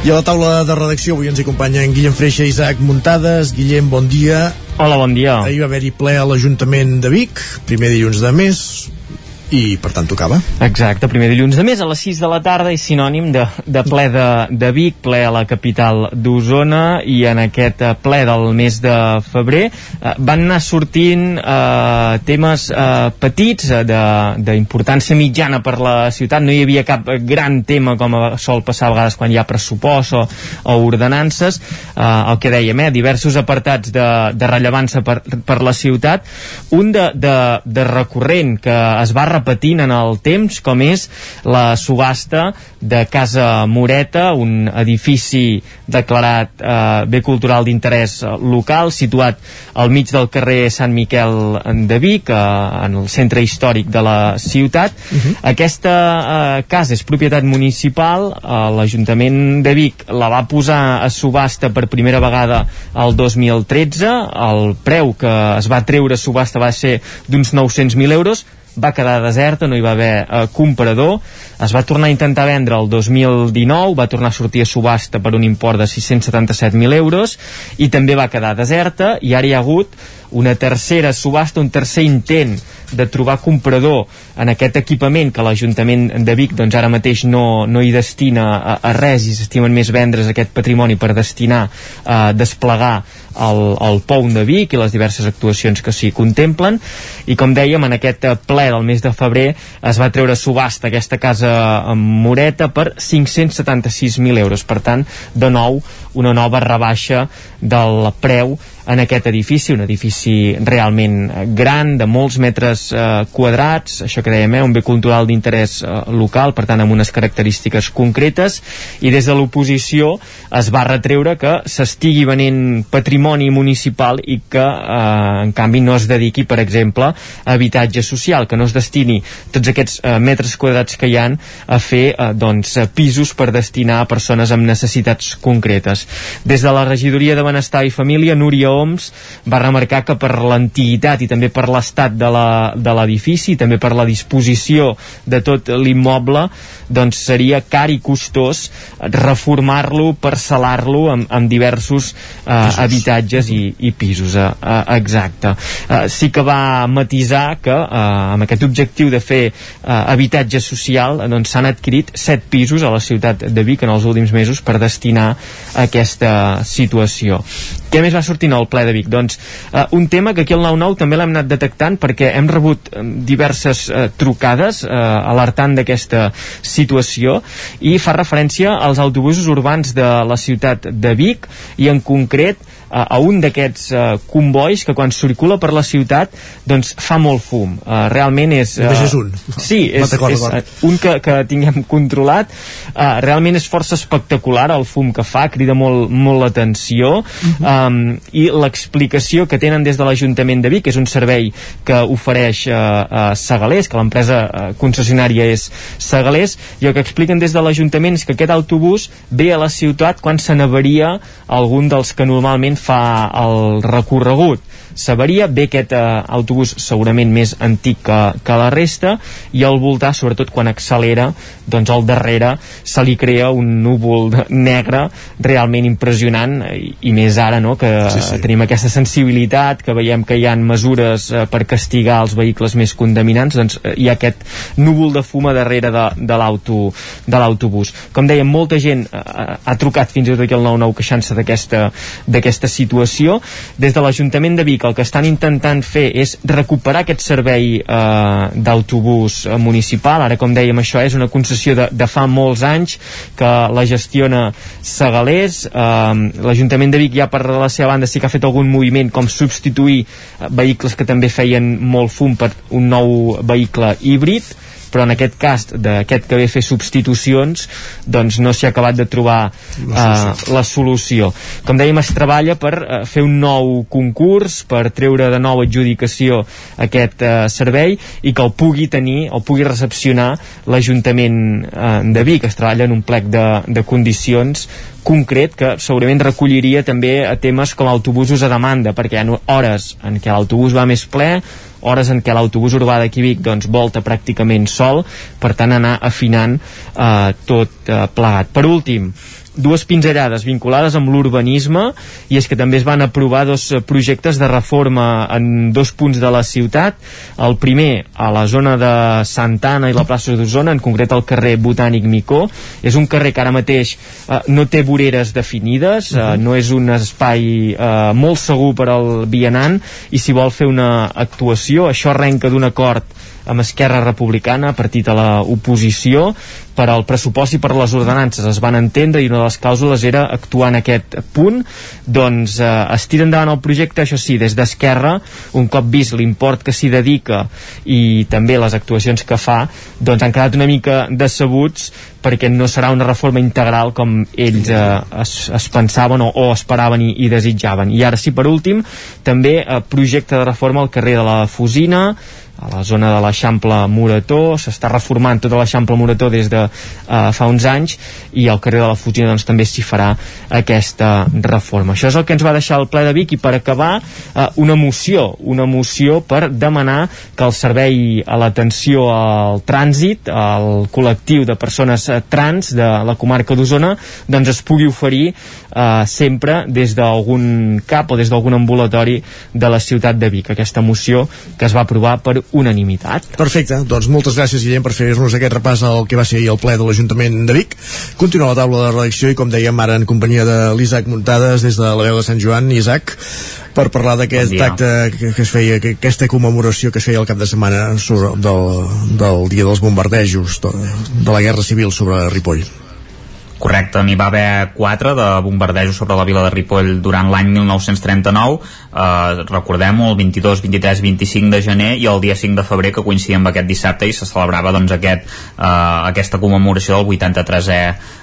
I a la taula de redacció avui ens acompanyen Guillem Freixa i Isaac Muntades. Guillem, bon dia. Hola, bon dia. Ahir va haver-hi ple a l'Ajuntament de Vic, primer dilluns de mes, i per tant tocava. Exacte, primer dilluns de mes a les 6 de la tarda i sinònim de, de ple de, de Vic, ple a la capital d'Osona i en aquest eh, ple del mes de febrer eh, van anar sortint eh, temes eh, petits eh, d'importància mitjana per la ciutat, no hi havia cap gran tema com sol passar a vegades quan hi ha pressupost o, o ordenances. Eh, el que dèiem, eh, diversos apartats de, de rellevància per, per la ciutat. Un de, de, de recurrent que es va repetint en el temps, com és la subhasta de Casa Moreta, un edifici declarat eh, bé cultural d'interès local, situat al mig del carrer Sant Miquel de Vic, eh, en el centre històric de la ciutat. Uh -huh. Aquesta eh, casa és propietat municipal, eh, l'Ajuntament de Vic la va posar a subhasta per primera vegada el 2013, el preu que es va treure a subhasta va ser d'uns 900.000 euros, va quedar deserta, no hi va haver eh, comprador, es va tornar a intentar vendre el 2019, va tornar a sortir a subhasta per un import de 677.000 euros i també va quedar deserta i ara hi ha hagut una tercera subhasta, un tercer intent de trobar comprador en aquest equipament que l'Ajuntament de Vic doncs ara mateix no, no hi destina a, a res i s'estimen més vendre's aquest patrimoni per destinar a desplegar el, el POU de Vic i les diverses actuacions que s'hi contemplen. I com dèiem en aquest ple del mes de febrer es va treure subhasta aquesta casa amb Moreta per 576.000 euros. Per tant de nou una nova rebaixa del preu en aquest edifici, un edifici realment gran, de molts metres eh, quadrats, això que dèiem, eh, un bé cultural d'interès eh, local, per tant amb unes característiques concretes, i des de l'oposició es va retreure que s'estigui venent patrimoni municipal i que, eh, en canvi, no es dediqui, per exemple, a habitatge social, que no es destini tots aquests eh, metres quadrats que hi han a fer eh, doncs, pisos per destinar a persones amb necessitats concretes. Des de la regidoria de Benestar i Família, Núria Oms va remarcar que per l'antiguitat i també per l'estat de l'edifici, també per la disposició de tot l'immoble, doncs seria car i costós reformar-lo, parcel·lar-lo amb, amb diversos eh, habitatges i, i pisos. Eh, eh, exacte. Eh, sí que va matisar que eh, amb aquest objectiu de fer eh, habitatge social doncs s'han adquirit set pisos a la ciutat de Vic en els últims mesos per destinar a aquesta situació. Què més va sortir al ple de Vic? Doncs eh, un tema que aquí al 9-9 també l'hem anat detectant perquè hem rebut eh, diverses eh, trucades eh, alertant d'aquesta situació i fa referència als autobusos urbans de la ciutat de Vic i en concret a, a un d'aquests uh, convois que quan circula per la ciutat doncs fa molt fum. Uh, realment és... Uh, és un. Sí, és, és uh, un que, que tinguem controlat. Uh, realment és força espectacular el fum que fa, crida molt, molt l'atenció uh -huh. um, i l'explicació que tenen des de l'Ajuntament de Vic, que és un servei que ofereix uh, uh, Segalers, que l'empresa uh, concessionària és Segalers, i el que expliquen des de l'Ajuntament és que aquest autobús ve a la ciutat quan se n'avaria algun dels que normalment fa el recorregut s'avaria, ve aquest eh, autobús segurament més antic que, que la resta i al voltar, sobretot quan accelera doncs al darrere se li crea un núvol negre realment impressionant i, i més ara no, que sí, sí. tenim aquesta sensibilitat que veiem que hi ha mesures eh, per castigar els vehicles més contaminants doncs eh, hi ha aquest núvol de fuma darrere de, de l'autobús. Com dèiem, molta gent eh, ha trucat fins i tot aquí al 9-9 queixant-se d'aquesta situació. Des de l'Ajuntament de Vic Vic el que estan intentant fer és recuperar aquest servei eh, d'autobús eh, municipal, ara com dèiem això és una concessió de, de fa molts anys que la gestiona Segalers. Eh, l'Ajuntament de Vic ja per la seva banda sí que ha fet algun moviment com substituir eh, vehicles que també feien molt fum per un nou vehicle híbrid però en aquest cas d'aquest que ve a fer substitucions doncs no s'hi ha acabat de trobar la solució. Uh, la solució com dèiem es treballa per uh, fer un nou concurs per treure de nou adjudicació aquest uh, servei i que el pugui tenir o pugui recepcionar l'Ajuntament uh, de Vic es treballa en un plec de, de condicions concret que segurament recolliria també a temes com autobusos a demanda perquè hi ha hores en què l'autobús va més ple hores en què l'autobús urbà de Quibic doncs, volta pràcticament sol, per tant anar afinant eh, tot eh, plegat. Per últim, dues pinzellades vinculades amb l'urbanisme i és que també es van aprovar dos eh, projectes de reforma en dos punts de la ciutat. El primer a la zona de Santana i la plaça d'Osona en concret al carrer Botànic Micó. És un carrer que ara mateix eh, no té voreres definides eh, no és un espai eh, molt segur per al vianant i si vol fer una actuació. Això arrenca d'un acord amb Esquerra Republicana, partit a l'oposició, per al pressupost i per les ordenances. Es van entendre i una de les clàusules era actuar en aquest punt. Doncs eh, es tira endavant el projecte això sí, des d'Esquerra. Un cop vist l'import que s'hi dedica i també les actuacions que fa doncs han quedat una mica decebuts perquè no serà una reforma integral com ells eh, es, es pensaven o, o esperaven i, i desitjaven. I ara sí per últim també eh, projecte de reforma al carrer de la Fusina a la zona de l'Eixample Morató, s'està reformant tota l'Eixample Morató des de uh, fa uns anys i al carrer de la Fugina doncs, també s'hi farà aquesta reforma. Això és el que ens va deixar el ple de Vic i per acabar uh, una moció, una moció per demanar que el servei a l'atenció al trànsit, al col·lectiu de persones uh, trans de la comarca d'Osona, doncs es pugui oferir uh, sempre des d'algun cap o des d'algun ambulatori de la ciutat de Vic. Aquesta moció que es va aprovar per unanimitat. Perfecte, doncs moltes gràcies Guillem per fer-nos aquest repàs al que va ser ahir el ple de l'Ajuntament de Vic. Continua la taula de redacció i com dèiem ara en companyia de l'Isaac Muntades des de la veu de Sant Joan. Isaac, per parlar d'aquest bon acte que, que es feia, que, aquesta commemoració que es feia el cap de setmana sobre, del, del dia dels bombardejos de, de la Guerra Civil sobre Ripoll. Correcte, n'hi va haver quatre de bombardejos sobre la vila de Ripoll durant l'any 1939, eh, recordem-ho, el 22, 23, 25 de gener i el dia 5 de febrer que coincidia amb aquest dissabte i se celebrava doncs, aquest, eh, aquesta commemoració del 83è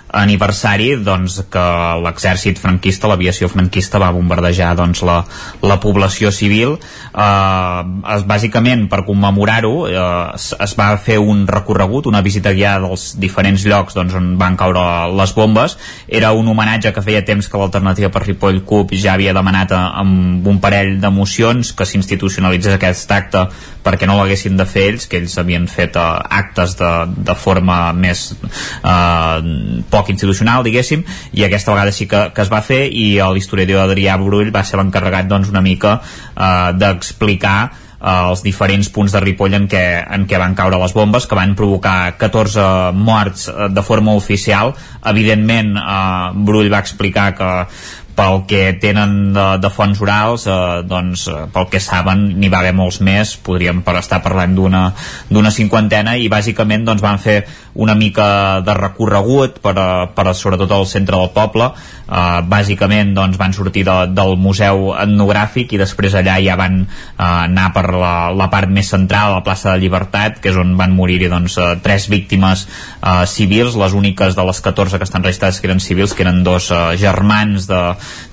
aniversari doncs, que l'exèrcit franquista, l'aviació franquista va bombardejar doncs, la, la població civil. Eh, es, bàsicament per commemorar-ho eh, es, es va fer un recorregut una visita guiada dels diferents llocs doncs, on van caure les bombes. Era un homenatge que feia temps que l'alternativa per Ripoll CUP ja havia demanat a, amb un parell d'emocions que s'institucionalitzés aquest acte perquè no l'haguessin de fer ells, que ells havien fet eh, actes de, de forma més eh, poc institucional, diguéssim, i aquesta vegada sí que, que es va fer i l'historiador Adrià Brull va ser l'encarregat doncs, una mica eh, d'explicar eh, els diferents punts de Ripoll en què, en què van caure les bombes, que van provocar 14 morts eh, de forma oficial. Evidentment, eh, Brull va explicar que pel que tenen de, de fonts orals eh, doncs eh, pel que saben n'hi va haver molts més, podríem per estar parlant d'una cinquantena i bàsicament doncs van fer una mica de recorregut per, per sobretot al centre del poble. Uh, bàsicament doncs, van sortir de, del museu etnogràfic i després allà ja van uh, anar per la, la part més central, la plaça de Llibertat que és on van morir-hi doncs, uh, tres víctimes uh, civils, les úniques de les 14 que estan registrades que eren civils que eren dos uh, germans de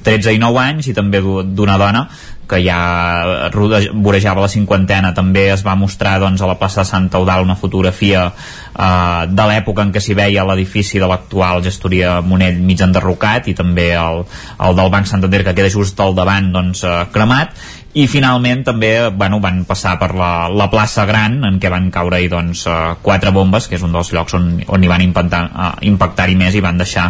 13 i 9 anys i també d'una dona que ja vorejava la cinquantena. També es va mostrar doncs, a la plaça de Sant Eudal una fotografia eh, de l'època en què s'hi veia l'edifici de l'actual gestoria Monell mig enderrocat i també el, el del Banc Santander que queda just al davant doncs, eh, cremat i finalment també bueno, van passar per la, la plaça Gran en què van caure hi doncs, eh, quatre bombes que és un dels llocs on, on hi van impactar, uh, impactar-hi més i van deixar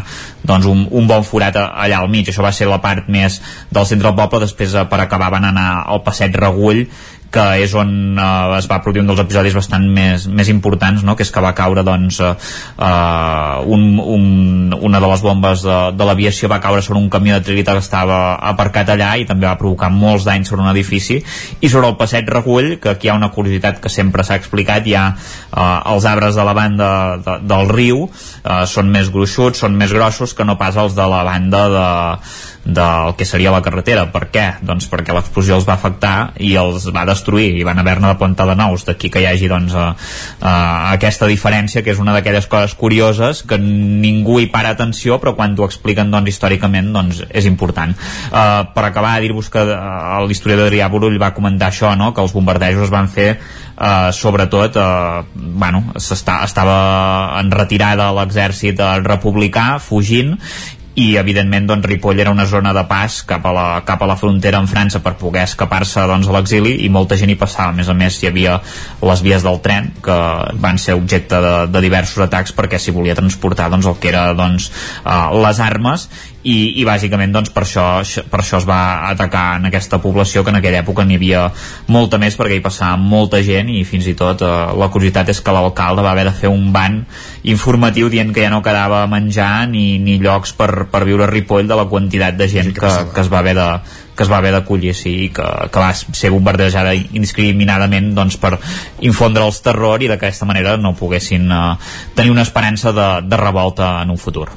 doncs, un, un bon forat allà al mig. Això va ser la part més del centre del poble. Després uh, per acabar van anar al passeig Regull que és on eh, es va produir un dels episodis bastant més, més importants, no? que és que va caure doncs, eh, uh, un, un, una de les bombes de, de l'aviació va caure sobre un camió de trilita que estava aparcat allà i també va provocar molts danys sobre un edifici i sobre el passeig Regull, que aquí hi ha una curiositat que sempre s'ha explicat, hi ha uh, els arbres de la banda de, del riu uh, són més gruixuts, són més grossos que no pas els de la banda de, del que seria la carretera. Per què? Doncs perquè l'explosió els va afectar i els va destruir i van haver-ne de plantar de nous. D'aquí que hi hagi doncs, a, a, aquesta diferència, que és una d'aquelles coses curioses que ningú hi para atenció, però quan t'ho expliquen doncs, històricament doncs, és important. Uh, per acabar, dir-vos que uh, l'historiador Adrià Borull va comentar això, no? que els bombardejos es van fer Uh, sobretot uh, bueno, estava en retirada l'exèrcit republicà fugint i evidentment doncs, Ripoll era una zona de pas cap a la, cap a la frontera amb França per poder escapar-se doncs, a l'exili i molta gent hi passava, a més a més hi havia les vies del tren que van ser objecte de, de diversos atacs perquè s'hi volia transportar doncs, el que era doncs, uh, les armes i, i bàsicament doncs, per, això, per això es va atacar en aquesta població que en aquella època n'hi havia molta més perquè hi passava molta gent i fins i tot eh, la curiositat és que l'alcalde va haver de fer un ban informatiu dient que ja no quedava menjar ni, ni llocs per, per viure a Ripoll de la quantitat de gent que, que es va haver de que es va haver d'acollir sí, que, que va ser bombardejada indiscriminadament doncs, per infondre els terror i d'aquesta manera no poguessin uh, tenir una esperança de, de revolta en un futur.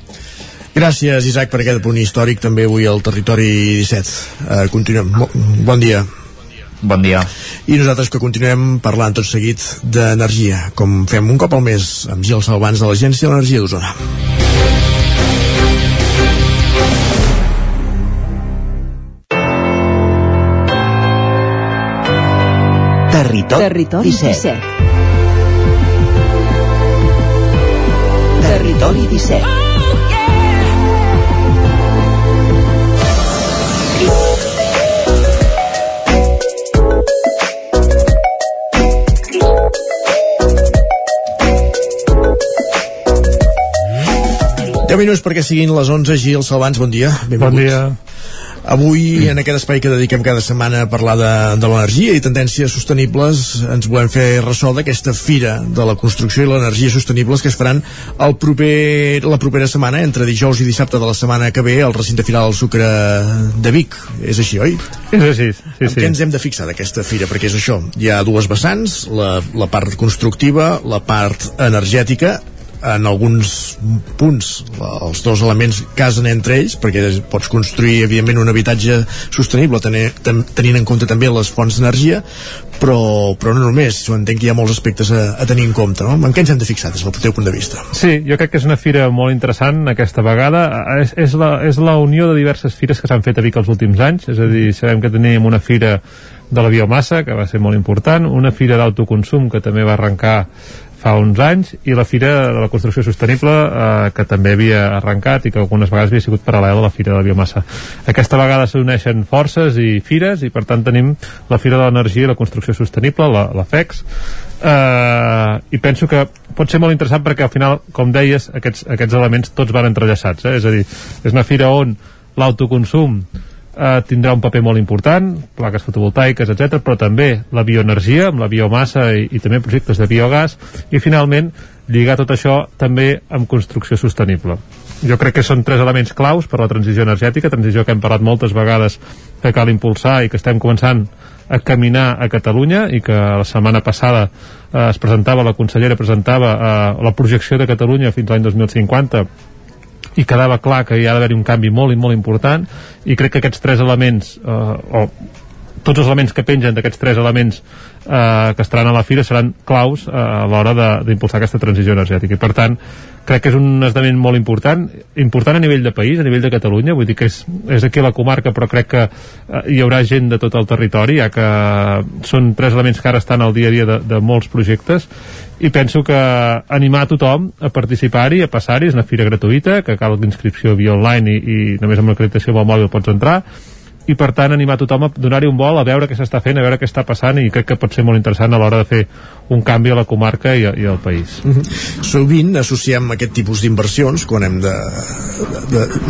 Gràcies, Isaac, per aquest punt històric també avui al Territori 17. Uh, continuem. Bon dia. Bon dia. I nosaltres que continuem parlant tot seguit d'energia, com fem un cop al mes amb Gil Salvans de l'Agència de l'Energia d'Osona. Territori, Territori 17. 17. Territori 17. Minuts perquè siguin les 11. Gil Salvans, bon dia. Benvinguts. Bon dia. Avui, en aquest espai que dediquem cada setmana a parlar de, de l'energia i tendències sostenibles, ens volem fer ressò d'aquesta fira de la construcció i l'energia sostenibles que es faran el proper, la propera setmana, entre dijous i dissabte de la setmana que ve, al recinte final del Sucre de Vic. És així, oi? És així, sí, en sí. què ens hem de fixar d'aquesta fira? Perquè és això, hi ha dues vessants, la, la part constructiva, la part energètica, en alguns punts els dos elements casen entre ells perquè pots construir evidentment un habitatge sostenible tenir, ten, tenint en compte també les fonts d'energia però, però no només, jo entenc que hi ha molts aspectes a, a tenir en compte, no? En què ens hem de fixar des del teu punt de vista? Sí, jo crec que és una fira molt interessant aquesta vegada, és, és, la, és la unió de diverses fires que s'han fet a Vic els últims anys, és a dir, sabem que teníem una fira de la biomassa, que va ser molt important, una fira d'autoconsum que també va arrencar fa uns anys i la Fira de la Construcció Sostenible eh, que també havia arrencat i que algunes vegades havia sigut paral·lel a la Fira de la Biomassa. Aquesta vegada s'uneixen forces i fires i per tant tenim la Fira de l'Energia i la Construcció Sostenible, la, la FEX, eh, i penso que pot ser molt interessant perquè al final, com deies, aquests, aquests elements tots van entrellaçats, eh? és a dir, és una fira on l'autoconsum eh, tindrà un paper molt important, plaques fotovoltaiques, etc, però també la bioenergia, amb la biomassa i, i també projectes de biogàs, i finalment lligar tot això també amb construcció sostenible. Jo crec que són tres elements claus per la transició energètica, transició que hem parlat moltes vegades que cal impulsar i que estem començant a caminar a Catalunya i que la setmana passada eh, es presentava, la consellera presentava eh, la projecció de Catalunya fins l'any 2050 i quedava clar que hi ha d'haver un canvi molt i molt important i crec que aquests tres elements eh, o tots els elements que pengen d'aquests tres elements eh, que estaran a la fira seran claus eh, a l'hora d'impulsar aquesta transició energètica. I per tant crec que és un esdeveniment molt important, important a nivell de país, a nivell de Catalunya, vull dir que és, és aquí la comarca, però crec que eh, hi haurà gent de tot el territori, ja que són tres elements que ara estan al dia a dia de, de molts projectes, i penso que animar a tothom a participar-hi, a passar-hi, és una fira gratuïta, que cal inscripció via online i, i només amb l'acreditació amb el mòbil pots entrar, i per tant animar tothom a donar-hi un vol a veure què s'està fent, a veure què està passant i crec que pot ser molt interessant a l'hora de fer un canvi a la comarca i, i al país. Mm -hmm. Sovint associem aquest tipus d'inversions quan hem de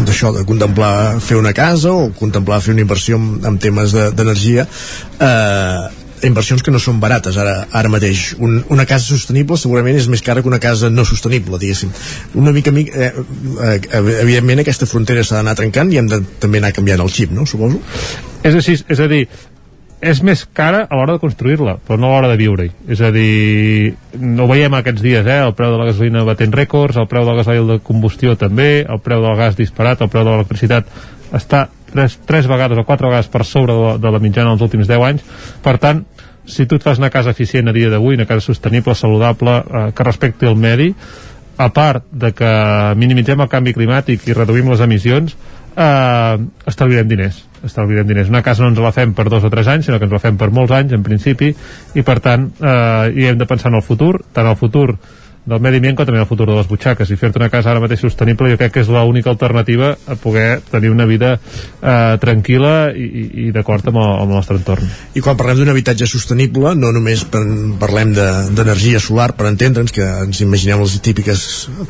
d'això, de, de, de contemplar fer una casa o contemplar fer una inversió en, en temes d'energia de, eh, inversions que no són barates ara, ara mateix. Un, una casa sostenible segurament és més cara que una casa no sostenible, diguéssim. Una mica, eh, eh, evidentment aquesta frontera s'ha d'anar trencant i hem de també anar canviant el xip, no? Suposo. És així, és a dir, és més cara a l'hora de construir-la, però no a l'hora de viure-hi. És a dir, no ho veiem aquests dies, eh? El preu de la gasolina batent rècords, el preu del gasoil de combustió també, el preu del gas disparat, el preu de l'electricitat està tres, tres vegades o quatre vegades per sobre de la, de la mitjana dels últims 10 anys. Per tant, si tu et fas una casa eficient a dia d'avui, una casa sostenible, saludable, eh, que respecti el medi, a part de que minimitzem el canvi climàtic i reduïm les emissions, eh, estalviarem diners estalviarem diners. Una casa no ens la fem per dos o tres anys, sinó que ens la fem per molts anys, en principi, i per tant eh, hi hem de pensar en el futur, tant el futur del medi ambient com també el futur de les butxaques. I fer-te una casa ara mateix sostenible jo crec que és l'única alternativa a poder tenir una vida eh, tranquil·la i, i, d'acord amb, el, amb el nostre entorn. I quan parlem d'un habitatge sostenible no només parlem d'energia de, solar per entendre'ns que ens imaginem les típiques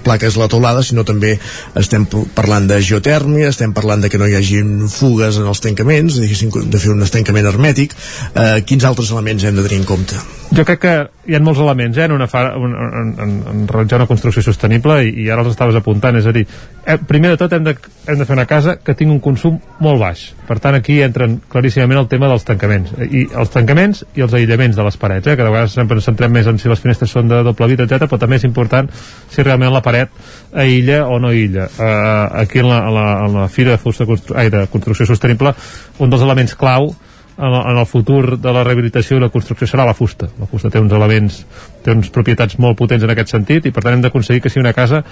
plaques a la teulada sinó també estem parlant de geotèrmia estem parlant de que no hi hagi fugues en els tancaments de fer un estancament hermètic. Eh, quins altres elements hem de tenir en compte? Jo crec que hi ha molts elements eh, en, una fa, en, en, en realitzar una construcció sostenible i, i ara els estaves apuntant, és a dir, eh, primer de tot hem de, hem de fer una casa que tingui un consum molt baix. Per tant, aquí entren claríssimament el tema dels tancaments. I els tancaments i els aïllaments de les parets, eh, que de vegades sempre ens centrem més en si les finestres són de doble vida, etc, però també és important si realment la paret aïlla o no aïlla. Eh, aquí en la, en la, en la Fira de, Fusta Constru ai, de Construcció Sostenible, un dels elements clau en, en el futur de la rehabilitació i la construcció serà la fusta. La fusta té uns elements, té uns propietats molt potents en aquest sentit i per tant hem d'aconseguir que sigui una casa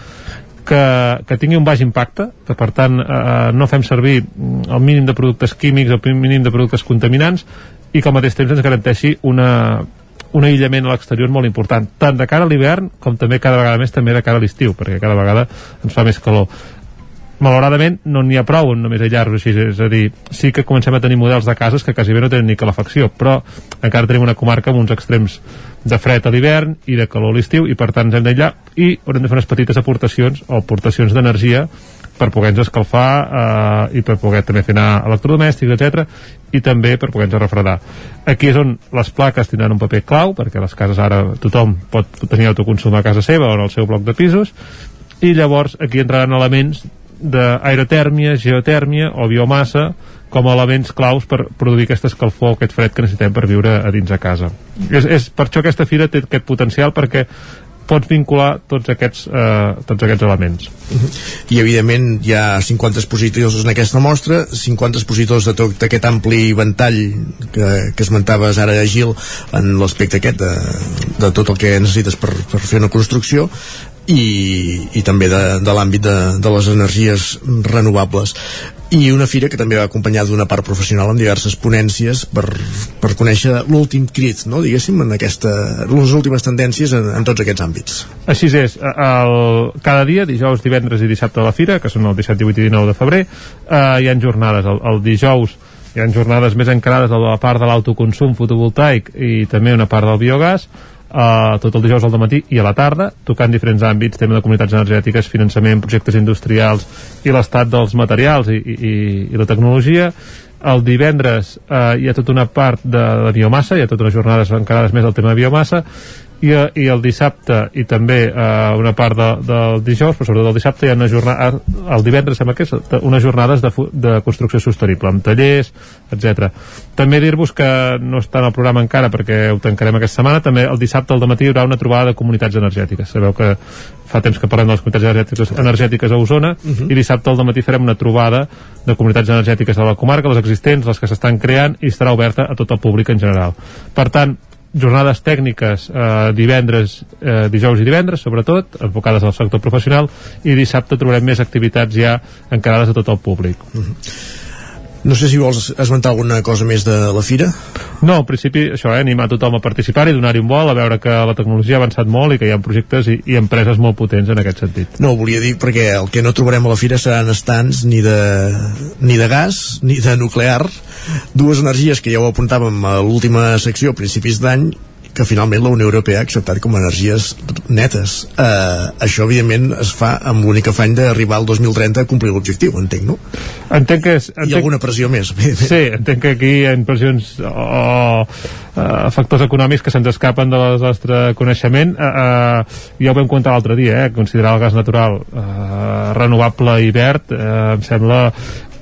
que, que tingui un baix impacte, que per tant eh, no fem servir el mínim de productes químics, el mínim de productes contaminants i que al mateix temps ens garanteixi una, un aïllament a l'exterior molt important, tant de cara a l'hivern com també cada vegada més també de cara a l'estiu, perquè cada vegada ens fa més calor malauradament no n'hi ha prou en només aïllar-los així, és a dir, sí que comencem a tenir models de cases que quasi bé no tenen ni calefacció, però encara tenim una comarca amb uns extrems de fred a l'hivern i de calor a l'estiu i per tant ens hem d'aïllar i haurem de fer unes petites aportacions o aportacions d'energia per poder-nos escalfar eh, i per poder també fer anar electrodomèstics, etc i també per poder-nos refredar. Aquí és on les plaques tindran un paper clau, perquè les cases ara tothom pot tenir autoconsum a casa seva o en el seu bloc de pisos, i llavors aquí entraran elements d'aerotèrmia, geotèrmia o biomassa com a elements claus per produir aquesta escalfor, aquest fred que necessitem per viure a dins a casa. És, és per això aquesta fira té aquest potencial perquè pots vincular tots aquests, eh, tots aquests elements. I evidentment hi ha 50 expositors en aquesta mostra, 50 expositors de tot aquest ampli ventall que, que esmentaves ara, Gil, en l'aspecte aquest de, de tot el que necessites per, per fer una construcció i, i també de, de l'àmbit de, de les energies renovables i una fira que també va acompanyada d'una part professional amb diverses ponències per, per conèixer l'últim crit, no? diguéssim, en aquesta, les últimes tendències en, en tots aquests àmbits. Així és, el, cada dia, dijous, divendres i dissabte a la fira, que són el 17, 18 i 19 de febrer, eh, hi ha jornades. El, el dijous hi ha jornades més encarades a la part de l'autoconsum fotovoltaic i també una part del biogàs, uh, tot el dijous al matí i a la tarda, tocant diferents àmbits, tema de comunitats energètiques, finançament, projectes industrials i l'estat dels materials i, i, i la tecnologia. El divendres uh, hi ha tota una part de, de biomassa, hi ha tota unes jornades encarades més al tema de biomassa, i, i el dissabte i també eh, una part de, del dijous, però sobretot el dissabte hi ha una jornada, el divendres sembla que és unes jornades de, de construcció sostenible amb tallers, etc. També dir-vos que no està en el programa encara perquè ho tancarem aquesta setmana, també el dissabte al matí hi haurà una trobada de comunitats energètiques sabeu que fa temps que parlem de les comunitats energètiques, energètiques a Osona uh -huh. i dissabte al matí farem una trobada de comunitats energètiques de la comarca, les existents, les que s'estan creant i estarà oberta a tot el públic en general. Per tant, jornades tècniques eh, divendres, eh, dijous i divendres, sobretot, enfocades al sector professional, i dissabte trobarem més activitats ja encarades a tot el públic. Mm -hmm. No sé si vols esmentar alguna cosa més de la fira. No, en principi això, eh, animar tothom a participar i donar-hi un vol, a veure que la tecnologia ha avançat molt i que hi ha projectes i, i empreses molt potents en aquest sentit. No, volia dir perquè el que no trobarem a la fira seran estants ni de, ni de gas ni de nuclear, dues energies que ja ho apuntàvem a l'última secció a principis d'any que finalment la Unió Europea ha acceptat com a energies netes. Uh, això, evidentment, es fa amb l'únic afany d'arribar al 2030 a complir l'objectiu, entenc, no? Entenc que... És, entenc... I alguna pressió més. Sí, entenc que aquí hi ha impressions o uh, factors econòmics que se'ns escapen del nostre coneixement. Uh, uh, ja ho vam comentar l'altre dia eh, considerar el gas natural uh, renovable i verd uh, em sembla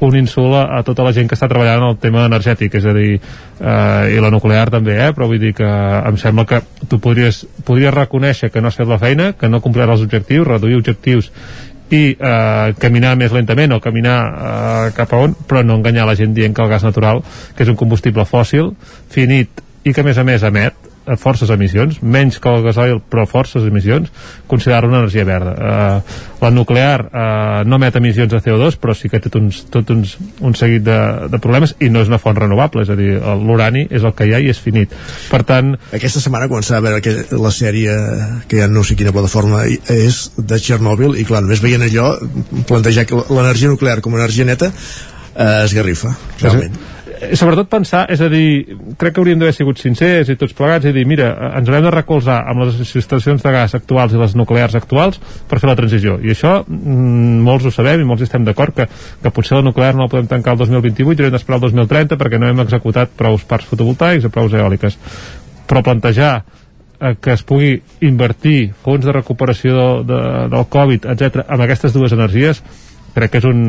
un insult a, tota la gent que està treballant en el tema energètic, és a dir, eh, i la nuclear també, eh, però vull dir que em sembla que tu podries, podries reconèixer que no has fet la feina, que no compliràs els objectius, reduir objectius i eh, caminar més lentament o caminar eh, cap a on, però no enganyar la gent dient que el gas natural, que és un combustible fòssil, finit i que a més a més emet, a forces emissions, menys que el gasoil, però forces emissions, considerar una energia verda. Uh, la nuclear uh, no emet emissions de CO2, però sí que té uns, tot uns, un seguit de, de problemes i no és una font renovable, és a dir, l'urani és el que hi ha i és finit. Per tant... Aquesta setmana començava a veure que la sèrie que ja no sé quina plataforma és de Txernòbil i clar, només veient allò plantejar que l'energia nuclear com a energia neta eh, esgarrifa, realment. Sí Eh, sobretot pensar, és a dir, crec que hauríem d'haver sigut sincers i tots plegats i dir, mira, ens haurem de recolzar amb les instal·lacions de gas actuals i les nuclears actuals per fer la transició. I això mm, molts ho sabem i molts estem d'acord que, que potser la nuclear no la podem tancar el 2028 i haurem d'esperar el 2030 perquè no hem executat prou parcs fotovoltaics o prou eòliques. Però plantejar eh, que es pugui invertir fons de recuperació de, de, del Covid, etc amb aquestes dues energies crec que és un,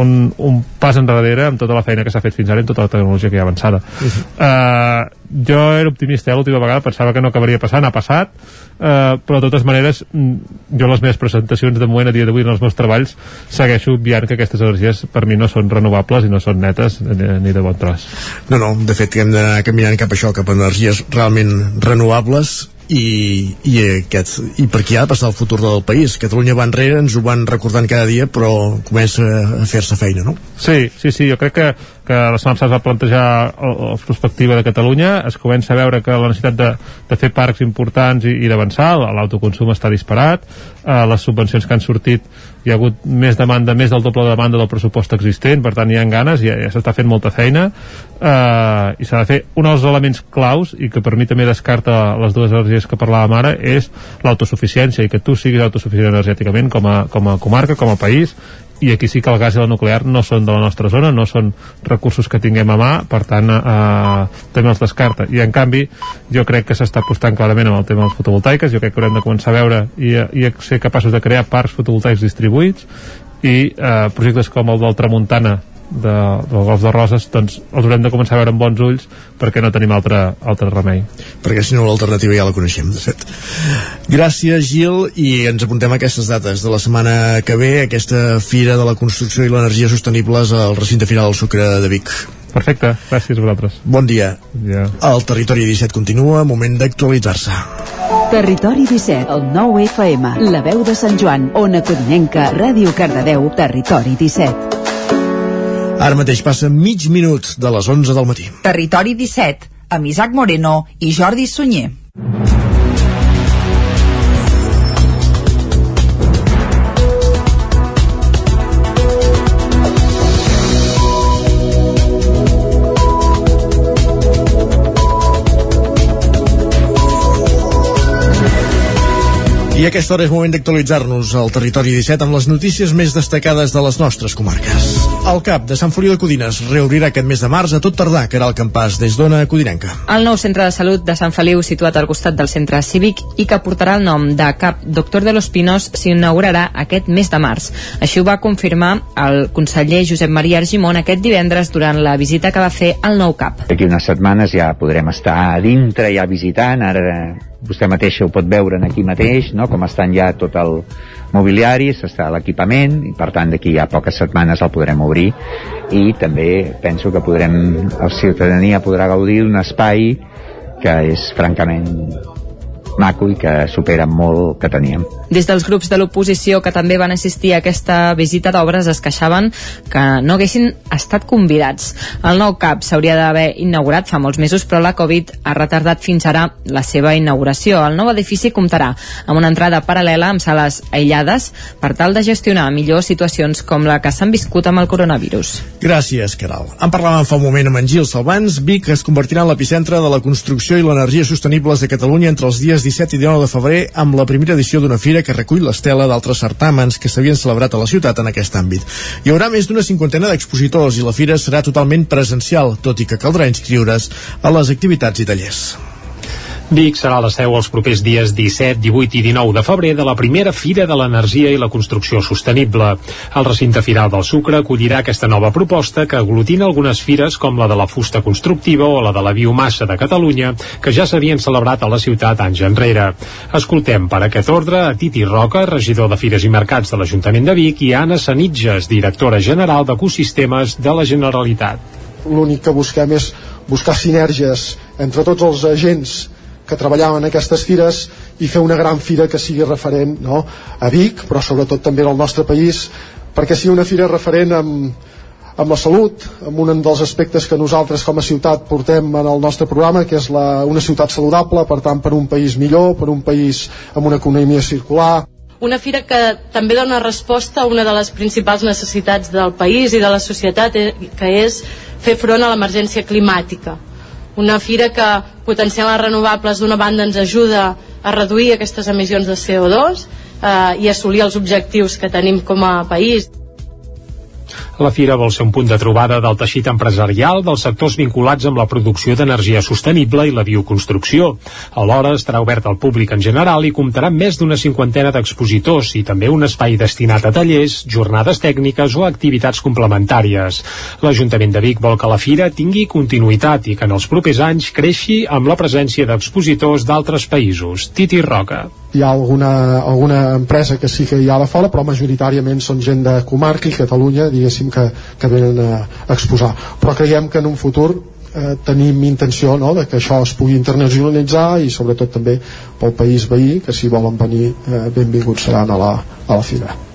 un, un pas enrere amb tota la feina que s'ha fet fins ara en tota la tecnologia que hi ha avançada uh -huh. uh, jo era optimista eh, l'última vegada, pensava que no acabaria passant ha passat, uh, però de totes maneres mm, jo les meves presentacions de moment a dia d'avui en els meus treballs segueixo obviant que aquestes energies per mi no són renovables i no són netes ni, ni de bon tros No, no, de fet hem d'anar caminant cap a això, cap a energies realment renovables i, i, aquest, i per aquí ha de passar el futur del país. Catalunya va enrere, ens ho van recordant cada dia, però comença a fer-se feina, no? Sí, sí, sí, jo crec que, que la setmana passada es va plantejar la perspectiva de Catalunya, es comença a veure que la necessitat de, de fer parcs importants i, i d'avançar, l'autoconsum està disparat, eh, les subvencions que han sortit hi ha hagut més demanda, més del doble de demanda del pressupost existent, per tant hi ha ganes, ja, ja s'està fent molta feina eh, i s'ha de fer un dels elements claus i que per mi també descarta les dues energies que parlàvem ara és l'autosuficiència i que tu siguis autosuficient energèticament com a, com a comarca, com a país i aquí sí que el gas i la nuclear no són de la nostra zona, no són recursos que tinguem a mà, per tant eh, també els descarta. I en canvi jo crec que s'està apostant clarament amb el tema dels fotovoltaiques, jo crec que haurem de començar a veure i, i ser capaços de crear parcs fotovoltaics distribuïts i eh, projectes com el del Tramuntana de, del Golf de Roses doncs els haurem de començar a veure amb bons ulls perquè no tenim altre, altre remei perquè si no l'alternativa ja la coneixem de fet gràcies Gil i ens apuntem a aquestes dates de la setmana que ve aquesta Fira de la Construcció i l'Energia Sostenibles al recinte final del Sucre de Vic Perfecte, gràcies a vosaltres. Bon dia. Ja. El Territori 17 continua, moment d'actualitzar-se. Territori 17, el 9 FM, la veu de Sant Joan, Ona Codinenca, Ràdio Cardedeu, Territori 17. Ara mateix passa mig minut de les 11 del matí. Territori 17, amb Isaac Moreno i Jordi Sunyer. I aquesta hora és moment d'actualitzar-nos al territori 17 amb les notícies més destacades de les nostres comarques. El CAP de Sant Feliu de Codines reobrirà aquest mes de març a tot tardar, que era el campàs des d'Ona Codinenca. El nou centre de salut de Sant Feliu, situat al costat del centre cívic i que portarà el nom de CAP Doctor de los Pinos, s'inaugurarà aquest mes de març. Així ho va confirmar el conseller Josep Maria Argimon aquest divendres durant la visita que va fer al nou CAP. D'aquí unes setmanes ja podrem estar a dintre ja visitant, ara vostè mateixa ho pot veure aquí mateix, no? com estan ja tot el mobiliari, s'està l'equipament i per tant d'aquí a poques setmanes el podrem obrir. I també penso que podrem, la ciutadania podrà gaudir d'un espai que és francament maco i que supera molt que teníem. Des dels grups de l'oposició que també van assistir a aquesta visita d'obres es queixaven que no haguessin estat convidats. El nou CAP s'hauria d'haver inaugurat fa molts mesos, però la Covid ha retardat fins ara la seva inauguració. El nou edifici comptarà amb una entrada paral·lela amb sales aïllades per tal de gestionar millor situacions com la que s'han viscut amb el coronavirus. Gràcies, Caral. En parlàvem fa un moment amb en Gil Salvans. Vic es convertirà en l'epicentre de la construcció i l'energia sostenibles de Catalunya entre els dies dies 17 i 19 de febrer amb la primera edició d'una fira que recull l'estela d'altres certàmens que s'havien celebrat a la ciutat en aquest àmbit. Hi haurà més d'una cinquantena d'expositors i la fira serà totalment presencial, tot i que caldrà inscriure's a les activitats i tallers. Vic serà la seu els propers dies 17, 18 i 19 de febrer de la primera Fira de l'Energia i la Construcció Sostenible. El recinte firal del Sucre acollirà aquesta nova proposta que aglutina algunes fires com la de la fusta constructiva o la de la biomassa de Catalunya, que ja s'havien celebrat a la ciutat anys enrere. Escoltem per aquest ordre a Titi Roca, regidor de Fires i Mercats de l'Ajuntament de Vic, i Anna Sanitges, directora general d'Ecosistemes de la Generalitat. L'únic que busquem és buscar sinergies entre tots els agents que treballaven en aquestes fires i fer una gran fira que sigui referent no? a Vic, però sobretot també al nostre país, perquè sigui una fira referent amb, amb la salut, amb un dels aspectes que nosaltres com a ciutat portem en el nostre programa, que és la, una ciutat saludable, per tant per un país millor, per un país amb una economia circular. Una fira que també dona resposta a una de les principals necessitats del país i de la societat, eh, que és fer front a l'emergència climàtica una fira que potenciant les renovables d'una banda ens ajuda a reduir aquestes emissions de CO2 eh, i assolir els objectius que tenim com a país. La fira vol ser un punt de trobada del teixit empresarial dels sectors vinculats amb la producció d'energia sostenible i la bioconstrucció. Alhora estarà obert al públic en general i comptarà amb més d'una cinquantena d'expositors i també un espai destinat a tallers, jornades tècniques o activitats complementàries. L'Ajuntament de Vic vol que la fira tingui continuïtat i que en els propers anys creixi amb la presència d'expositors d'altres països. Titi Roca hi ha alguna, alguna empresa que sí que hi ha de fora, però majoritàriament són gent de comarca i Catalunya, diguéssim, que, que venen a, a exposar. Però creiem que en un futur eh, tenim intenció no, de que això es pugui internacionalitzar i sobretot també pel país veí, que si volen venir eh, benvinguts seran a la, a la fira.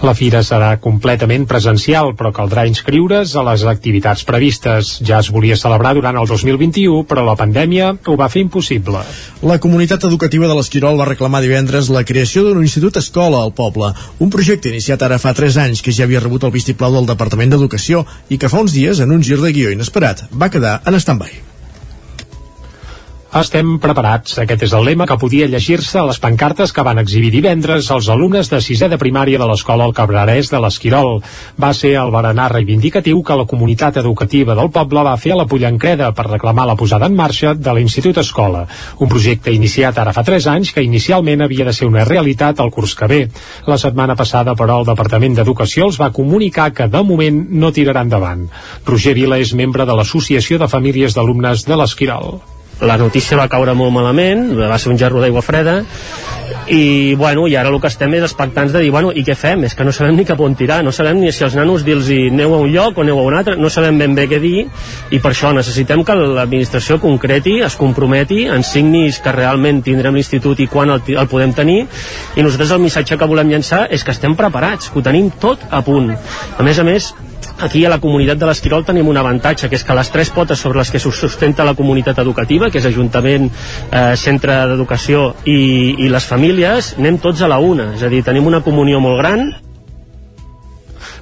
La fira serà completament presencial, però caldrà inscriure's a les activitats previstes. Ja es volia celebrar durant el 2021, però la pandèmia ho va fer impossible. La comunitat educativa de l'Esquirol va reclamar divendres la creació d'un institut escola al poble, un projecte iniciat ara fa 3 anys que ja havia rebut el vistiplau del Departament d'Educació i que fa uns dies, en un gir de guió inesperat, va quedar en stand-by. Estem preparats. Aquest és el lema que podia llegir-se a les pancartes que van exhibir divendres els alumnes de sisè de primària de l'escola El Cabrerès de l'Esquirol. Va ser el berenar reivindicatiu que la comunitat educativa del poble va fer a la Pollancreda per reclamar la posada en marxa de l'Institut Escola, un projecte iniciat ara fa 3 anys que inicialment havia de ser una realitat al curs que ve. La setmana passada, però, el Departament d'Educació els va comunicar que de moment no tirarà endavant. Roger Vila és membre de l'Associació de Famílies d'Alumnes de l'Esquirol la notícia va caure molt malament, va ser un gerro d'aigua freda, i, bueno, i ara el que estem és expectants de dir, bueno, i què fem? És que no sabem ni cap on tirar, no sabem ni si els nanos dir-los aneu a un lloc o aneu a un altre, no sabem ben bé què dir, i per això necessitem que l'administració concreti, es comprometi, ens signis que realment tindrem l'institut i quan el, el podem tenir, i nosaltres el missatge que volem llançar és que estem preparats, que ho tenim tot a punt. A més a més, Aquí a la comunitat de l'Esquirol tenim un avantatge, que és que les tres potes sobre les que sustenta la comunitat educativa, que és Ajuntament, eh, Centre d'Educació i, i les famílies, anem tots a la una. És a dir, tenim una comunió molt gran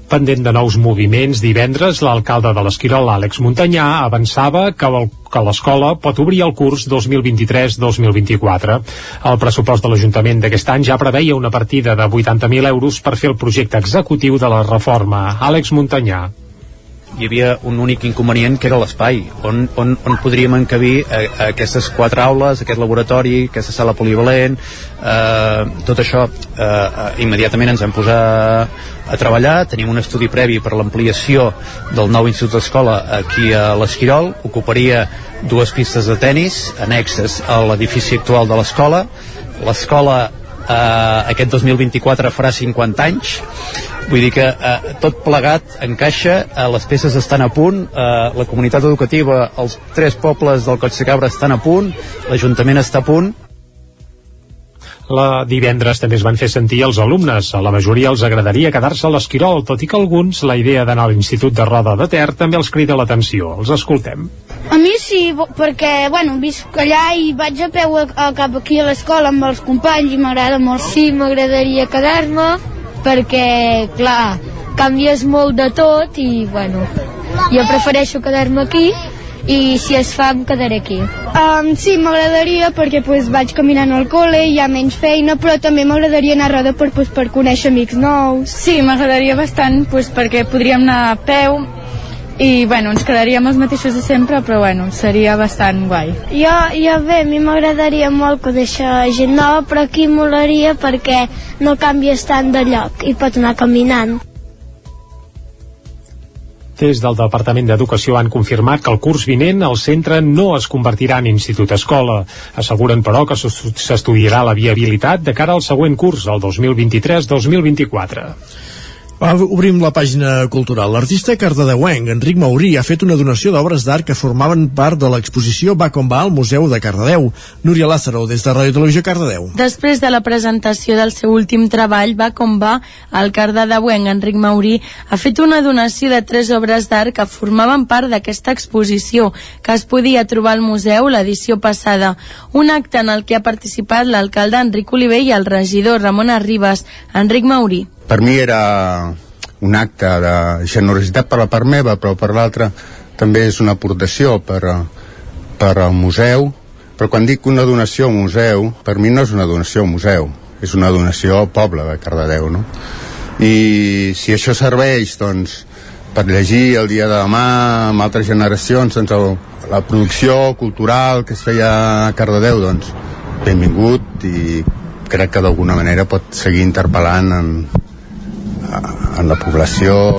Pendent de nous moviments, divendres l'alcalde de l'Esquirol, Àlex Muntanyà, avançava que el que l'escola pot obrir el curs 2023-2024. El pressupost de l'Ajuntament d'aquest any ja preveia una partida de 80.000 euros per fer el projecte executiu de la reforma. Àlex Muntanyà hi havia un únic inconvenient que era l'espai on, on, on podríem encabir a, a aquestes quatre aules, aquest laboratori aquesta sala polivalent eh, tot això eh, eh, immediatament ens vam posar a treballar, tenim un estudi previ per l'ampliació del nou Institut d'Escola aquí a l'Esquirol, ocuparia dues pistes de tennis annexes a l'edifici actual de l'escola. L'escola eh, aquest 2024 farà 50 anys. Vull dir que eh, tot plegat encaixa, eh, les peces estan a punt eh, la comunitat educativa els tres pobles del Coll de Cabra estan a punt l'Ajuntament està a punt la divendres també es van fer sentir els alumnes. A la majoria els agradaria quedar-se a l'Esquirol, tot i que alguns la idea d'anar a l'Institut de Roda de Ter també els crida l'atenció. Els escoltem. A mi sí, perquè, bueno, visc allà i vaig a peu a, a cap aquí a l'escola amb els companys i m'agrada molt. Sí, m'agradaria quedar-me perquè, clar, canvies molt de tot i, bueno, jo prefereixo quedar-me aquí i si es fa em quedaré aquí. Um, sí, m'agradaria perquè pues, vaig caminant al col·le, hi ha menys feina, però també m'agradaria anar a Roda per, pues, per conèixer amics nous. Sí, m'agradaria bastant pues, perquè podríem anar a peu i bueno, ens quedaríem els mateixos de sempre però bueno, seria bastant guai jo, jo bé, a mi m'agradaria molt conèixer gent nova però aquí molaria perquè no canvies tant de lloc i pots anar caminant des del Departament d'Educació han confirmat que el curs vinent el centre no es convertirà en institut-escola. Asseguren, però, que s'estudiarà la viabilitat de cara al següent curs, el 2023-2024. Obrim la pàgina cultural. L'artista cardedeuenc Enric Maurí ha fet una donació d'obres d'art que formaven part de l'exposició Va com va al Museu de Cardedeu. Núria Lázaro, des de Ràdio Televisió Cardedeu. Després de la presentació del seu últim treball, Va com va, el cardedeuenc Enric Maurí ha fet una donació de tres obres d'art que formaven part d'aquesta exposició, que es podia trobar al museu l'edició passada. Un acte en el que ha participat l'alcalde Enric Oliver i el regidor Ramon Arribas. Enric Maurí per mi era un acte de generositat per la part meva, però per l'altra també és una aportació per, per al museu, però quan dic una donació al museu, per mi no és una donació al museu, és una donació al poble de Cardedeu, no? I si això serveix, doncs, per llegir el dia de demà amb altres generacions, doncs el, la producció cultural que es feia a Cardedeu, doncs, benvingut i crec que d'alguna manera pot seguir interpel·lant en, en la població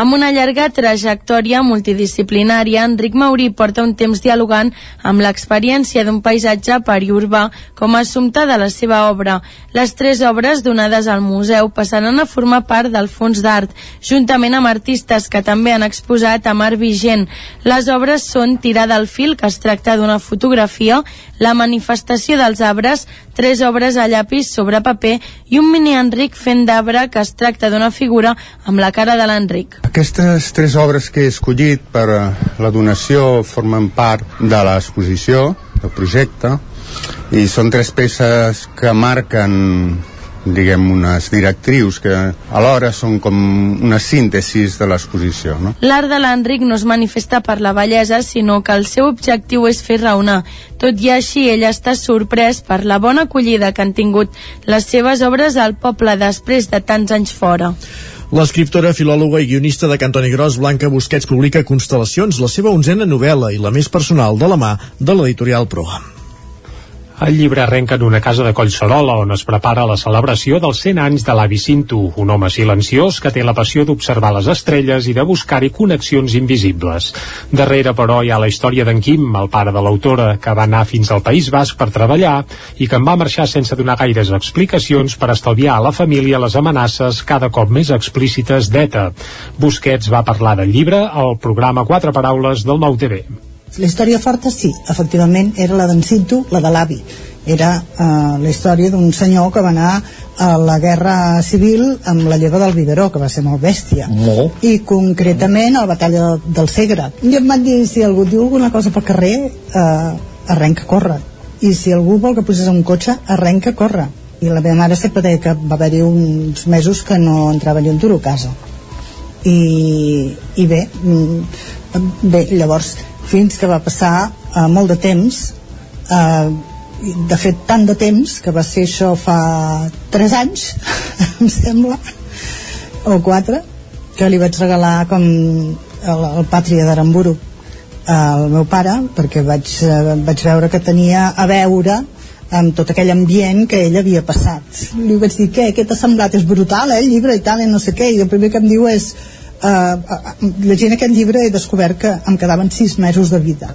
amb una llarga trajectòria multidisciplinària, Enric Maurí porta un temps dialogant amb l'experiència d'un paisatge periurbà com a assumpte de la seva obra. Les tres obres donades al museu passaran a formar part del fons d'art, juntament amb artistes que també han exposat a Mar Vigent. Les obres són Tirada al fil, que es tracta d'una fotografia, La manifestació dels arbres, tres obres a llapis sobre paper i un mini Enric fent d'arbre que es tracta d'una figura amb la cara de l'Enric. Aquestes tres obres que he escollit per a la donació formen part de l'exposició, del projecte, i són tres peces que marquen diguem, unes directrius que alhora són com una síntesis de l'exposició. No? L'art de l'Enric no es manifesta per la bellesa, sinó que el seu objectiu és fer raonar. Tot i així, ell està sorprès per la bona acollida que han tingut les seves obres al poble després de tants anys fora. L'escriptora, filòloga i guionista de Cantoni Gros, Blanca Busquets, publica Constel·lacions, la seva onzena novel·la i la més personal de la mà de l'editorial Proa. El llibre arrenca en una casa de Collserola on es prepara la celebració dels 100 anys de l'avi Cinto, un home silenciós que té la passió d'observar les estrelles i de buscar-hi connexions invisibles. Darrere, però, hi ha la història d'en Quim, el pare de l'autora, que va anar fins al País Basc per treballar i que en va marxar sense donar gaires explicacions per estalviar a la família les amenaces cada cop més explícites d'ETA. Busquets va parlar del llibre al programa Quatre Paraules del Nou TV. La història forta, sí, efectivament, era la d'en Cinto, la de l'avi. Era eh, la història d'un senyor que va anar a la guerra civil amb la lleva del Biberó, que va ser molt bèstia. Molt. I concretament a la batalla del Segre. I em van dir, si algú diu alguna cosa pel carrer, eh, arrenca a córrer. I si algú vol que posés un cotxe, arrenca a córrer. I la meva mare sempre deia que va haver-hi uns mesos que no entrava ni un duro a casa. I, i bé, mm, bé, llavors fins que va passar eh, molt de temps eh, de fet tant de temps que va ser això fa 3 anys em sembla o 4 que li vaig regalar com el, el pàtria d'Aramburu al meu pare perquè vaig, eh, vaig veure que tenia a veure amb tot aquell ambient que ell havia passat. Li vaig dir, què, què t'ha semblat? és brutal, eh, el llibre i tal, i no sé què. I el primer que em diu és eh, llegint aquest llibre he descobert que em quedaven sis mesos de vida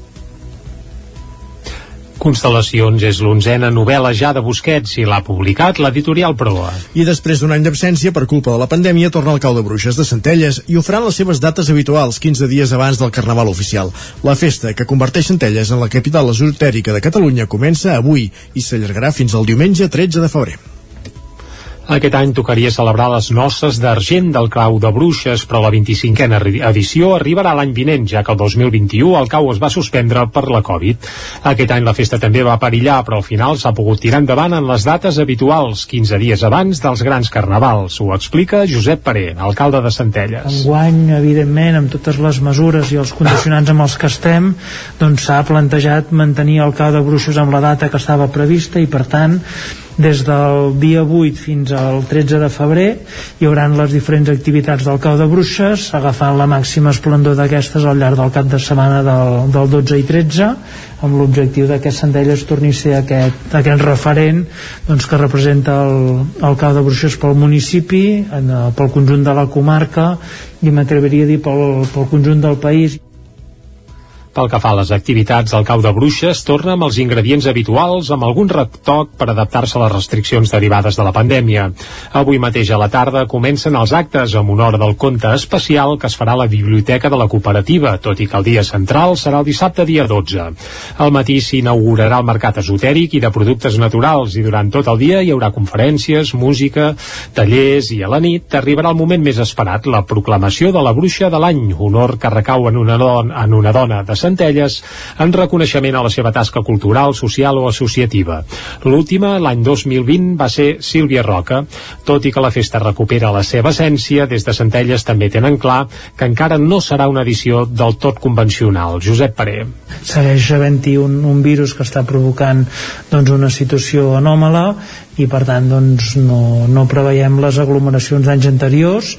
Constel·lacions és l'onzena novel·la ja de Busquets i l'ha publicat l'editorial Proa. I després d'un any d'absència per culpa de la pandèmia torna al cau de bruixes de Centelles i ho faran les seves dates habituals 15 dies abans del Carnaval oficial. La festa, que converteix Centelles en la capital esotèrica de Catalunya, comença avui i s'allargarà fins al diumenge 13 de febrer. Aquest any tocaria celebrar les noces d'argent del Cau de Bruixes, però la 25a edició arribarà l'any vinent, ja que el 2021 el cau es va suspendre per la Covid. Aquest any la festa també va perillar, però al final s'ha pogut tirar endavant en les dates habituals, 15 dies abans dels grans carnavals. Ho explica Josep Paré, alcalde de Centelles. Enguany, evidentment, amb totes les mesures i els condicionants amb els que estem, doncs s'ha plantejat mantenir el Cau de Bruixes amb la data que estava prevista i, per tant, des del dia 8 fins al 13 de febrer hi haurà les diferents activitats del cau de bruixes agafant la màxima esplendor d'aquestes al llarg del cap de setmana del, del 12 i 13 amb l'objectiu que Centelles torni a ser aquest, aquest referent doncs, que representa el, el cau de bruixes pel municipi en, pel conjunt de la comarca i m'atreviria a dir pel, pel conjunt del país pel que fa a les activitats, el cau de bruixes torna amb els ingredients habituals amb algun retoc per adaptar-se a les restriccions derivades de la pandèmia. Avui mateix a la tarda comencen els actes amb hora del conte especial que es farà a la Biblioteca de la Cooperativa, tot i que el dia central serà el dissabte dia 12. Al matí s'inaugurarà el mercat esotèric i de productes naturals i durant tot el dia hi haurà conferències, música, tallers i a la nit arribarà el moment més esperat, la proclamació de la bruixa de l'any, honor que recau en una, don en una dona de Centelles en reconeixement a la seva tasca cultural, social o associativa. L'última, l'any 2020, va ser Sílvia Roca. Tot i que la festa recupera la seva essència, des de Centelles també tenen clar que encara no serà una edició del tot convencional. Josep Paré. Segueix havent-hi un, un virus que està provocant doncs, una situació anòmala i per tant doncs, no, no preveiem les aglomeracions d'anys anteriors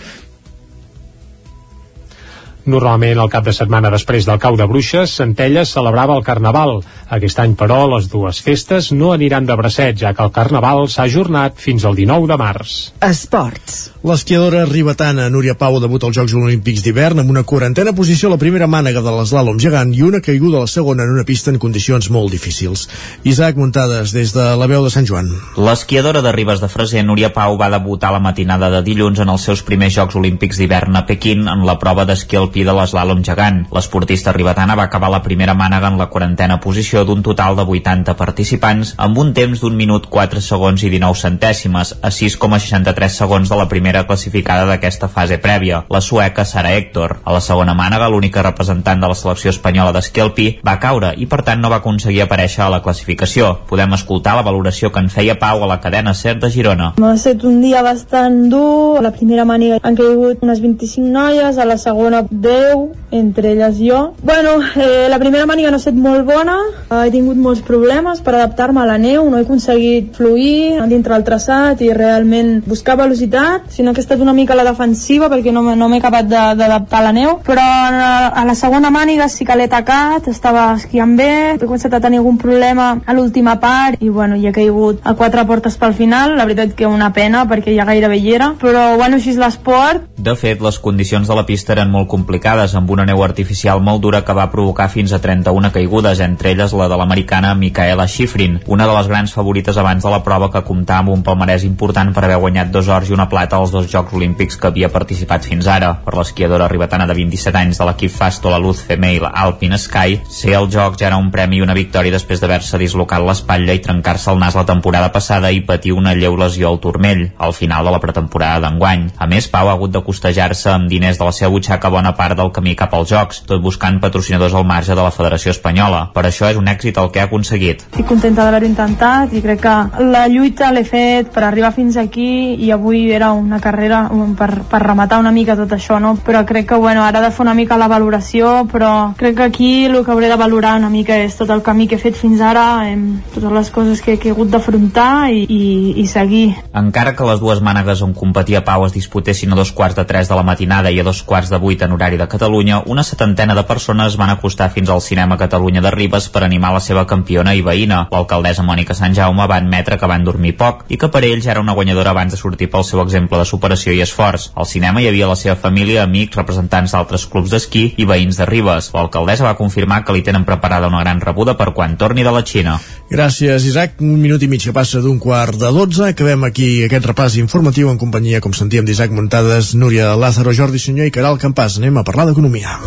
Normalment, el cap de setmana després del cau de bruixes, Centelles celebrava el Carnaval. Aquest any, però, les dues festes no aniran de bracet, ja que el Carnaval s'ha ajornat fins al 19 de març. Esports. L'esquiadora ribetana Núria Pau debuta als Jocs Olímpics d'hivern amb una quarantena posició a la primera mànega de l'eslàlom gegant i una caiguda a la segona en una pista en condicions molt difícils. Isaac Muntades, des de la veu de Sant Joan. L'esquiadora de Ribes de Freser, Núria Pau, va debutar la matinada de dilluns en els seus primers Jocs Olímpics d'hivern a Pequín en la prova d'esquí alpí de l'eslàlom gegant. L'esportista ribetana va acabar la primera mànega en la quarantena posició d'un total de 80 participants amb un temps d'un minut 4 segons i 19 centèsimes a 6,63 segons de la primera classificada d'aquesta fase prèvia, la sueca Sara Héctor. A la segona mànega, l'única representant de la selecció espanyola d'esquí alpí va caure i per tant no va aconseguir aparèixer a la classificació. Podem escoltar la valoració que en feia Pau a la cadena SER de Girona. Ha estat un dia bastant dur. A la primera mànega han caigut unes 25 noies, a la segona 10, entre elles jo. Bueno, eh, la primera màniga no ha estat molt bona, he tingut molts problemes per adaptar-me a la neu, no he aconseguit fluir dintre el traçat i realment buscar velocitat, sinó que he estat una mica a la defensiva perquè no, no m'he acabat d'adaptar a la neu, però a la segona màniga sí que l'he atacat, estava esquiant bé, he començat a tenir algun problema a l'última part i bueno, hi he caigut a quatre portes pel final, la veritat que una pena perquè ja gairebé hi era, però bueno, així és l'esport. De fet, les condicions de la pista eren molt complicades, amb una neu artificial molt dura que va provocar fins a 31 caigudes, entre elles la de l'americana Micaela Schifrin, una de les grans favorites abans de la prova que comptava amb un palmarès important per haver guanyat dos ors i una plata als dos Jocs Olímpics que havia participat fins ara. Per l'esquiadora ribetana de 27 anys de l'equip Fasto la Luz Female Alpine Sky, ser el joc ja era un premi i una victòria després d'haver-se dislocat l'espatlla i trencar-se el nas la temporada passada i patir una lleu lesió al turmell, al final de la pretemporada d'enguany. A més, Pau ha hagut de costejar-se amb diners de la seva butxaca bona part del camí cap als Jocs, tot buscant patrocinadors al marge de la Federació Espanyola. Per això és un èxit el que ha aconseguit. Estic contenta d'haver-ho intentat i crec que la lluita l'he fet per arribar fins aquí i avui era una carrera per, per rematar una mica tot això, no? Però crec que, bueno, ara de fer una mica la valoració, però crec que aquí el que hauré de valorar una mica és tot el camí que he fet fins ara, em, totes les coses que, que he hagut d'afrontar i, i, i seguir. Encara que les dues mànegues on competia Pau es disputessin a dos quarts de tres de la matinada i a dos quarts de vuit en horari de Catalunya, una setantena de persones van acostar fins al cinema Catalunya de Ribes per animar la seva campiona i veïna. L'alcaldessa Mònica Sant Jaume va admetre que van dormir poc i que per ells era una guanyadora abans de sortir pel seu exemple de superació i esforç. Al cinema hi havia la seva família, amics, representants d'altres clubs d'esquí i veïns de Ribes. L'alcaldessa va confirmar que li tenen preparada una gran rebuda per quan torni de la Xina. Gràcies, Isaac. Un minut i mig que passa d'un quart de dotze. Acabem aquí aquest repàs informatiu en companyia, com sentíem, d'Isaac Montades, Núria Lázaro, Jordi Senyor i Caral Campàs. Anem a parlar d'economia.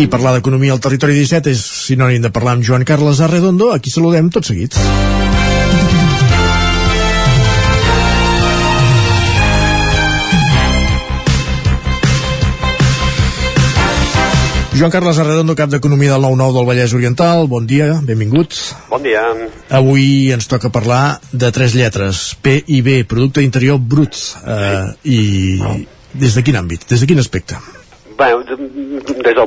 I parlar d'economia al territori 17 és sinònim de parlar amb Joan Carles Arredondo, a qui saludem tot seguit. Joan Carles Arredondo, cap d'Economia del 9-9 del Vallès Oriental. Bon dia, benvinguts. Bon dia. Avui ens toca parlar de tres lletres, P i B, Producte Interior Brut. Eh, I des de quin àmbit, des de quin aspecte? Bé, des del,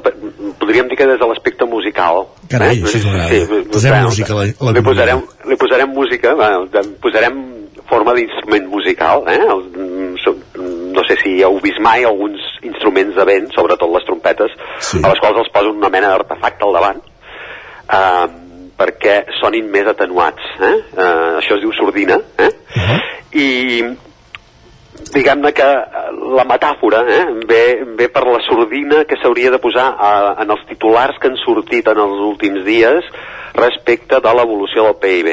podríem dir que des de l'aspecte musical. Carai, eh? això m'agrada. Sí, Posem bé, música a la, a li l'economia. posarem, li posarem música, bé, posarem forma d'instrument musical, eh? El, so- no sé si heu vist mai alguns instruments de vent, sobretot les trompetes, sí. a les quals els posen una mena d'artefacte al davant, eh, perquè sonin més atenuats. Eh? Eh, això es diu sordina, eh? Uh -huh. I diguem-ne que eh, la metàfora eh, ve, ve per la sordina que s'hauria de posar a, en els titulars que han sortit en els últims dies respecte de l'evolució del PIB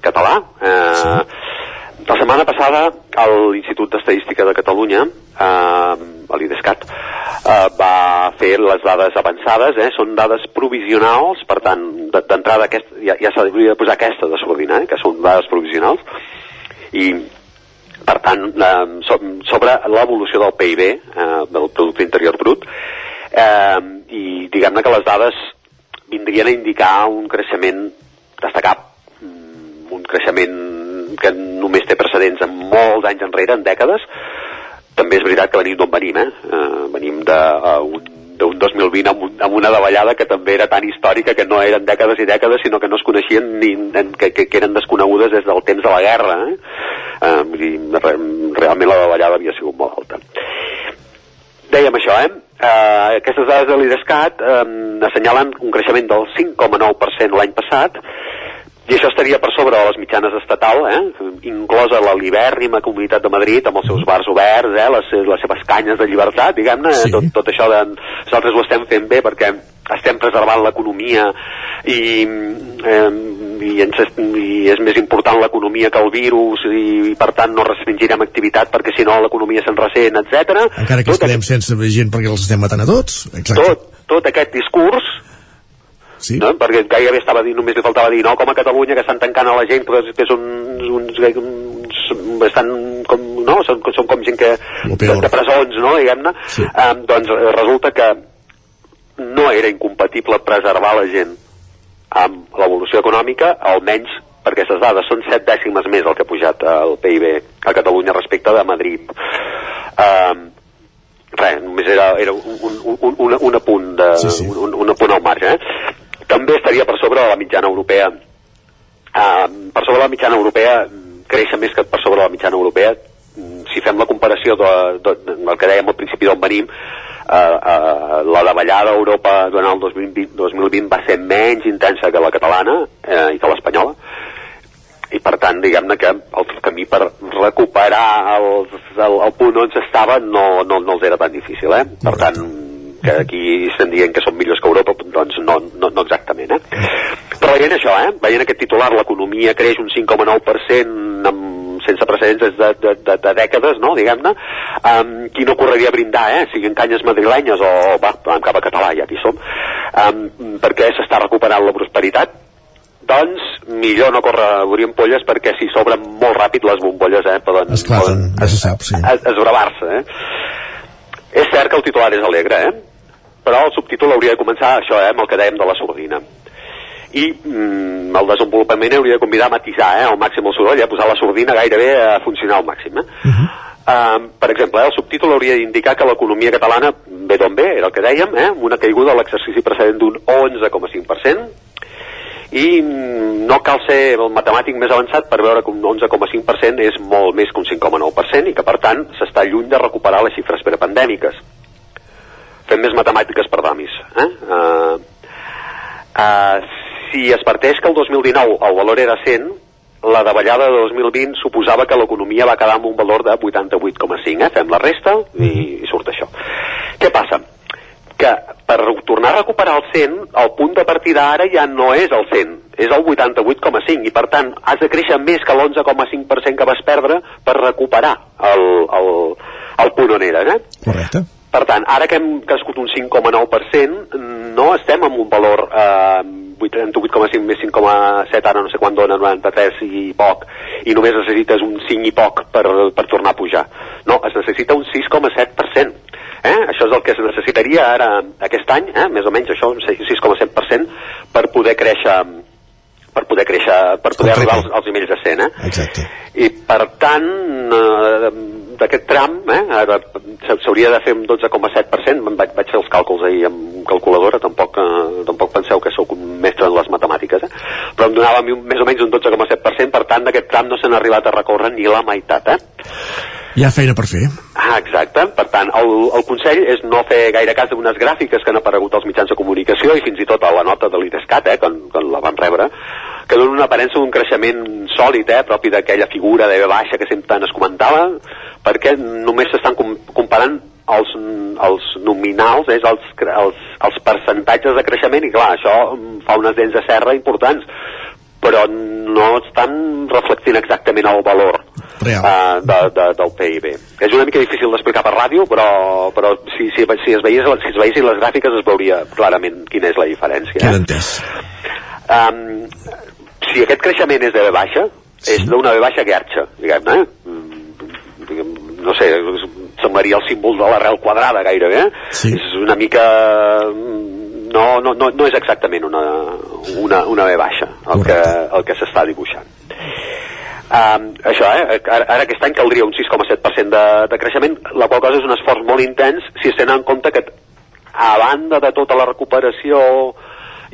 català. Eh, sí. La setmana passada l'Institut d'Estadística de Catalunya, eh, l'IDESCAT, eh, va fer les dades avançades, eh, són dades provisionals, per tant, de- d'entrada ja, ja s'hauria de posar aquesta de sordina, eh, que són dades provisionals, i per tant, eh, so, sobre l'evolució del PIB, eh, del Producte Interior Brut, eh, i diguem-ne que les dades vindrien a indicar un creixement destacat, mm, un creixement que només té precedents en molts anys enrere, en dècades. També és veritat que venim d'on venim, eh? eh venim d'un d'un 2020 amb, un, amb una davallada que també era tan històrica que no eren dècades i dècades sinó que no es coneixien ni que, que, que eren desconegudes des del temps de la guerra eh? Eh, dir, re, realment la davallada havia sigut molt alta dèiem això, eh? Uh, aquestes dades de l'IDESCAT um, assenyalen un creixement del 5,9% l'any passat i això estaria per sobre de les mitjanes estatal, eh? inclosa la libèrrima Comunitat de Madrid amb els seus bars oberts, eh? les, les seves canyes de llibertat, diguem-ne, sí. tot, tot això de, nosaltres ho estem fent bé perquè estem preservant l'economia i, eh, i, ens, i és més important l'economia que el virus i, i per tant no restringirem activitat perquè si no l'economia se'n ressent, etc. Encara que ens quedem sense gent perquè els estem matant a tots. Exacte. Tot, tot aquest discurs Sí. no? perquè gairebé estava dient, només li faltava dir no, com a Catalunya que estan tancant a la gent que, que són uns, uns estan com, no? són, són com gent que de, de presons, no? diguem-ne sí. um, doncs resulta que no era incompatible preservar la gent amb l'evolució econòmica, almenys perquè aquestes dades són set dècimes més el que ha pujat el PIB a Catalunya respecte de Madrid. Um, res, només era, era un, un, un, un, un apunt de, sí, sí. Un, un apunt al marge. Eh? També estaria per sobre de la mitjana europea. Uh, per sobre de la mitjana europea créixer més que per sobre de la mitjana europea si fem la comparació de, de, de, del que dèiem al principi d'on venim eh, eh, la davallada a Europa durant el 2020, 2020 va ser menys intensa que la catalana eh, i que l'espanyola i per tant diguem-ne que el camí per recuperar els, el, el punt on s'estava no, no, no els era tan difícil eh? per tant que aquí estem dient que són millors que Europa doncs no, no, no exactament eh? però veient això, eh? veient aquest titular l'economia creix un 5,9% amb sense precedents des de, de, de, de dècades, no?, diguem-ne, um, qui no correria a brindar, eh?, siguin canyes madrilenyes o, va, cap a català, ja aquí som, um, perquè s'està recuperant la prosperitat, doncs millor no córrer a obrir ampolles perquè si s'obren molt ràpid les bombolles eh, poden, Esclaten, ja se sap, sí. es, esbravar-se eh? és cert que el titular és alegre eh? Però el subtítol hauria de començar això eh, amb el que dèiem de la sordina i mm, el desenvolupament hauria de convidar a matisar eh, al màxim el soroll, a posar la sordina gairebé a funcionar al màxim eh? Uh -huh. Um, per exemple, eh, el subtítol hauria d'indicar que l'economia catalana ve d'on ve, era el que dèiem, eh, amb una caiguda a l'exercici precedent d'un 11,5%, i mm, no cal ser el matemàtic més avançat per veure que un 11,5% és molt més que un 5,9% i que per tant s'està lluny de recuperar les xifres prepandèmiques fem més matemàtiques per damis eh? Uh, uh, si es parteix que el 2019 el valor era 100 la davallada de 2020 suposava que l'economia va quedar amb un valor de 88,5 eh? fem la resta i, i surt això què passa? que per tornar a recuperar el 100, el punt de partida ara ja no és el 100, és el 88,5 i per tant has de créixer més que l'11,5% que vas perdre per recuperar el, el, el punt on eres. Eh? Correcte. Per tant, ara que hem crescut un 5,9%, no estem en un valor eh, 38,5 més 5,7, ara no sé quan dona, 93 i poc, i només necessites un 5 i poc per, per tornar a pujar. No, es necessita un 6,7%. Eh? Això és el que es necessitaria ara aquest any, eh? més o menys això, un 6,7% per poder créixer per poder créixer, per poder arribar als, als nivells de 100, eh? Exacte. I per tant, eh, d'aquest tram, eh, ara s'hauria de fer un 12,7%, vaig, vaig fer els càlculs ahir amb calculadora, tampoc, eh, tampoc penseu que sóc un mestre en les matemàtiques, eh? però em donava més o menys un 12,7%, per tant, d'aquest tram no n'ha arribat a recórrer ni la meitat, eh? Hi ha feina per fer. Ah, exacte. Per tant, el, el consell és no fer gaire cas d'unes gràfiques que han aparegut als mitjans de comunicació i fins i tot a la nota de l'IDESCAT, eh, quan, quan la van rebre, que donen una aparença d'un creixement sòlid, eh, propi d'aquella figura de baixa que sempre tant es comentava, perquè només s'estan com, comparant els, els nominals, és els, els, els percentatges de creixement, i clar, això fa unes dents de serra importants, però no estan reflectint exactament el valor uh, de, de, del PIB. És una mica difícil d'explicar per ràdio, però, però si, si, si, es veies, si es veiessin les gràfiques es veuria clarament quina és la diferència. Queda entès. Um, si aquest creixement és de B baixa, sí. és d'una B baixa guerxa, diguem-ne, eh? no sé, semblaria el símbol de l'arrel quadrada gairebé, eh? sí. és una mica no, no, no, no és exactament una, una, una B baixa el que, el que s'està dibuixant. Um, això, eh? Ara, ara aquest any caldria un 6,7% de, de creixement, la qual cosa és un esforç molt intens si es tenen en compte que a banda de tota la recuperació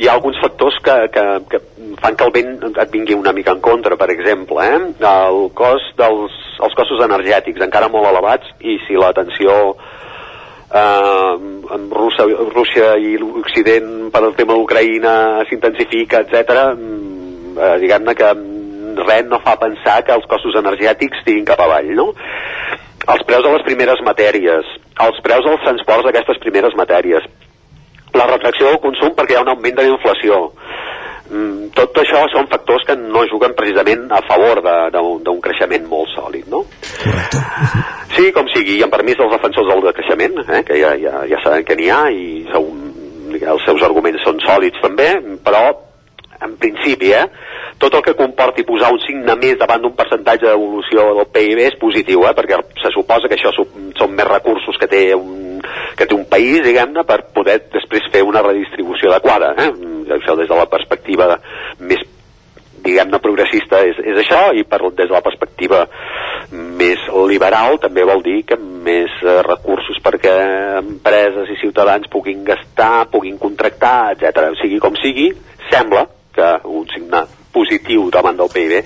hi ha alguns factors que, que, que fan que el vent et vingui una mica en contra, per exemple, eh? el cost dels els costos energètics encara molt elevats i si la tensió eh, amb Rússia, Rússia i l'Occident per al tema d'Ucraïna s'intensifica, etc. Eh, diguem-ne que res no fa pensar que els costos energètics estiguin cap avall, no? Els preus de les primeres matèries, els preus dels transports d'aquestes primeres matèries, la retracció del consum perquè hi ha un augment de la inflació. Mm, tot això són factors que no juguen precisament a favor d'un creixement molt sòlid, no? Correcte. Sí, com sigui, i amb permís dels defensors del creixement, eh, que ja, ja, ja saben que n'hi ha i segon, els seus arguments són sòlids també, però en principi, eh, tot el que comporti posar un signe més davant d'un percentatge d'evolució del PIB és positiu, eh, perquè se suposa que això són més recursos que té un, que té un país, diguem-ne, per poder després fer una redistribució adequada. Eh? Això des de la perspectiva més diguem-ne progressista és, és això i per, des de la perspectiva més liberal també vol dir que més eh, recursos perquè empreses i ciutadans puguin gastar, puguin contractar, etc. Sigui com sigui, sembla que un signe positiu davant del PIB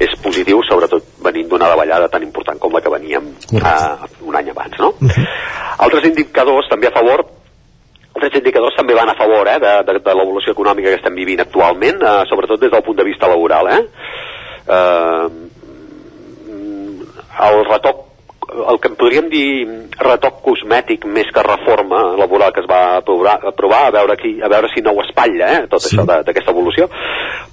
és positiu, sobretot venint d'una davallada tan important com la que veníem uh, un any abans, no? Uh -huh. Altres indicadors també a favor altres indicadors també van a favor eh, de, de, de l'evolució econòmica que estem vivint actualment, eh, sobretot des del punt de vista laboral. Eh? Eh, el retoc el que en podríem dir retoc cosmètic més que reforma laboral que es va aprovar, aprovar a, veure qui, a veure si no ho espatlla eh, tot sí. això d'aquesta evolució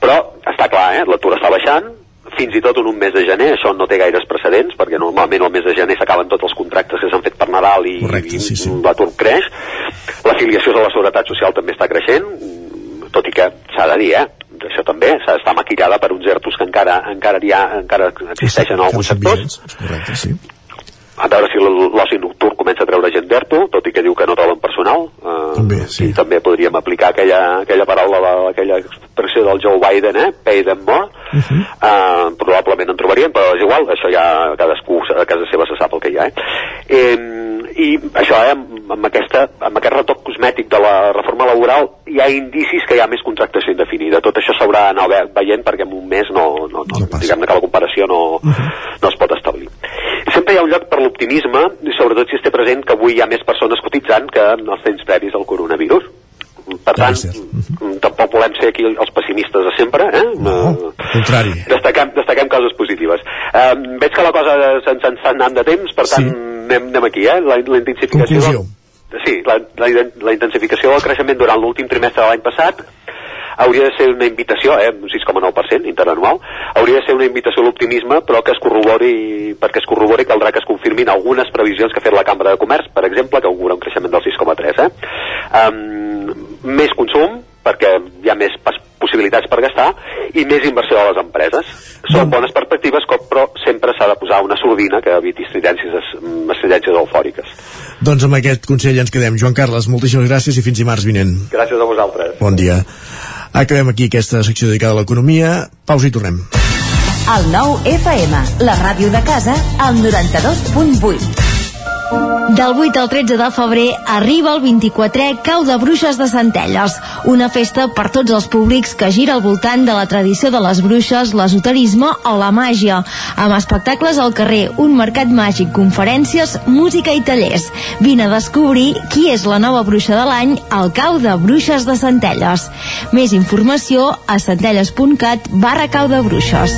però està clar, eh, l'atur està baixant fins i tot en un mes de gener, això no té gaires precedents, perquè normalment el mes de gener s'acaben tots els contractes que s'han fet per Nadal i, Correcte, sí, sí. l'atur creix. L'afiliació a la Seguretat Social també està creixent, tot i que s'ha de dir, eh, això també està maquillada per uns ERTOs que encara, encara, hi ha, encara existeixen en alguns sectors. Correcte, sí a veure si l'oci nocturn comença a treure gent d'ERTO, tot i que diu que no troben personal. Uh, també, sí. I també podríem aplicar aquella, aquella paraula, aquella expressió del Joe Biden, eh? pay them more. Uh -huh. uh, probablement en trobarien, però és igual, això ja cadascú a casa seva se sap el que hi ha. Eh? eh I això, eh, amb, amb, aquesta, amb aquest retoc cosmètic de la reforma laboral, hi ha indicis que hi ha més contractació indefinida. Tot això s'haurà d'anar veient perquè en un mes no, no, no, no diguem que la comparació no, uh -huh. no es pot establir. Sempre hi ha un lloc per l'optimisme, i sobretot si es té present que avui hi ha més persones cotitzant que en els temps previs al coronavirus. Per tant, mm, tampoc volem ser aquí els pessimistes de sempre, eh? No, al contrari. Destaquem, destaquem coses positives. Eh, veig que la cosa se'ns se està anant de temps, per tant, sí. anem, anem aquí, eh? La, la intensificació... Conclusió. Sí, la, la, la intensificació del creixement durant l'últim trimestre de l'any passat hauria de ser una invitació, eh, un 6,9% interanual, hauria de ser una invitació a l'optimisme, però que es corrobori, perquè es corrobori caldrà que es confirmin algunes previsions que ha fet la Cambra de Comerç, per exemple, que augura un creixement del 6,3%. Eh? Um, més consum, perquè hi ha més possibilitats per gastar i més inversió de les empreses. Són bones perspectives, però sempre s'ha de posar una sordina que eviti estridències, estridències eufòriques. Doncs amb aquest consell ens quedem. Joan Carles, moltíssimes gràcies i fins dimarts vinent. Gràcies a vosaltres. Bon dia. Acabem aquí aquesta secció dedicada a l'economia. Pausa i tornem. El nou FM, la ràdio de casa, al 92.8. Del 8 al 13 de febrer arriba el 24è Cau de Bruixes de Centelles, una festa per tots els públics que gira al voltant de la tradició de les bruixes, l'esoterisme o la màgia, amb espectacles al carrer, un mercat màgic, conferències, música i tallers. Vine a descobrir qui és la nova bruixa de l'any al Cau de Bruixes de Centelles. Més informació a centelles.cat barra Cau de Bruixes.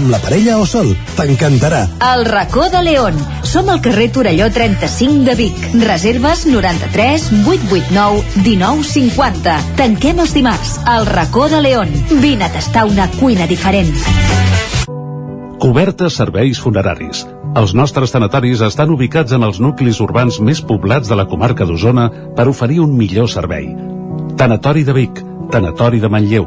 amb la parella o sol. T'encantarà. El racó de León. Som al carrer Torelló 35 de Vic. Reserves 93 889 1950. Tanquem els dimarts. El racó de León. Vine a tastar una cuina diferent. Cobertes serveis funeraris. Els nostres tanatoris estan ubicats en els nuclis urbans més poblats de la comarca d'Osona per oferir un millor servei. Tanatori de Vic, Tanatori de Manlleu,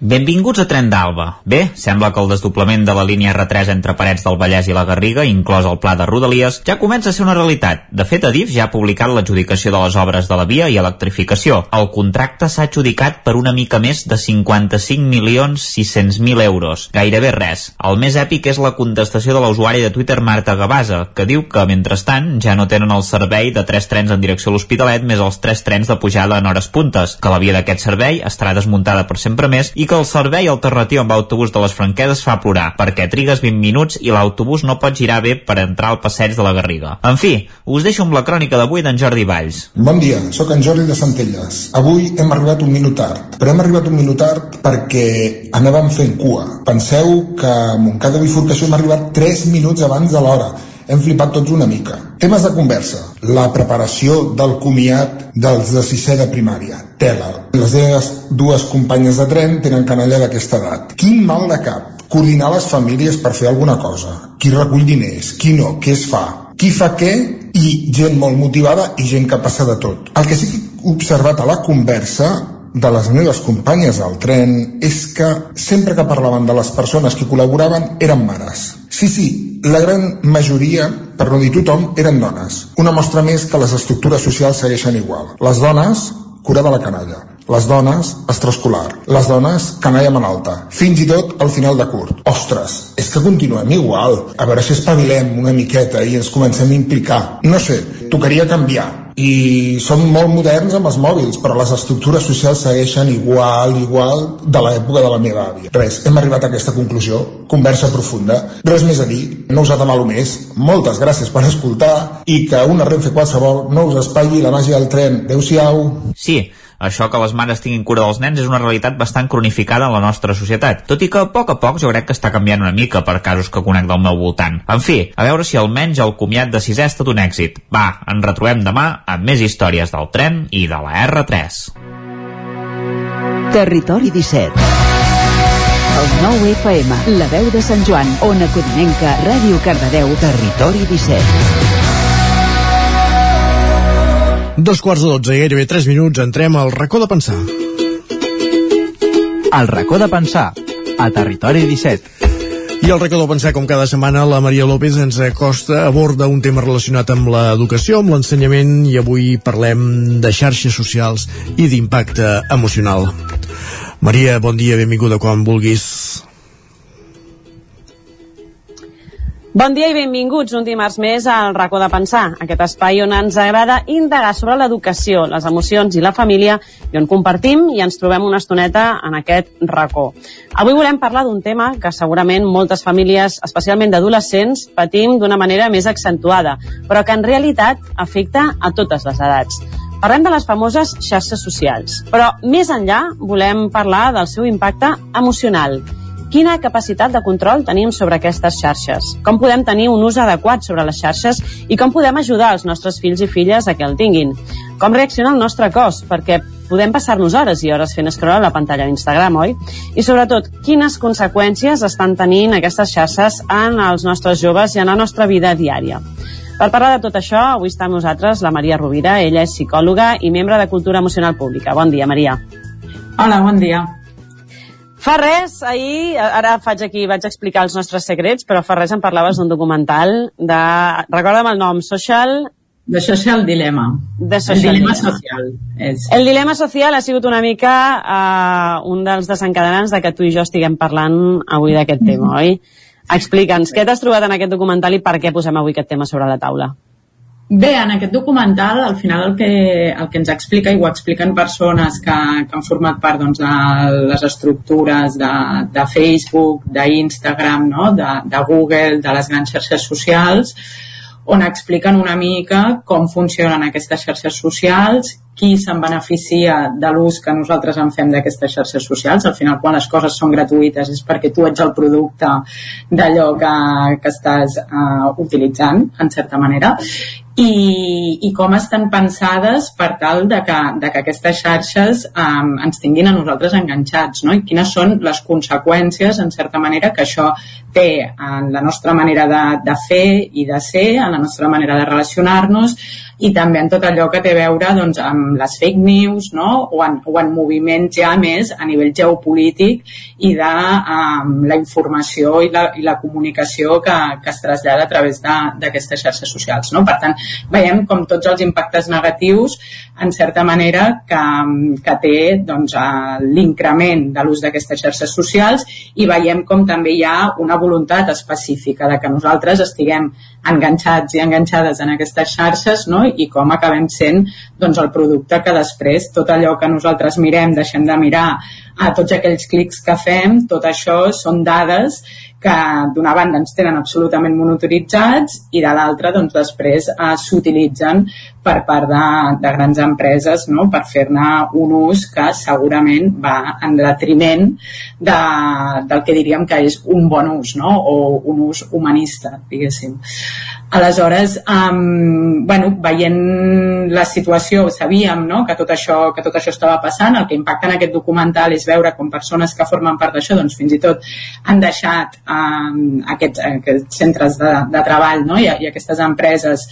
Benvinguts a Tren d'Alba. Bé, sembla que el desdoblament de la línia R3 entre Parets del Vallès i la Garriga, inclòs el pla de Rodalies, ja comença a ser una realitat. De fet, Adif ja ha publicat l'adjudicació de les obres de la via i electrificació. El contracte s'ha adjudicat per una mica més de 55 milions 600.000 euros. Gairebé res. El més èpic és la contestació de l'usuari de Twitter Marta Gavasa, que diu que, mentrestant, ja no tenen el servei de tres trens en direcció a l'Hospitalet més els tres trens de pujada en hores puntes, que la via d'aquest servei estarà desmuntada per sempre més i que el servei alternatiu amb autobús de les Franqueses fa plorar, perquè trigues 20 minuts i l'autobús no pot girar bé per entrar al passeig de la Garriga. En fi, us deixo amb la crònica d'avui d'en Jordi Valls. Bon dia, sóc en Jordi de Centelles. Avui hem arribat un minut tard, però hem arribat un minut tard perquè anàvem fent cua. Penseu que a Montcada Bifurcació hem arribat 3 minuts abans de l'hora hem flipat tots una mica. Temes de conversa. La preparació del comiat dels de sisè de primària. Tela. Les dues, dues companyes de tren tenen canalla d'aquesta edat. Quin mal de cap. Coordinar les famílies per fer alguna cosa. Qui recull diners, qui no, què es fa. Qui fa què i gent molt motivada i gent que passa de tot. El que sí que he observat a la conversa de les meves companyes al tren és que sempre que parlaven de les persones que col·laboraven eren mares. Sí, sí, la gran majoria, per no dir tothom, eren dones. Una mostra més que les estructures socials segueixen igual. Les dones, cura de la canalla les dones, extraescolar, les dones, canalla malalta, fins i tot al final de curt. Ostres, és que continuem igual. A veure si espavilem una miqueta i ens comencem a implicar. No sé, tocaria canviar. I som molt moderns amb els mòbils, però les estructures socials segueixen igual, igual de l'època de la meva àvia. Res, hem arribat a aquesta conclusió. Conversa profunda. Res més a dir, no us ha de mal més. Moltes gràcies per escoltar i que una Renfe qualsevol no us espatlli la màgia del tren. Adéu-siau. Sí, això que les mares tinguin cura dels nens és una realitat bastant cronificada en la nostra societat, tot i que a poc a poc jo crec que està canviant una mica per casos que conec del meu voltant. En fi, a veure si almenys el comiat de sisè és tot un èxit. Va, ens retrobem demà amb més històries del tren i de la R3. Territori 17 el 9 FM, la veu de Sant Joan, Ona Codinenca, Ràdio Cardedeu, Territori 17. Dos quarts de dotze i gairebé tres minuts entrem al racó de pensar. El racó de pensar, a Territori 17. I el de pensar, com cada setmana, la Maria López ens acosta, aborda un tema relacionat amb l'educació, amb l'ensenyament, i avui parlem de xarxes socials i d'impacte emocional. Maria, bon dia, benvinguda quan vulguis. Bon dia i benvinguts un dimarts més al racó de pensar, aquest espai on ens agrada indagar sobre l'educació, les emocions i la família i on compartim i ens trobem una estoneta en aquest racó. Avui volem parlar d'un tema que segurament moltes famílies, especialment d'adolescents, patim d'una manera més accentuada, però que en realitat afecta a totes les edats. Parlem de les famoses xarxes socials, però més enllà volem parlar del seu impacte emocional Quina capacitat de control tenim sobre aquestes xarxes? Com podem tenir un ús adequat sobre les xarxes i com podem ajudar els nostres fills i filles a que el tinguin? Com reacciona el nostre cos? Perquè podem passar-nos hores i hores fent scroll a la pantalla d'Instagram, oi? I sobretot, quines conseqüències estan tenint aquestes xarxes en els nostres joves i en la nostra vida diària? Per parlar de tot això, avui està amb nosaltres la Maria Rovira. Ella és psicòloga i membre de Cultura Emocional Pública. Bon dia, Maria. Hola, bon dia. Fa res, ahir, ara faig aquí, vaig explicar els nostres secrets, però fa res em parlaves d'un documental de... Recorda'm el nom, Social... De Social Dilemma. De social el dilema dilemma. social. És. El dilema social ha sigut una mica uh, un dels desencadenants de que tu i jo estiguem parlant avui d'aquest tema, oi? Explica'ns, què t'has trobat en aquest documental i per què posem avui aquest tema sobre la taula? Bé, en aquest documental, al final el que, el que ens explica, i ho expliquen persones que, que han format part doncs, de les estructures de, de Facebook, d'Instagram, no? de, de Google, de les grans xarxes socials, on expliquen una mica com funcionen aquestes xarxes socials, qui se'n beneficia de l'ús que nosaltres en fem d'aquestes xarxes socials. Al final, quan les coses són gratuïtes és perquè tu ets el producte d'allò que, que estàs uh, utilitzant, en certa manera i, i com estan pensades per tal de que, de que aquestes xarxes um, ens tinguin a nosaltres enganxats, no? I quines són les conseqüències, en certa manera, que això té en la nostra manera de, de fer i de ser, en la nostra manera de relacionar-nos, i també en tot allò que té a veure doncs, amb les fake news no? o, en, o en moviments ja més a nivell geopolític i de um, la informació i la, i la comunicació que, que es trasllada a través d'aquestes xarxes socials. No? Per tant, veiem com tots els impactes negatius en certa manera que, que té doncs, l'increment de l'ús d'aquestes xarxes socials i veiem com també hi ha una voluntat específica de que nosaltres estiguem enganxats i enganxades en aquestes xarxes no? i com acabem sent doncs, el producte que després tot allò que nosaltres mirem, deixem de mirar a tots aquells clics que fem, tot això són dades que d'una banda ens tenen absolutament monitoritzats i de l'altra doncs, després eh, s'utilitzen per part de, de grans empreses no? per fer-ne un ús que segurament va en detriment de, del que diríem que és un bon ús no? o un ús humanista, diguéssim. Aleshores, um, bueno, veient la situació, sabíem no? que, tot això, que tot això estava passant, el que impacta en aquest documental és veure com persones que formen part d'això doncs, fins i tot han deixat um, aquests, aquests centres de, de treball no? I, i aquestes empreses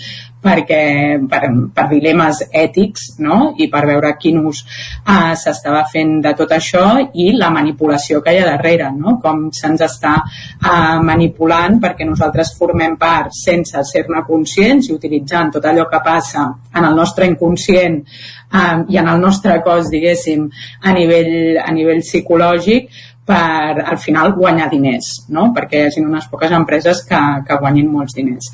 perquè per, per dilemes ètics no? i per veure quin ús uh, s'estava fent de tot això i la manipulació que hi ha darrere, no? com se'ns està uh, manipulant perquè nosaltres formem part sense ser-ne conscients i utilitzant tot allò que passa en el nostre inconscient um, i en el nostre cos, diguéssim, a nivell, a nivell psicològic per al final guanyar diners, no? perquè hi hagi unes poques empreses que, que guanyin molts diners.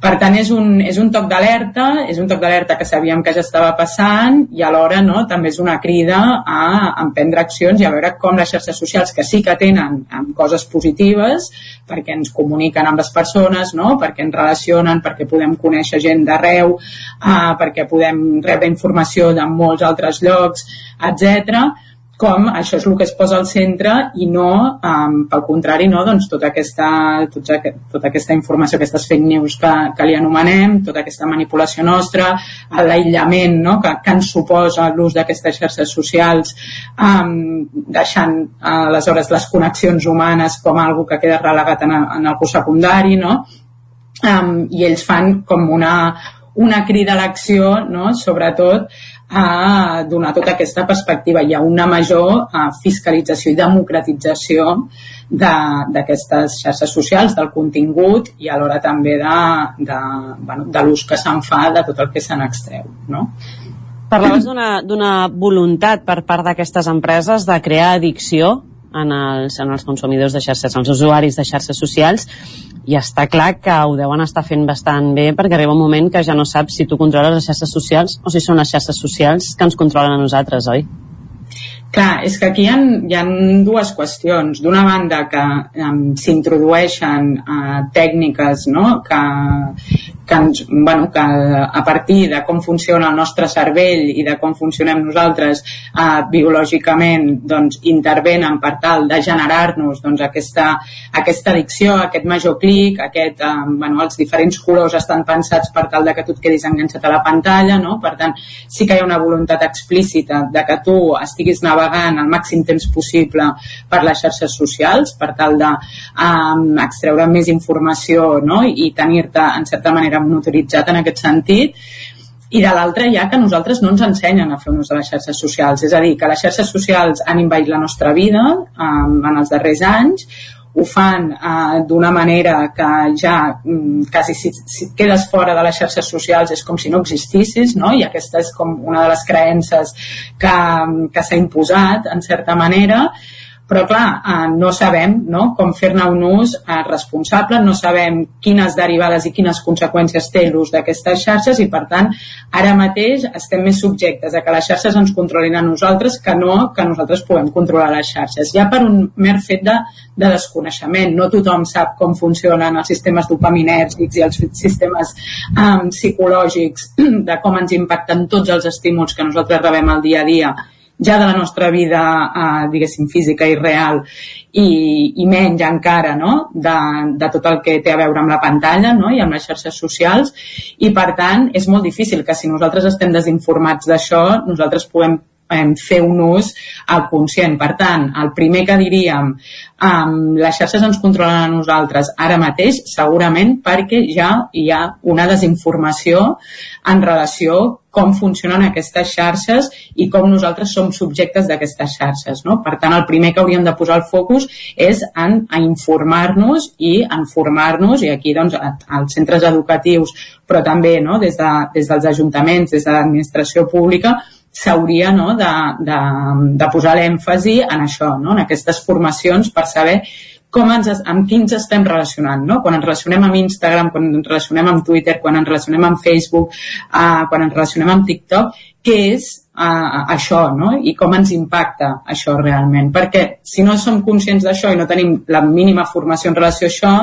Per tant, és un, és un toc d'alerta, és un toc d'alerta que sabíem que ja estava passant i alhora no, també és una crida a emprendre accions i a veure com les xarxes socials, que sí que tenen amb coses positives, perquè ens comuniquen amb les persones, no? perquè ens relacionen, perquè podem conèixer gent d'arreu, eh, perquè podem rebre informació de molts altres llocs, etc com això és el que es posa al centre i no, um, pel contrari, no, doncs tota aquesta, tota, tota aquesta informació, aquestes fake news que, que li anomenem, tota aquesta manipulació nostra, l'aïllament no, que, que ens suposa l'ús d'aquestes xarxes socials, um, deixant uh, aleshores les connexions humanes com algo que queda relegat en, en el curs secundari, no? Um, i ells fan com una, una crida a l'acció, no? sobretot a donar tota aquesta perspectiva. Hi ha una major uh, fiscalització i democratització d'aquestes de, xarxes socials, del contingut i alhora també de, de, bueno, de l'ús que se'n fa de tot el que se n'extreu. No? Parlaves d'una voluntat per part d'aquestes empreses de crear addicció en els, en els consumidors de xarxes, en els usuaris de xarxes socials i està clar que ho deuen estar fent bastant bé perquè arriba un moment que ja no saps si tu controles les xarxes socials o si són les xarxes socials que ens controlen a nosaltres, oi? Clar, és que aquí hi ha, hi ha dues qüestions. D'una banda, que um, s'introdueixen uh, tècniques no? que, que, ens, bueno, que a partir de com funciona el nostre cervell i de com funcionem nosaltres eh, biològicament doncs, intervenen per tal de generar-nos doncs, aquesta, aquesta addicció, aquest major clic, aquest, eh, bueno, els diferents colors estan pensats per tal de que tu et quedis enganxat a la pantalla, no? per tant sí que hi ha una voluntat explícita de que tu estiguis navegant el màxim temps possible per les xarxes socials per tal de eh, extreure més informació no? i tenir-te en certa manera monitoritzat en aquest sentit i de l'altra ja que nosaltres no ens ensenyen a fer un ús de les xarxes socials, és a dir, que les xarxes socials han invaït la nostra vida um, en els darrers anys, ho fan uh, d'una manera que ja um, quasi si, si quedes fora de les xarxes socials és com si no existissis, no? i aquesta és com una de les creences que, que s'ha imposat en certa manera, però clar, eh, no sabem no, com fer-ne un ús eh, responsable, no sabem quines derivades i quines conseqüències té l'ús d'aquestes xarxes i per tant ara mateix estem més subjectes a que les xarxes ens controlin a nosaltres que no que nosaltres puguem controlar les xarxes. Ja per un mer fet de, de desconeixement, no tothom sap com funcionen els sistemes dopaminèrgics i els sistemes um, psicològics de com ens impacten tots els estímuls que nosaltres rebem al dia a dia ja de la nostra vida, eh, diguéssim, física i real, i, i menys encara no? de, de tot el que té a veure amb la pantalla no? i amb les xarxes socials, i per tant és molt difícil que si nosaltres estem desinformats d'això, nosaltres puguem fer un ús al conscient. Per tant, el primer que diríem, um, les xarxes ens controlen a nosaltres ara mateix, segurament perquè ja hi ha una desinformació en relació com funcionen aquestes xarxes i com nosaltres som subjectes d'aquestes xarxes. No? Per tant, el primer que hauríem de posar el focus és en informar-nos i en formar-nos, i aquí doncs, als centres educatius, però també no? des, de, des dels ajuntaments, des de l'administració pública, s'hauria no, de, de, de posar l'èmfasi en això, no, en aquestes formacions per saber com ens, amb qui ens estem relacionant, no? Quan ens relacionem amb Instagram, quan ens relacionem amb Twitter, quan ens relacionem amb Facebook, uh, quan ens relacionem amb TikTok, què és uh, això, no? I com ens impacta això realment. Perquè si no som conscients d'això i no tenim la mínima formació en relació a això,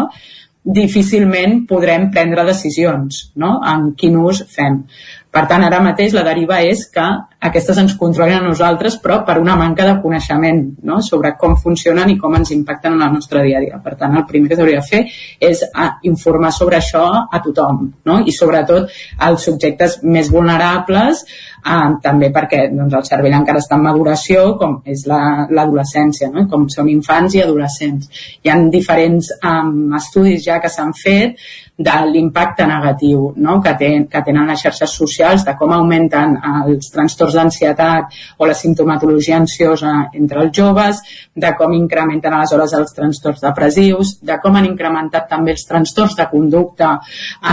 difícilment podrem prendre decisions no? en quin ús fem. Per tant, ara mateix la deriva és que aquestes ens controlen a nosaltres, però per una manca de coneixement no? sobre com funcionen i com ens impacten en el nostre dia a dia. Per tant, el primer que s'hauria de fer és a, informar sobre això a tothom, no? i sobretot als subjectes més vulnerables, eh, també perquè doncs, el cervell encara està en maduració, com és l'adolescència, la, no? com són infants i adolescents. Hi ha diferents eh, estudis ja que s'han fet de l'impacte negatiu no? que, ten, que tenen les xarxes socials, de com augmenten els trastorns d'ansietat o la simptomatologia ansiosa entre els joves, de com incrementen aleshores els trastorns depressius, de com han incrementat també els trastorns de conducta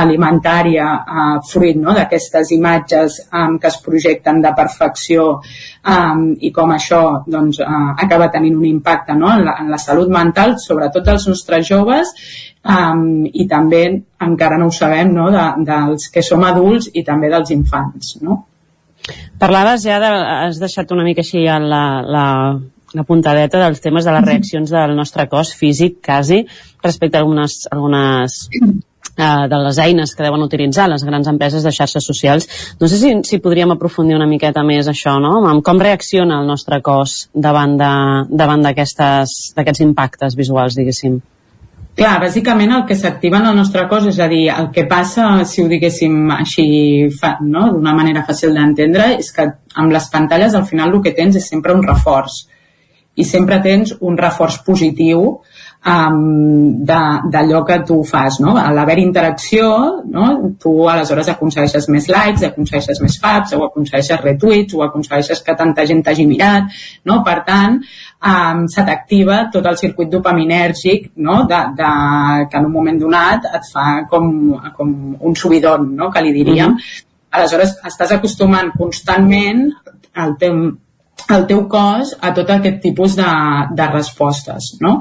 alimentària eh, fruit no? d'aquestes imatges eh, que es projecten de perfecció eh, i com això doncs, eh, acaba tenint un impacte no? en, la, en la salut mental, sobretot dels nostres joves um, i també encara no ho sabem no, de, dels que som adults i també dels infants no? Parlaves ja, de, has deixat una mica així la, la, la puntadeta dels temes de les reaccions del nostre cos físic, quasi, respecte a algunes, algunes eh, de les eines que deuen utilitzar les grans empreses de xarxes socials. No sé si, si podríem aprofundir una miqueta més això, no? Amb com reacciona el nostre cos davant d'aquests impactes visuals, diguéssim. Clar, bàsicament el que s'activa en el nostre cos, és a dir, el que passa, si ho diguéssim així, no? d'una manera fàcil d'entendre, és que amb les pantalles al final el que tens és sempre un reforç. I sempre tens un reforç positiu um, d'allò que tu fas, no? A l'haver interacció, no? tu aleshores aconsegueixes més likes, aconsegueixes més faps, o aconsegueixes retweets, o aconsegueixes que tanta gent t'hagi mirat, no? Per tant, um, se t'activa tot el circuit dopaminèrgic no? de, de, que en un moment donat et fa com, com un subidon, no? que li diríem. Mm -hmm. Aleshores, estàs acostumant constantment el teu, el teu cos a tot aquest tipus de, de respostes. No?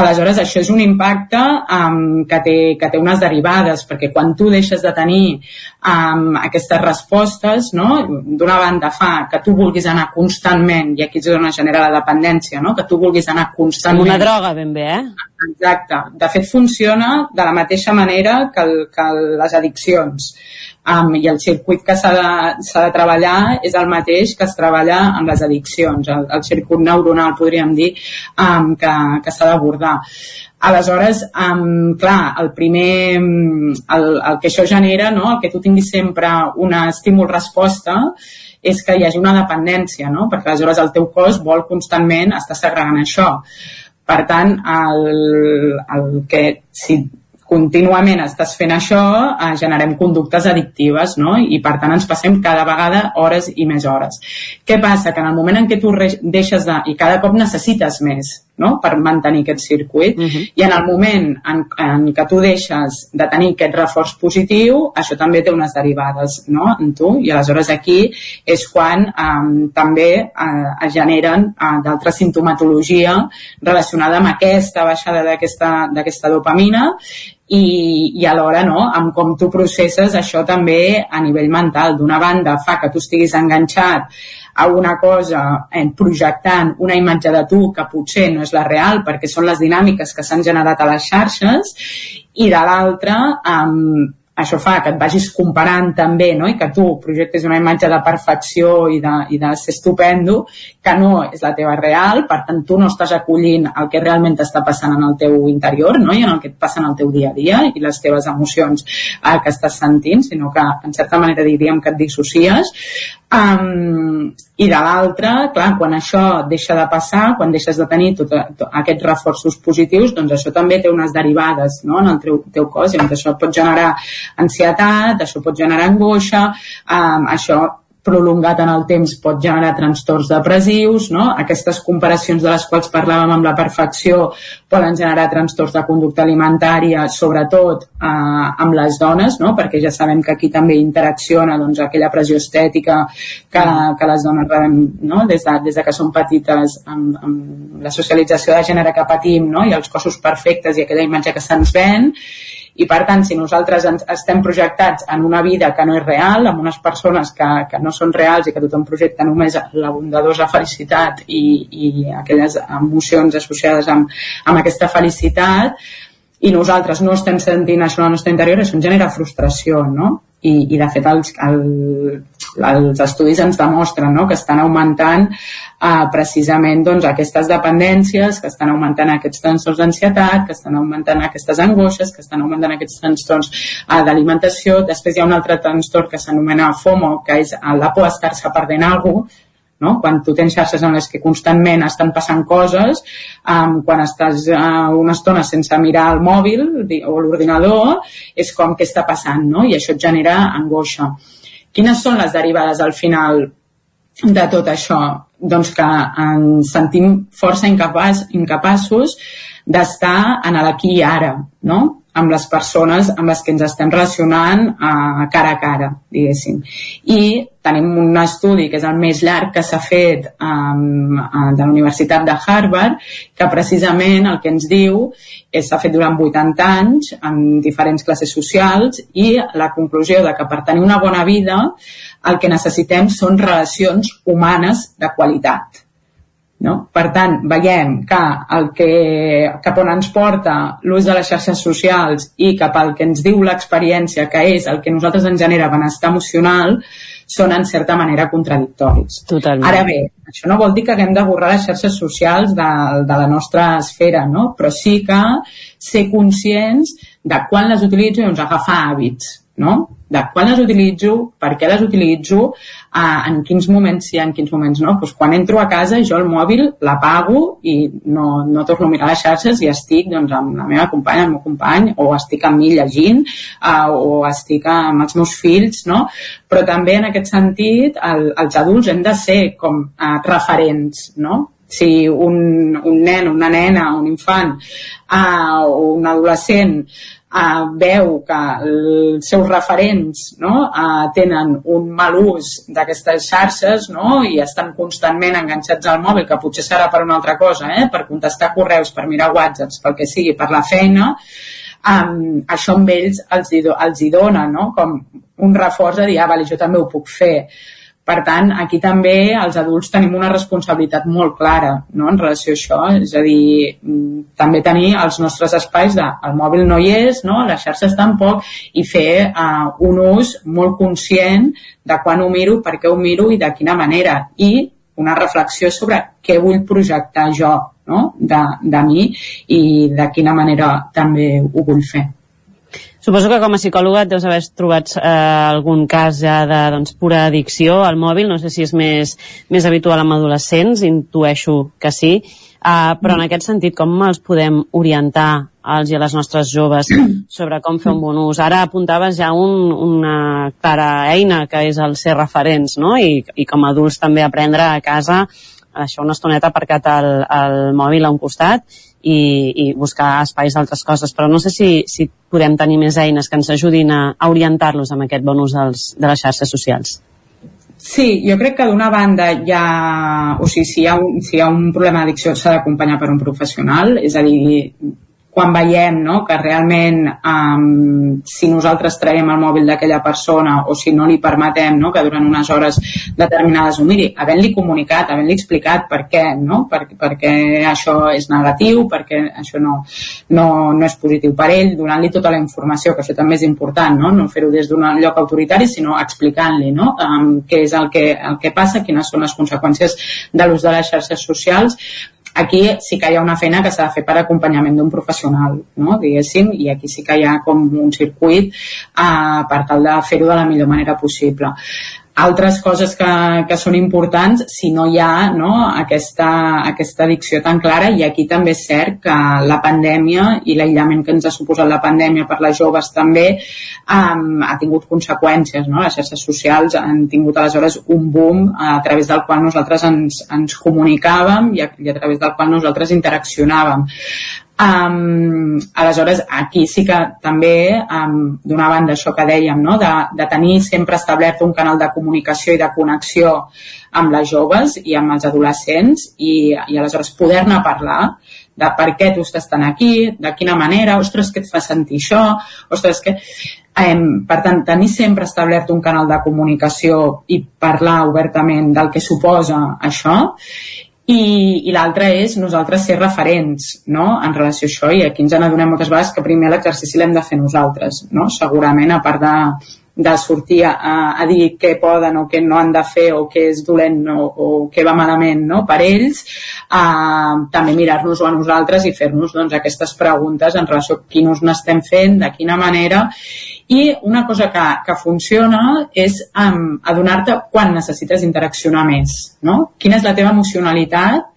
Aleshores, això és un impacte um, que, té, que té unes derivades, perquè quan tu deixes de tenir um, aquestes respostes, no? d'una banda fa que tu vulguis anar constantment, i aquí és on es genera la dependència, no? que tu vulguis anar constantment... Com una droga, ben bé, eh? Exacte. De fet, funciona de la mateixa manera que, el, que les addiccions um, i el circuit que s'ha de, de treballar és el mateix que es treballa amb les addiccions, el, el circuit neuronal podríem dir um, que, que s'ha d'abordar. Aleshores, um, clar, el primer, el, el que això genera, no? el que tu tinguis sempre una estímul-resposta, és que hi hagi una dependència, no? perquè aleshores el teu cos vol constantment estar segregant això. Per tant, el, el que si contínuament estàs fent això, eh, generem conductes addictives, no? I per tant ens passem cada vegada hores i més hores. Què passa? Que en el moment en què tu deixes de... i cada cop necessites més, no? per mantenir aquest circuit uh -huh. i en el moment en, en què tu deixes de tenir aquest reforç positiu això també té unes derivades no? en tu i aleshores aquí és quan um, també uh, es generen uh, d'altra sintomatologia relacionada amb aquesta baixada d'aquesta dopamina i, i alhora no, amb com tu processes això també a nivell mental. D'una banda fa que tu estiguis enganxat a una cosa eh, projectant una imatge de tu que potser no és la real perquè són les dinàmiques que s'han generat a les xarxes i de l'altra eh, això fa que et vagis comparant també no? i que tu projectes una imatge de perfecció i de, i de ser estupendo que no és la teva real, per tant tu no estàs acollint el que realment està passant en el teu interior no? i en el que et passa en el teu dia a dia i les teves emocions eh, que estàs sentint, sinó que en certa manera diríem que et dissocies Um, I de l'altra, clar, quan això deixa de passar, quan deixes de tenir tot, tot aquests reforços positius, doncs això també té unes derivades no? en el teu, teu cos, i això pot generar ansietat, això pot generar angoixa, um, això prolongat en el temps pot generar trastorns depressius, no? aquestes comparacions de les quals parlàvem amb la perfecció poden generar trastorns de conducta alimentària, sobretot eh, amb les dones, no? perquè ja sabem que aquí també interacciona doncs, aquella pressió estètica que, que les dones rebem no? des, de, des de que són petites amb, amb la socialització de gènere que patim no? i els cossos perfectes i aquella imatge que se'ns ven i per tant si nosaltres ens, estem projectats en una vida que no és real, amb unes persones que, que no són reals i que tothom projecta només la bondadosa felicitat i, i aquelles emocions associades amb, amb aquesta felicitat i nosaltres no estem sentint això en el nostre interior, això ens genera frustració, no? I, i de fet els, el, els estudis ens demostren no? que estan augmentant eh, precisament doncs, aquestes dependències, que estan augmentant aquests trastorns d'ansietat, que estan augmentant aquestes angoixes, que estan augmentant aquests trastorns eh, d'alimentació. Després hi ha un altre trastorn que s'anomena FOMO, que és la por a estar-se perdent alguna cosa, no? quan tu tens xarxes en les que constantment estan passant coses, um, quan estàs uh, una estona sense mirar el mòbil o l'ordinador, és com què està passant, no? i això et genera angoixa. Quines són les derivades al final de tot això? Doncs que ens sentim força incapaç, incapaços d'estar en l'aquí i ara, no? Amb les persones amb les que ens estem relacionant a cara a cara, diguéssim. I tenim un estudi que és el més llarg que s'ha fet um, de la Universitat de Harvard, que precisament el que ens diu és s'ha fet durant 80 anys en diferents classes socials i la conclusió de que per tenir una bona vida el que necessitem són relacions humanes de qualitat no? Per tant, veiem que el que, cap on ens porta l'ús de les xarxes socials i cap al que ens diu l'experiència, que és el que nosaltres ens genera benestar emocional, són en certa manera contradictoris. Totalment. Ara bé, això no vol dir que haguem de borrar les xarxes socials de, de la nostra esfera, no? però sí que ser conscients de quan les utilitzo i ens agafar hàbits, no? de quan les utilitzo, per què les utilitzo, uh, en quins moments sí, en quins moments no. Pues quan entro a casa jo el mòbil l'apago i no, no torno a mirar les xarxes i estic doncs, amb la meva companya, el meu company, o estic amb mi llegint, uh, o estic amb els meus fills, no? Però també en aquest sentit el, els adults hem de ser com uh, referents, no? Si un, un nen, una nena, un infant uh, o un adolescent uh, veu que els seus referents no, uh, tenen un mal ús d'aquestes xarxes no, i estan constantment enganxats al mòbil, que potser serà per una altra cosa, eh, per contestar correus, per mirar whatsapps, pel que sigui, per la feina, um, això amb ells els hi, els hi dona no? com un reforç a dir, ah, vale, jo també ho puc fer per tant, aquí també els adults tenim una responsabilitat molt clara no? en relació a això, és a dir, mm, també tenir els nostres espais de el mòbil no hi és, no? les xarxes tampoc, i fer uh, un ús molt conscient de quan ho miro, per què ho miro i de quina manera. I una reflexió sobre què vull projectar jo no? de, de mi i de quina manera també ho vull fer. Suposo que com a psicòloga et deus haver trobat eh, algun cas ja de doncs, pura addicció al mòbil, no sé si és més, més habitual amb adolescents, intueixo que sí, eh, però en aquest sentit com els podem orientar als i a les nostres joves sobre com fer un bon ús. Ara apuntaves ja un, una clara eina que és el ser referents, no? I, i com a adults també aprendre a casa això una estoneta aparcat el, el mòbil a un costat i, i buscar espais d'altres coses, però no sé si, si podem tenir més eines que ens ajudin a, a orientar-los amb aquest bon ús dels, de les xarxes socials. Sí, jo crec que d'una banda hi ha, o sigui, si hi ha un, si hi ha un problema d'addicció s'ha d'acompanyar per un professional, és a dir, quan veiem no, que realment um, si nosaltres traiem el mòbil d'aquella persona o si no li permetem no, que durant unes hores determinades ho miri, havent-li comunicat, havent-li explicat per què, no? per, perquè això és negatiu, perquè això no, no, no és positiu per ell, donant-li tota la informació, que això també és important, no, no fer-ho des d'un lloc autoritari, sinó explicant-li no? um, què és el que, el que passa, quines són les conseqüències de l'ús de les xarxes socials, Aquí sí que hi ha una feina que s'ha de fer per acompanyament d'un professional, no? diguéssim, i aquí sí que hi ha com un circuit eh, per tal de fer-ho de la millor manera possible altres coses que, que són importants si no hi ha no, aquesta, aquesta addicció tan clara i aquí també és cert que la pandèmia i l'aïllament que ens ha suposat la pandèmia per les joves també um, ha tingut conseqüències no? les xarxes socials han tingut aleshores un boom a través del qual nosaltres ens, ens comunicàvem i a, i a través del qual nosaltres interaccionàvem Um, aleshores, aquí sí que també, um, d'una banda, això que dèiem, no? de, de tenir sempre establert un canal de comunicació i de connexió amb les joves i amb els adolescents i, i aleshores poder-ne parlar de per què tu estàs tan aquí, de quina manera, ostres, què et fa sentir això, ostres, que... Um, per tant, tenir sempre establert un canal de comunicació i parlar obertament del que suposa això i, i l'altre és nosaltres ser referents no? en relació a això i aquí ens n'adonem moltes vegades que primer l'exercici l'hem de fer nosaltres no? segurament a part de, de sortir a, a dir què poden o què no han de fer o què és dolent o, o què va malament no? per ells, eh, també mirar-nos-ho a nosaltres i fer-nos doncs, aquestes preguntes en relació a quin n'estem fent, de quina manera i una cosa que, que funciona és um, adonar-te quan necessites interaccionar més, no? Quina és la teva emocionalitat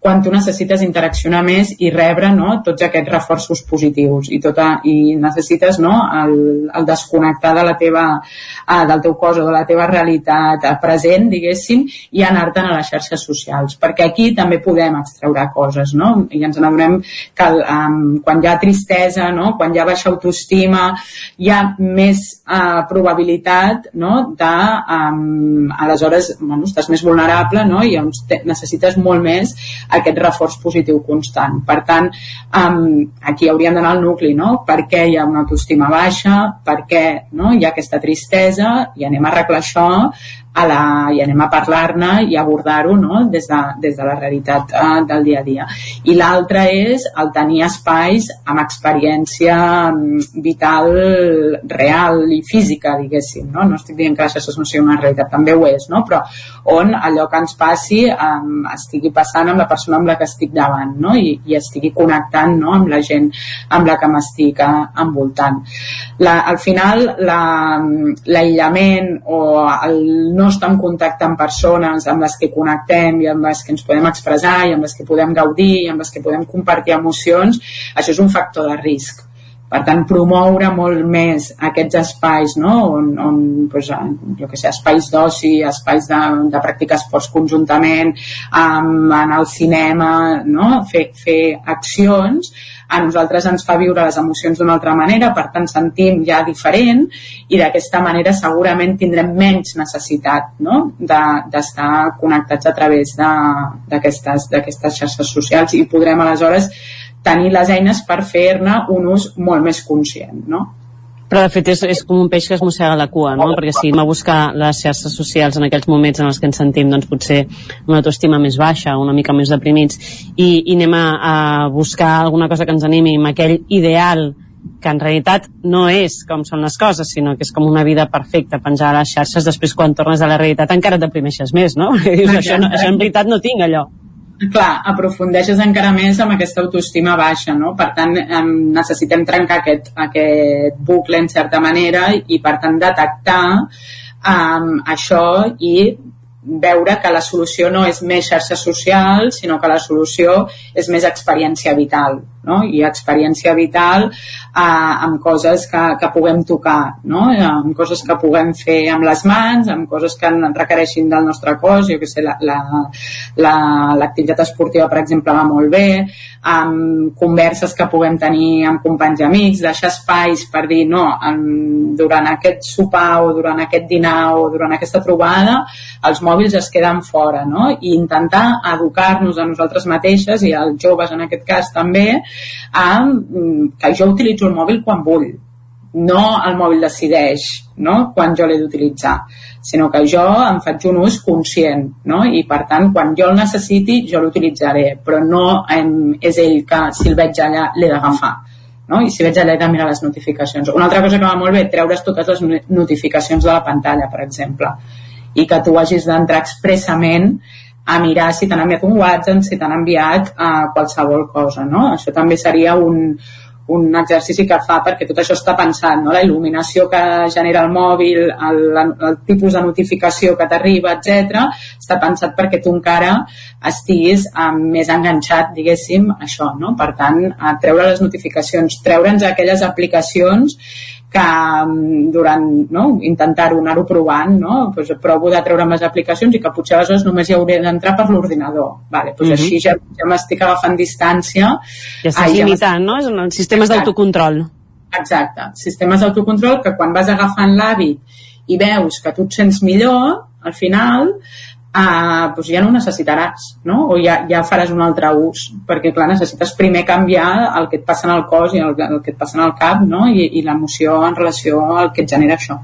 quan tu necessites interaccionar més i rebre no, tots aquests reforços positius i, tota, i necessites no, el, el desconnectar de la teva, uh, del teu cos o de la teva realitat uh, present, diguéssim, i anar-te'n a les xarxes socials, perquè aquí també podem extreure coses, no? I ens n'adonem que um, quan hi ha tristesa, no? quan hi ha baixa autoestima, hi ha més uh, probabilitat no? de, um, aleshores, bueno, estàs més vulnerable no? i llavors te, necessites molt més aquest reforç positiu constant. Per tant, um, aquí hauríem d'anar al nucli, no? Per què hi ha una autoestima baixa, per què no? hi ha aquesta tristesa, i anem a arreglar això a la, i anem a parlar-ne i abordar-ho no? des, de, des de la realitat eh, del dia a dia. I l'altre és el tenir espais amb experiència mm, vital real i física, diguéssim. No, no estic dient que la xarxa no sigui una realitat, també ho és, no? però on allò que ens passi um, estigui passant amb la persona amb la que estic davant no? I, i estigui connectant no? amb la gent amb la que m'estic uh, envoltant. La, al final, l'aïllament la, o el no estar en contacte amb persones amb les que connectem i amb les que ens podem expressar i amb les que podem gaudir i amb les que podem compartir emocions, això és un factor de risc. Per tant, promoure molt més aquests espais, no? on, on pues, jo que sé, espais d'oci, espais de, de practicar esports conjuntament, um, anar al cinema, no? fer, fer accions a nosaltres ens fa viure les emocions d'una altra manera, per tant sentim ja diferent i d'aquesta manera segurament tindrem menys necessitat no? d'estar de, connectats a través d'aquestes xarxes socials i podrem aleshores tenir les eines per fer-ne un ús molt més conscient, no? Però, de fet, és, és com un peix que es mossega la cua, no? Perquè si anem a buscar les xarxes socials en aquells moments en els que ens sentim, doncs, potser una autoestima més baixa, una mica més deprimits, i, i anem a, a buscar alguna cosa que ens animi amb aquell ideal que en realitat no és com són les coses, sinó que és com una vida perfecta, penjar a les xarxes, després quan tornes a la realitat encara et deprimeixes més, no? dius, això, no, això en veritat no tinc allò clar, aprofundeixes encara més amb aquesta autoestima baixa, no? Per tant, necessitem trencar aquest, aquest bucle en certa manera i, per tant, detectar um, això i veure que la solució no és més xarxa social, sinó que la solució és més experiència vital no? i experiència vital eh, amb coses que, que puguem tocar, no? amb coses que puguem fer amb les mans, amb coses que requereixin del nostre cos, jo que sé, l'activitat la, la, la, esportiva, per exemple, va molt bé, amb converses que puguem tenir amb companys i amics, deixar espais per dir, no, en, durant aquest sopar o durant aquest dinar o durant aquesta trobada, els mòbils es queden fora, no? i intentar educar-nos a nosaltres mateixes i als joves en aquest cas també, amb, mm, que jo utilitzo el mòbil quan vull, no el mòbil decideix no? quan jo l'he d'utilitzar, sinó que jo em faig un ús conscient no? i per tant quan jo el necessiti jo l'utilitzaré, però no em, és ell que si el veig allà l'he d'agafar no? i si veig allà he de mirar les notificacions. Una altra cosa que va molt bé, treure's totes les notificacions de la pantalla, per exemple, i que tu hagis d'entrar expressament a mirar si t'han enviat un WhatsApp, si t'han enviat uh, qualsevol cosa, no? Això també seria un, un exercici que fa perquè tot això està pensat, no? la il·luminació que genera el mòbil, el, el tipus de notificació que t'arriba, etc, està pensat perquè tu encara estiguis um, més enganxat, diguéssim, això. No? Per tant, a treure les notificacions, treure'ns aquelles aplicacions que mm, durant no, intentar-ho, anar-ho provant, no? pues provo de treure'm les aplicacions i que potser aleshores només hi hauré d'entrar per l'ordinador. Vale, pues mm -hmm. així ja, ja m'estic agafant distància. Ja estàs limitant, ja no? És sistemes d'autocontrol. Exacte, sistemes d'autocontrol que quan vas agafant l'hàbit i veus que tu et sents millor, al final uh, doncs ja no ho necessitaràs, no? O ja, ja faràs un altre ús, perquè, clar, necessites primer canviar el que et passa en el cos i el, el que et passa en el cap, no? I, i l'emoció en relació al que et genera això.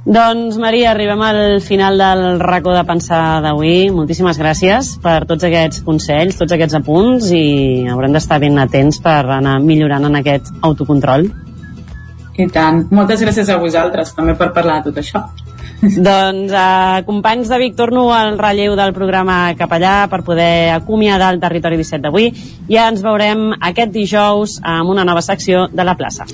Doncs, Maria, arribem al final del racó de pensar d'avui. Moltíssimes gràcies per tots aquests consells, tots aquests apunts i haurem d'estar ben atents per anar millorant en aquest autocontrol. I tant. Moltes gràcies a vosaltres també per parlar de tot això. doncs, eh, companys de Vic, torno al relleu del programa cap allà per poder acomiadar el territori 17 d'avui. Ja ens veurem aquest dijous amb una nova secció de la plaça.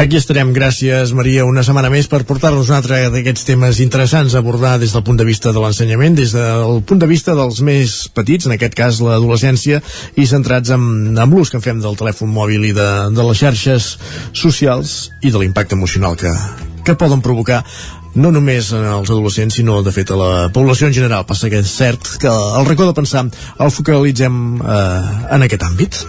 Aquí estarem, gràcies Maria, una setmana més per portar-nos un altre d'aquests temes interessants a abordar des del punt de vista de l'ensenyament, des del punt de vista dels més petits, en aquest cas l'adolescència, i centrats en, en l'ús que en fem del telèfon mòbil i de, de les xarxes socials i de l'impacte emocional que, que poden provocar no només als adolescents, sinó de fet a la població en general. Passa que és cert que el racó de pensar el focalitzem eh, en aquest àmbit.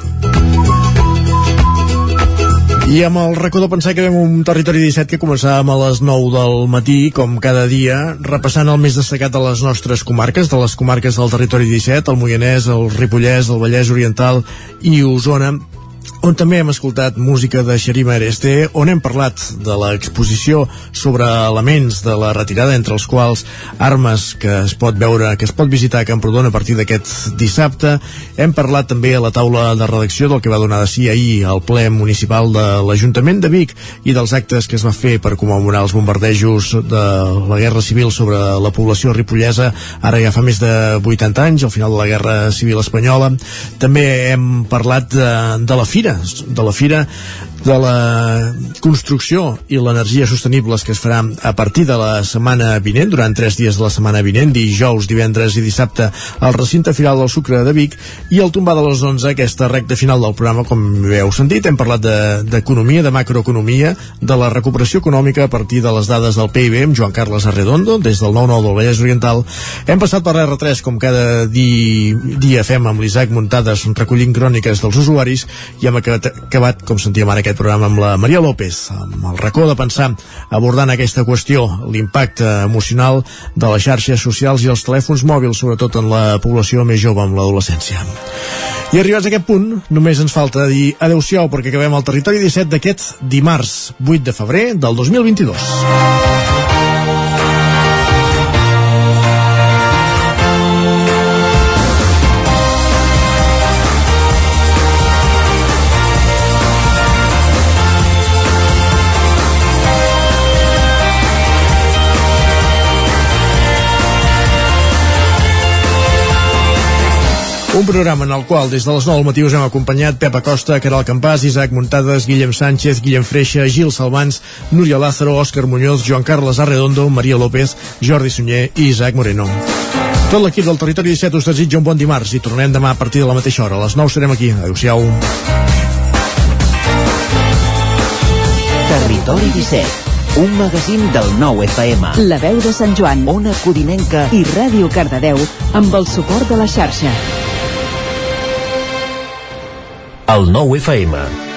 I amb el racó de pensar que veiem un territori 17 que començàvem a les 9 del matí, com cada dia, repassant el més destacat de les nostres comarques, de les comarques del territori 17, el Moianès, el Ripollès, el Vallès Oriental i Osona, on també hem escoltat música de Xerima Areste, on hem parlat de l'exposició sobre elements de la retirada, entre els quals armes que es pot veure, que es pot visitar a Camprodon a partir d'aquest dissabte. Hem parlat també a la taula de redacció del que va donar de si ahir al ple municipal de l'Ajuntament de Vic i dels actes que es va fer per commemorar els bombardejos de la Guerra Civil sobre la població ripollesa, ara ja fa més de 80 anys, al final de la Guerra Civil Espanyola. També hem parlat de, de la fira de la fira de la construcció i l'energia sostenibles que es farà a partir de la setmana vinent, durant tres dies de la setmana vinent, dijous, divendres i dissabte, al recinte final del Sucre de Vic, i el tombar de les 11, aquesta recta final del programa, com bé heu sentit, hem parlat d'economia, de, de macroeconomia, de la recuperació econòmica a partir de les dades del PIB amb Joan Carles Arredondo, des del 9-9 del Vallès Oriental. Hem passat per l'R3, com cada di, dia fem amb l'Isaac Muntades, recollint cròniques dels usuaris, i hem acabat, com sentíem ara aquest programa amb la Maria López, amb el racó de pensar abordant aquesta qüestió, l'impacte emocional de les xarxes socials i els telèfons mòbils, sobretot en la població més jove, amb l'adolescència. I arribats a aquest punt, només ens falta dir adeu-siau perquè acabem el territori 17 d'aquest dimarts 8 de febrer del 2022. Un programa en el qual des de les 9 del matí us hem acompanyat Pep Acosta, Caral Campàs, Isaac Muntades, Guillem Sánchez, Guillem Freixa, Gil Salvans, Núria Lázaro, Òscar Muñoz, Joan Carles Arredondo, Maria López, Jordi Sunyer i Isaac Moreno. Tot l'equip del Territori 17 us desitja un bon dimarts i tornem demà a partir de la mateixa hora. A les 9 serem aquí. Adéu-siau. Territori 17 un magazín del nou FM. La veu de Sant Joan, Ona Codinenca i Ràdio Cardedeu amb el suport de la xarxa. El nou FM.